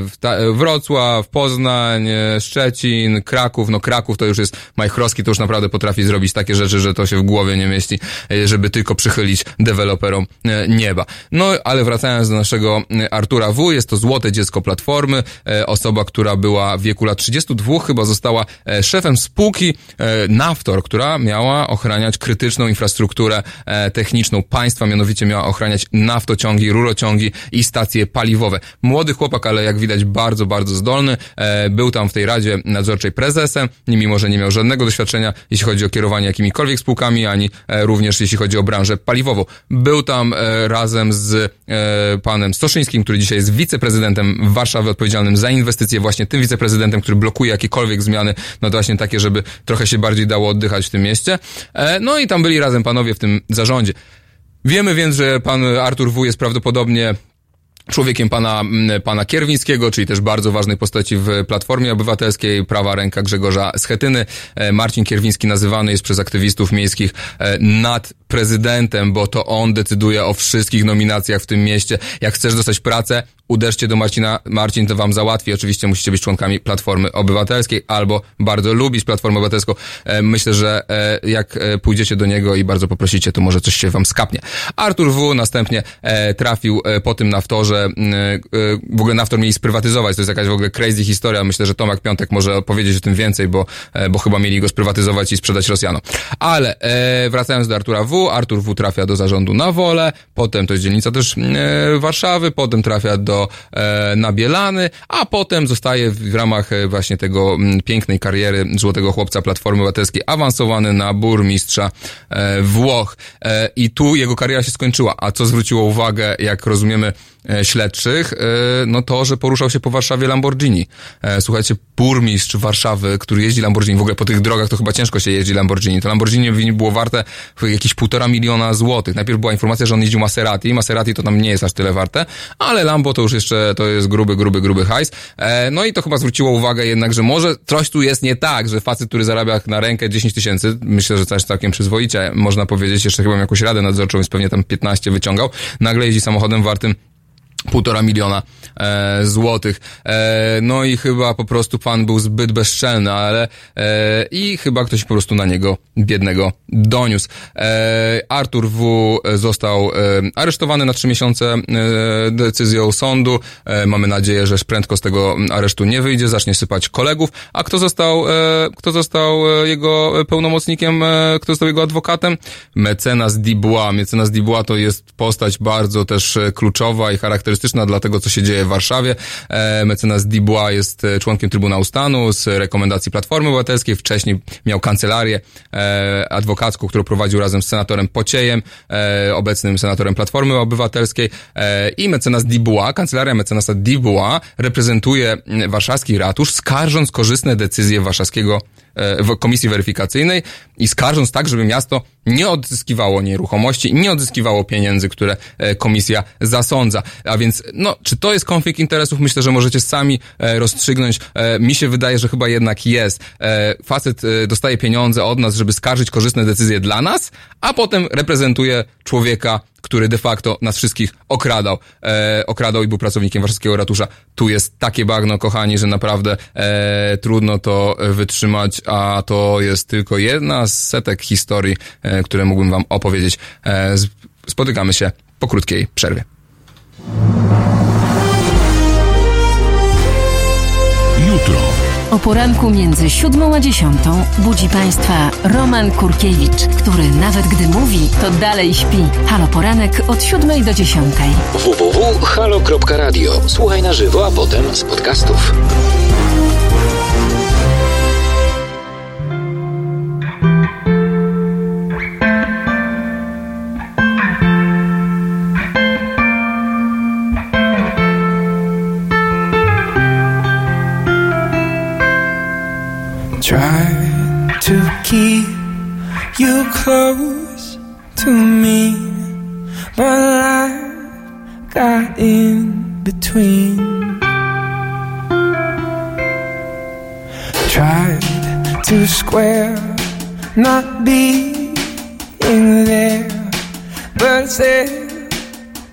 w ta, Wrocław, Poznań, Szczecin, Kraków, no Kraków to już jest Majchrowski, to już naprawdę potrafi zrobić takie rzeczy, że to się w głowie nie mieści, żeby tylko przychylić deweloperom nieba. No, ale wracając do naszego Artura W., jest to złote dziecko Platformy, osoba, która była w wieku lat 32, chyba została e, szefem spółki e, Naftor, która miała ochraniać krytyczną infrastrukturę e, techniczną państwa, mianowicie miała ochraniać naftociągi, rurociągi i stacje paliwowe. Młody chłopak, ale jak widać bardzo, bardzo zdolny. Był tam w tej radzie nadzorczej prezesem, mimo że nie miał żadnego doświadczenia, jeśli chodzi o kierowanie jakimikolwiek spółkami, ani również jeśli chodzi o branżę paliwową. Był tam razem z panem Stoszyńskim, który dzisiaj jest wiceprezydentem Warszawy, odpowiedzialnym za inwestycje, właśnie tym wiceprezydentem, który blokuje jakiekolwiek zmiany, no to właśnie takie, żeby trochę się bardziej dało oddychać w tym mieście. E, No i tam byli razem panowie w tym zarządzie. Wiemy więc, że pan Artur W. jest prawdopodobnie człowiekiem pana, mm, pana Kierwińskiego, czyli też bardzo ważnej postaci w Platformie Obywatelskiej, prawa ręka Grzegorza Schetyny. E, Marcin Kierwiński nazywany jest przez aktywistów miejskich e, nad prezydentem, bo to on decyduje o wszystkich nominacjach w tym mieście. Jak chcesz dostać pracę, uderzcie do Marcina, Marcin to wam załatwi. Oczywiście musicie być członkami Platformy Obywatelskiej albo bardzo lubić Platformę Obywatelską. E, Myślę, że jak pójdziecie do niego i bardzo poprosicie, to może coś się wam skapnie. Artur W. następnie trafił po tym naftorze, m, e, w ogóle naftor mieli sprywatyzować. To jest jakaś w ogóle crazy historia. Myślę, że Tomek Piątek może opowiedzieć o tym więcej, bo, e, bo chyba mieli go sprywatyzować i sprzedać Rosjanom. Ale e, wracając do Artura W. Artur W. trafia do zarządu na wolę, potem to jest dzielnica też e, Warszawy, potem trafia do e, na Bielany, a potem zostaje w, ramach właśnie tego pięknej kariery złotego chłopca Platformy Obywatelskiej awansowany na burmistrza Włoch. I tu jego kariera się skończyła. A co zwróciło uwagę, jak rozumiemy, śledczych, e, no to, że poruszał się po Warszawie Lamborghini. E, Słuchajcie, burmistrz Warszawy, który jeździ Lamborghini, w ogóle po tych drogach to chyba ciężko się jeździ Lamborghini. To Lamborghini było warte jakieś półtora miliona złotych. Najpierw była informacja, że on jeździł Maserati. Maserati to tam nie jest aż tyle warte, ale Lambo to już jeszcze, to jest gruby, gruby, gruby hajs. E, No i to chyba zwróciło uwagę jednak, że może coś tu jest nie tak, że facet, który zarabia na rękę 10 tysięcy, myślę, że coś całkiem przyzwoicie, można powiedzieć, jeszcze chyba jakąś radę nadzorczą, więc pewnie tam 15 wyciągał, nagle jeździ samochodem wartym półtora miliona e, złotych. E, no i chyba po prostu pan był zbyt bezczelny, ale e, i chyba ktoś po prostu na niego biednego doniósł. E, Artur W. został e, aresztowany na trzy miesiące e, decyzją sądu. E, mamy nadzieję, że prędko z tego aresztu nie wyjdzie, zacznie sypać kolegów. A kto został, e, kto został e, jego pełnomocnikiem, e, kto został jego adwokatem? Mecenas Dubois. Mecenas Dubois to jest postać bardzo też e, kluczowa i charakterystyczna charakterystyczna dla tego, co się dzieje w Warszawie. E, mecenas Dubois jest e, członkiem Trybunału Stanu z rekomendacji Platformy Obywatelskiej. Wcześniej miał kancelarię e, adwokacką, którą prowadził razem z senatorem Pociejem, obecnym senatorem Platformy Obywatelskiej. I mecenas Dubois, kancelaria mecenasa Dubois reprezentuje warszawski ratusz, skarżąc korzystne decyzje warszawskiego komisji weryfikacyjnej i skarżąc tak, żeby miasto nie odzyskiwało nieruchomości, nie odzyskiwało pieniędzy, które e, komisja zasądza. A więc, no, czy to jest konflikt interesów? Myślę, że możecie sami e, rozstrzygnąć. E, Mi się wydaje, że chyba jednak jest. E, Facet e, dostaje pieniądze od nas, żeby skarżyć korzystne decyzje dla nas, a potem reprezentuje człowieka, który de facto nas wszystkich okradał. E, okradał i był pracownikiem warszawskiego ratusza. Tu jest takie bagno, kochani, że naprawdę e, trudno to wytrzymać, a to jest tylko jedna z setek historii, e, które mógłbym wam opowiedzieć. E, spotykamy się po krótkiej przerwie. O poranku między siódmą a dziesiątą budzi Państwa Roman Kurkiewicz, który nawet gdy mówi, to dalej śpi. Halo Poranek od siódmej do dziesiątej. www.halo.radio. Słuchaj na żywo, a potem z podcastów. Try to keep you close to me, but life got in between. Tried to square not being there, but said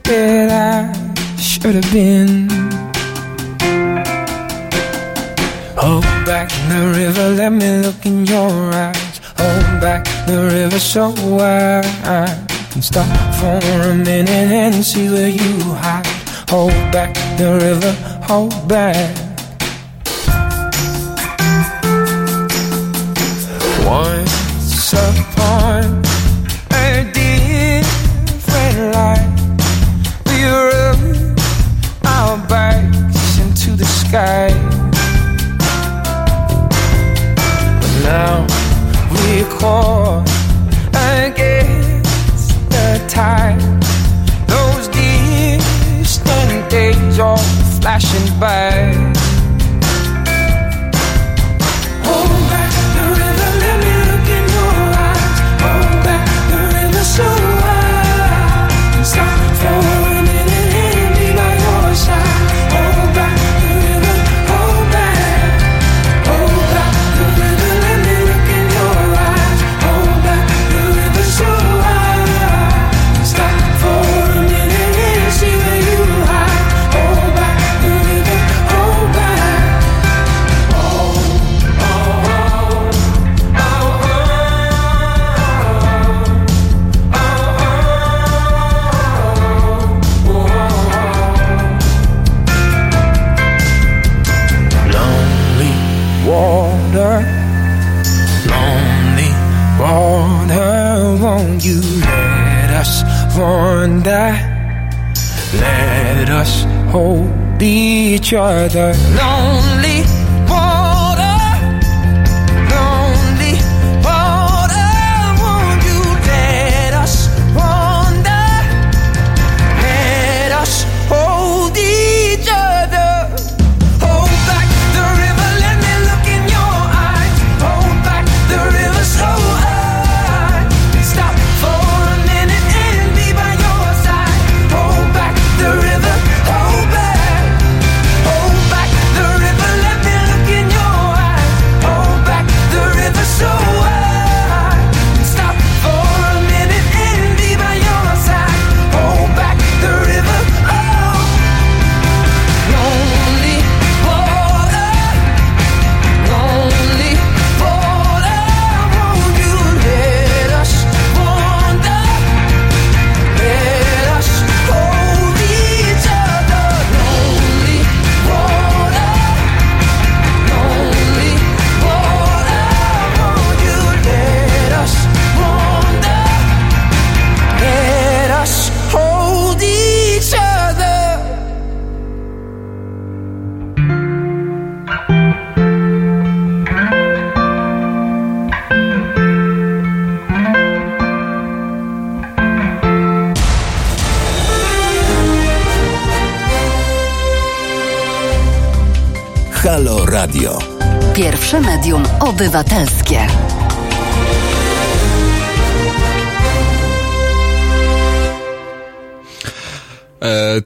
that I should have been. Hold back the river, let me look in your eyes. Hold back the river so I can stop for a minute and see where you hide. Hold back the river, hold back. Once upon a different life, we rode our bikes into the sky. Now we're caught against the tide. Those distant days are flashing by.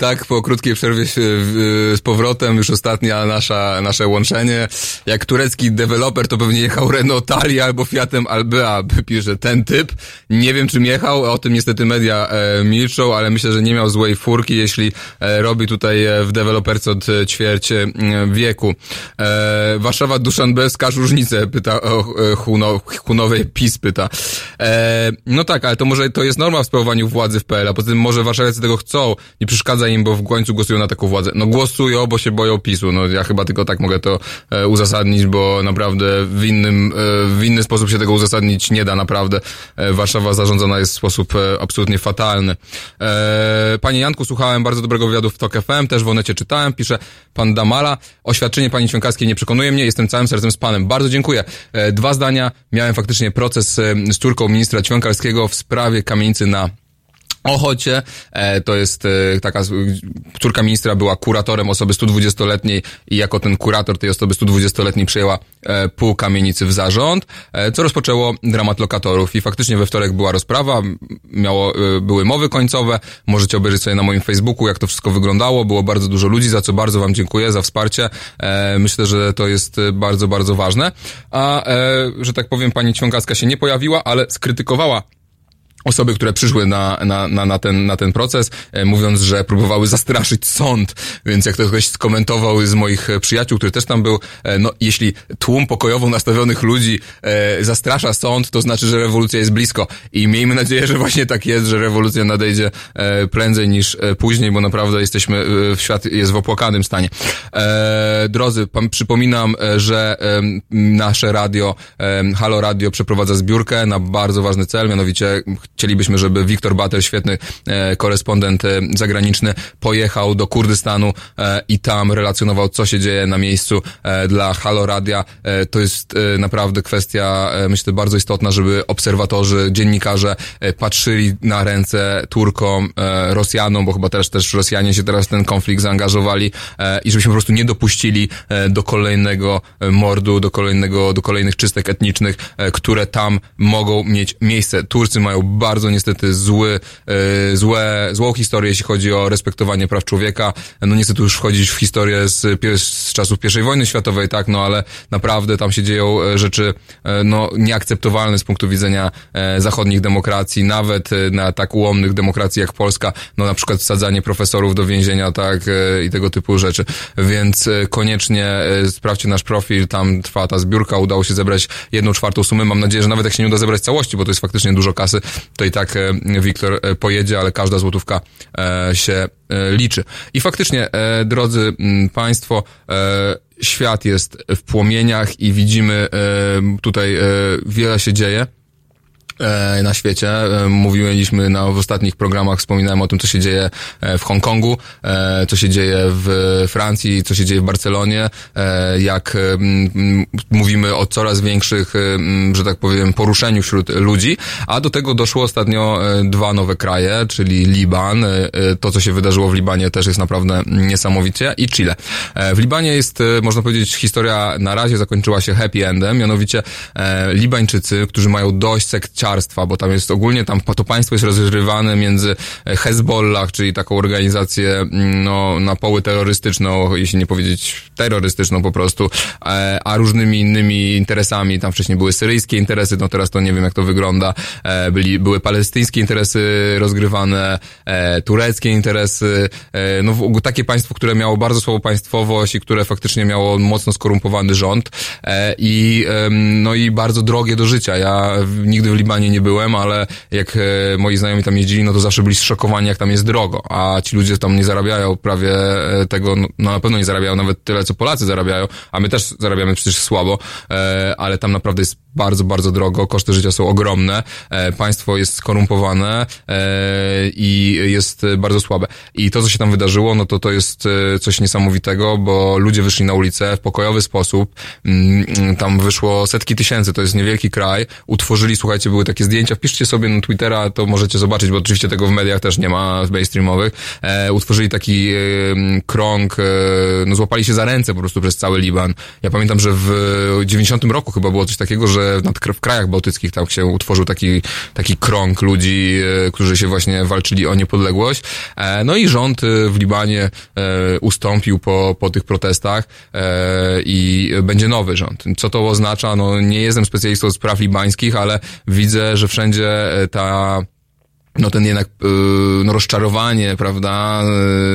Tak, po krótkiej przerwie z powrotem, już ostatnia nasza, nasze łączenie. Jak turecki deweloper, to pewnie jechał Renault Tali albo Fiatem Albea, pisze ten typ. Nie wiem, czym jechał, o tym niestety media e, milczą, ale myślę, że nie miał złej furki, jeśli e, robi tutaj e, w deweloperce od e, ćwierć e, wieku. E, Warszawa Duszanbe, skaż różnicę, pyta o e, Huno, Hunowej PiS pyta. E, no tak, ale to może to jest norma w sprawowaniu władzy w PL, a poza tym może warszawiacy tego chcą, nie przeszkadza im, bo w końcu głosują na taką władzę. No głosują, bo się boją PiSu. No ja chyba tylko tak mogę to e, uzasadnić, bo naprawdę w innym, e, w inny sposób się tego uzasadnić nie da, naprawdę. E, Warszawa zarządzana jest w sposób e, absolutnie fatalny. E, Panie Janku, słuchałem bardzo dobrego wywiadu w TOK FM, też w Onecie czytałem, pisze pan Damala. Oświadczenie pani Ćwiąkowskiej nie przekonuje mnie, jestem całym sercem z panem. Bardzo dziękuję. E, Dwa zdania. Miałem faktycznie proces e, z córką ministra Ćwiąkalskiego w sprawie kamienicy na Ochocie, e, to jest e, taka, córka ministra była kuratorem osoby 120-letniej i jako ten kurator tej osoby 120-letniej przejęła e, pół kamienicy w zarząd, co rozpoczęło dramat lokatorów. I faktycznie we wtorek była rozprawa, miało, były mowy końcowe, możecie obejrzeć sobie na moim Facebooku, jak to wszystko wyglądało, było bardzo dużo ludzi, za co bardzo wam dziękuję, za wsparcie, myślę, że to jest bardzo, bardzo ważne, a, że tak powiem, pani Ćwiąkacka się nie pojawiła, ale skrytykowała osoby, które przyszły na, na, na, na, ten, na ten proces, e, mówiąc, że próbowały zastraszyć sąd, więc jak to ktoś skomentował z moich e, przyjaciół, który też tam był, e, no jeśli tłum pokojowo nastawionych ludzi e, zastrasza sąd, to znaczy, że rewolucja jest blisko i miejmy nadzieję, że właśnie tak jest, że rewolucja nadejdzie e, prędzej niż e, później, bo naprawdę jesteśmy, e, w świat jest w opłakanym stanie. E, drodzy, pan, przypominam, e, że em, nasze radio, em, Halo Radio przeprowadza zbiórkę na bardzo ważny cel, mianowicie chcielibyśmy, żeby Wiktor Batel, świetny e, korespondent e, zagraniczny, pojechał do Kurdystanu e, i tam relacjonował, co się dzieje na miejscu dla Halo Radia. To jest naprawdę kwestia, myślę, bardzo istotna, żeby obserwatorzy, dziennikarze patrzyli na ręce Turkom, Rosjanom, bo chyba też, też Rosjanie się teraz w ten konflikt zaangażowali i żebyśmy po prostu nie dopuścili do kolejnego mordu, do kolejnego, do kolejnych czystek etnicznych, które tam mogą mieć miejsce. Turcy mają bardzo niestety zły, e, złe, złą historię, jeśli chodzi o respektowanie praw człowieka. No niestety już wchodzić w historię z, z czasów I wojny światowej, tak, no ale naprawdę tam się dzieją e, rzeczy, e, no nieakceptowalne z punktu widzenia zachodnich demokracji, nawet na tak ułomnych demokracji jak Polska, no na przykład wsadzanie profesorów do więzienia, tak, i tego typu rzeczy. Więc koniecznie sprawdźcie nasz profil, tam trwa ta zbiórka, udało się zebrać jedną czwartą sumy. Mam nadzieję, że nawet jak się nie uda zebrać całości, bo to jest faktycznie dużo kasy, to i tak e, Wiktor e, pojedzie, ale każda złotówka e, się liczy. I faktycznie, drodzy Państwo, świat jest w płomieniach i widzimy tutaj wiele się dzieje na świecie. E, Mówiliśmy na, w ostatnich programach, wspominałem o tym, co się dzieje e, w Hongkongu, e, co się dzieje w Francji, co się dzieje w Barcelonie, e, jak e, mówimy o coraz większych, e, że tak powiem, poruszeniu wśród ludzi, a do tego doszło ostatnio e, dwa nowe kraje, czyli Liban. E, e, To, co się wydarzyło w Libanie też jest naprawdę niesamowicie i Chile. E, W Libanie jest, e, można powiedzieć, historia na razie zakończyła się happy endem, mianowicie e, Libańczycy, którzy mają dość sekciarstwa, bo tam jest ogólnie, tam to państwo jest rozrywane między Hezbollah, czyli taką organizację mm, no, na poły terrorystyczną, jeśli nie powiedzieć terrorystyczną po prostu, e, a różnymi innymi interesami. Tam wcześniej były syryjskie interesy, no teraz to nie wiem jak to wygląda. E, byli, były palestyńskie interesy rozgrywane, e, tureckie interesy, no takie państwo, które miało bardzo słabą państwowość i które faktycznie miało mocno skorumpowany rząd i no i bardzo drogie do życia. Ja nigdy w Libanie nie byłem, ale jak e, moi znajomi tam jeździli, no to zawsze byli zszokowani, jak tam jest drogo, a ci ludzie tam nie zarabiają prawie e, tego, no, no na pewno nie zarabiają nawet tyle, co Polacy zarabiają, a my też zarabiamy przecież słabo, e, ale tam naprawdę jest bardzo, bardzo drogo, koszty życia są ogromne, państwo jest skorumpowane i jest bardzo słabe. I to, co się tam wydarzyło, no to to jest coś niesamowitego, bo ludzie wyszli na ulicę w pokojowy sposób, mm, tam wyszło setki tysięcy, to jest niewielki kraj, utworzyli, słuchajcie, były takie zdjęcia, wpiszcie sobie na Twittera, to możecie zobaczyć, bo oczywiście tego w mediach też nie ma w mainstreamowych. E, utworzyli taki e, krąg, e, no złapali się za ręce po prostu przez cały Liban. Ja pamiętam, że w 90 roku chyba było coś takiego, że nad, w krajach bałtyckich tam się utworzył taki, taki krąg ludzi, e, którzy się właśnie walczyli o niepodległość. E, no i rząd e, w Libanie e, ustąpił po, po tych protestach e, i będzie nowy rząd. Co to oznacza? No nie jestem specjalistą od spraw libańskich, ale widzę, że wszędzie e, ta no ten jednak yy, no rozczarowanie, prawda,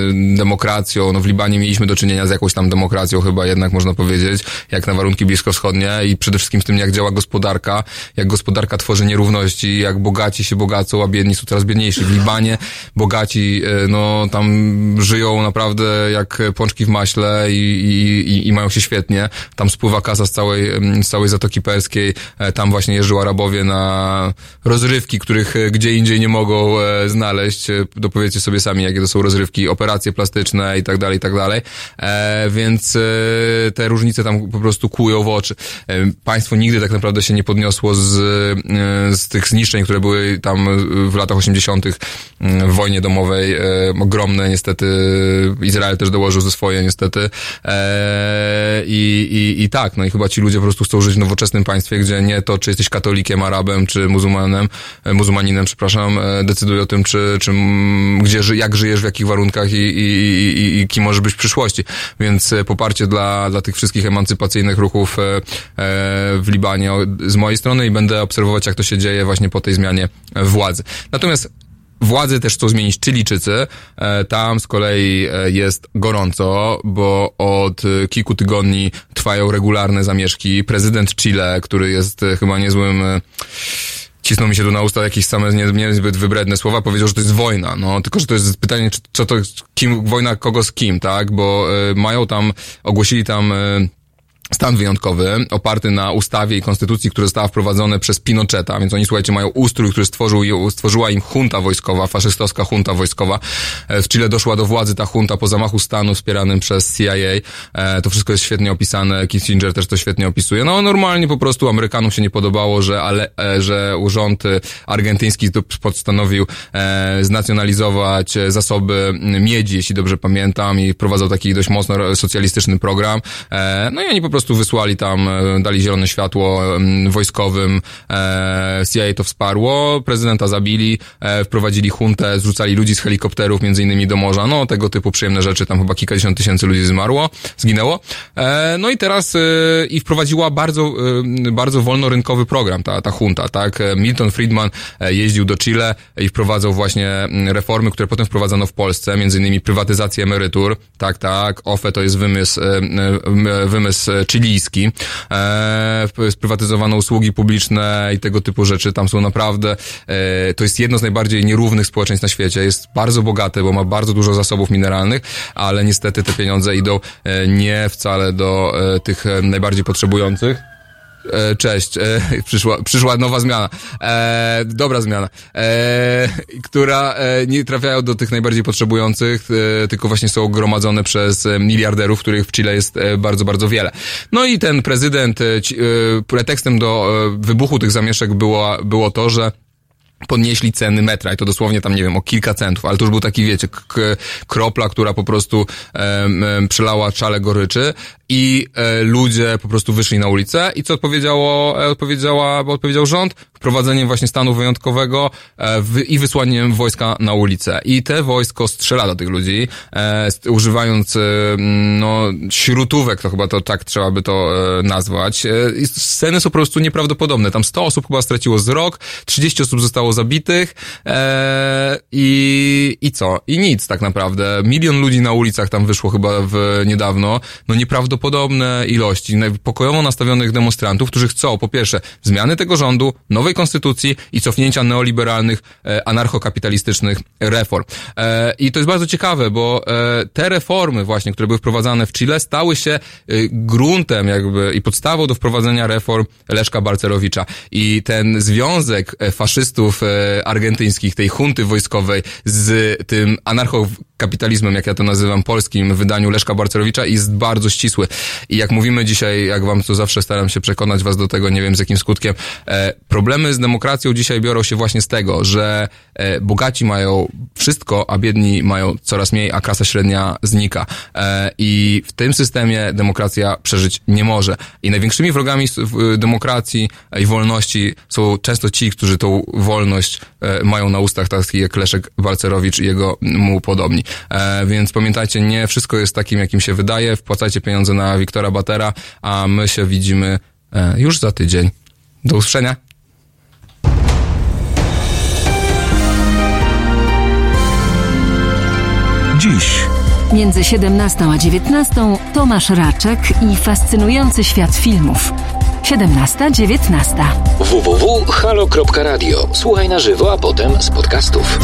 yy, demokracją, no w Libanie mieliśmy do czynienia z jakąś tam demokracją chyba jednak można powiedzieć, jak na warunki bliskowschodnie i przede wszystkim z tym jak działa gospodarka, jak gospodarka tworzy nierówności, jak bogaci się bogacą, a biedni są coraz biedniejsi. W Libanie bogaci, yy, no tam żyją naprawdę jak pączki w maśle i, i, i, mają się świetnie. Tam spływa kasa z całej, ym, z całej Zatoki Perskiej, e, tam właśnie jeżdżą Arabowie na rozrywki, których e, gdzie indziej nie mogą e, znaleźć. E, Dopowiedzcie sobie sami, jakie to są rozrywki, operacje plastyczne i tak dalej, i tak dalej. E, więc te różnice tam po prostu kłują w oczy. Państwo nigdy tak naprawdę się nie podniosło z, z tych zniszczeń, które były tam w latach 80. w wojnie domowej. Ogromne niestety. Izrael też dołożył ze swoje niestety. I, i, I tak, no i chyba ci ludzie po prostu chcą żyć w nowoczesnym państwie, gdzie nie to, czy jesteś katolikiem, arabem, czy muzułmanem, muzułmaninem, przepraszam, decyduje o tym, czy, czy gdzie, jak żyjesz, w jakich warunkach i, i, i, i, kim możesz być w przyszłości. Więc e, poparcie dla, dla tych wszystkich emancypacyjnych ruchów e, e, w Libanie z mojej strony i będę obserwować, jak to się dzieje właśnie po tej zmianie władzy. Natomiast Władzy też chcą zmienić Chilijczycy. Tam z kolei jest gorąco, bo od kilku tygodni trwają regularne zamieszki. Prezydent Chile, który jest chyba niezłym... e, Cisną mi się tu na usta jakieś same nie, niezbyt wybredne słowa, powiedział, że to jest wojna. No, tylko, że to jest pytanie, czy, co to, kim, wojna kogo z kim, tak? Bo e, mają tam, ogłosili tam e, stan wyjątkowy, oparty na ustawie i konstytucji, które została wprowadzone przez Pinocheta, więc oni, słuchajcie, mają ustrój, który stworzył, stworzyła im junta wojskowa, faszystowska junta wojskowa. E, W Chile doszła do władzy ta junta po zamachu stanu wspieranym przez CIA. E, To wszystko jest świetnie opisane, Kissinger też to świetnie opisuje. No, normalnie po prostu Amerykanom się nie podobało, że, ale, e, że rząd e, argentyński postanowił e, znacjonalizować e, zasoby miedzi, jeśli dobrze pamiętam, i wprowadzał taki dość mocno socjalistyczny program. E, No i oni po prostu wysłali tam, e, dali zielone światło wojskowym, e, CIA to wsparło, prezydenta zabili, e, wprowadzili huntę, zrzucali ludzi z helikopterów między innymi do morza, no tego typu przyjemne rzeczy, tam chyba kilkadziesiąt tysięcy ludzi zmarło, zginęło. No i teraz i wprowadziła bardzo, bardzo wolnorynkowy program, ta, ta junta, tak? Milton Friedman jeździł do Chile i wprowadzał właśnie reformy, które potem wprowadzano w Polsce, między innymi prywatyzację emerytur, tak, tak, OFE to jest wymysł, wymysł chilijski, e, sprywatyzowano usługi publiczne i tego typu rzeczy, tam są naprawdę, e, to jest jedno z najbardziej nierównych społeczeństw na świecie, jest bardzo bogate, bo ma bardzo dużo zasobów mineralnych, ale niestety te pieniądze idą e, nie wcale do e, tych e, najbardziej potrzebujących. E, Cześć, e, przyszła, przyszła nowa zmiana, e, dobra zmiana, e, która e, nie trafiają do tych najbardziej potrzebujących, tylko właśnie są gromadzone przez miliarderów, których w Chile jest bardzo, bardzo wiele. No i ten prezydent, pretekstem do wybuchu tych zamieszek było, było to, że podnieśli ceny metra i to dosłownie tam, nie wiem, o kilka centów, ale to już był taki, wiecie, kropla, która po prostu em, przelała czale goryczy i e, ludzie po prostu wyszli na ulicę i co odpowiedziało, e, odpowiedziała, odpowiedział rząd? Wprowadzeniem właśnie stanu wyjątkowego e, w, i wysłaniem wojska na ulicę. I te wojsko strzela do tych ludzi, e, używając, e, no, śrutówek, to chyba to tak trzeba by to e, nazwać. E, sceny są po prostu nieprawdopodobne. Tam 100 osób chyba straciło wzrok, 30 osób zostało zabitych e, i, i co? I nic tak naprawdę. Milion ludzi na ulicach tam wyszło chyba w, niedawno. No nieprawdopodobne ilości naj- pokojowo nastawionych demonstrantów, którzy chcą po pierwsze zmiany tego rządu, nowej konstytucji i cofnięcia neoliberalnych, e, anarchokapitalistycznych reform. E, I to jest bardzo ciekawe, bo e, te reformy właśnie, które były wprowadzane w Chile, stały się gruntem jakby i podstawą do wprowadzenia reform Leszka Balcerowicza. I ten związek faszystów argentyńskich, tej hunty wojskowej z tym kapitalizmem, jak ja to nazywam, polskim wydaniu Leszka Barcerowicza jest bardzo ścisły. I jak mówimy dzisiaj, jak wam to zawsze staram się przekonać was do tego, nie wiem z jakim skutkiem, e, problemy z demokracją dzisiaj biorą się właśnie z tego, że e, bogaci mają wszystko, a biedni mają coraz mniej, a klasa średnia znika. E, I w tym systemie demokracja przeżyć nie może. I największymi wrogami demokracji i wolności są często ci, którzy tą wolność e, mają na ustach, taki jak Leszek Walcerowicz i jego mu podobni. E, więc pamiętajcie, nie wszystko jest takim, jakim się wydaje. Wpłacajcie pieniądze na Wiktora Batera, a my się widzimy e, już za tydzień. Do usłyszenia. Dziś Między 17 a 19 Tomasz Raczek i fascynujący świat filmów. 17-19. www.halo.radio. Słuchaj na żywo, a potem z podcastów.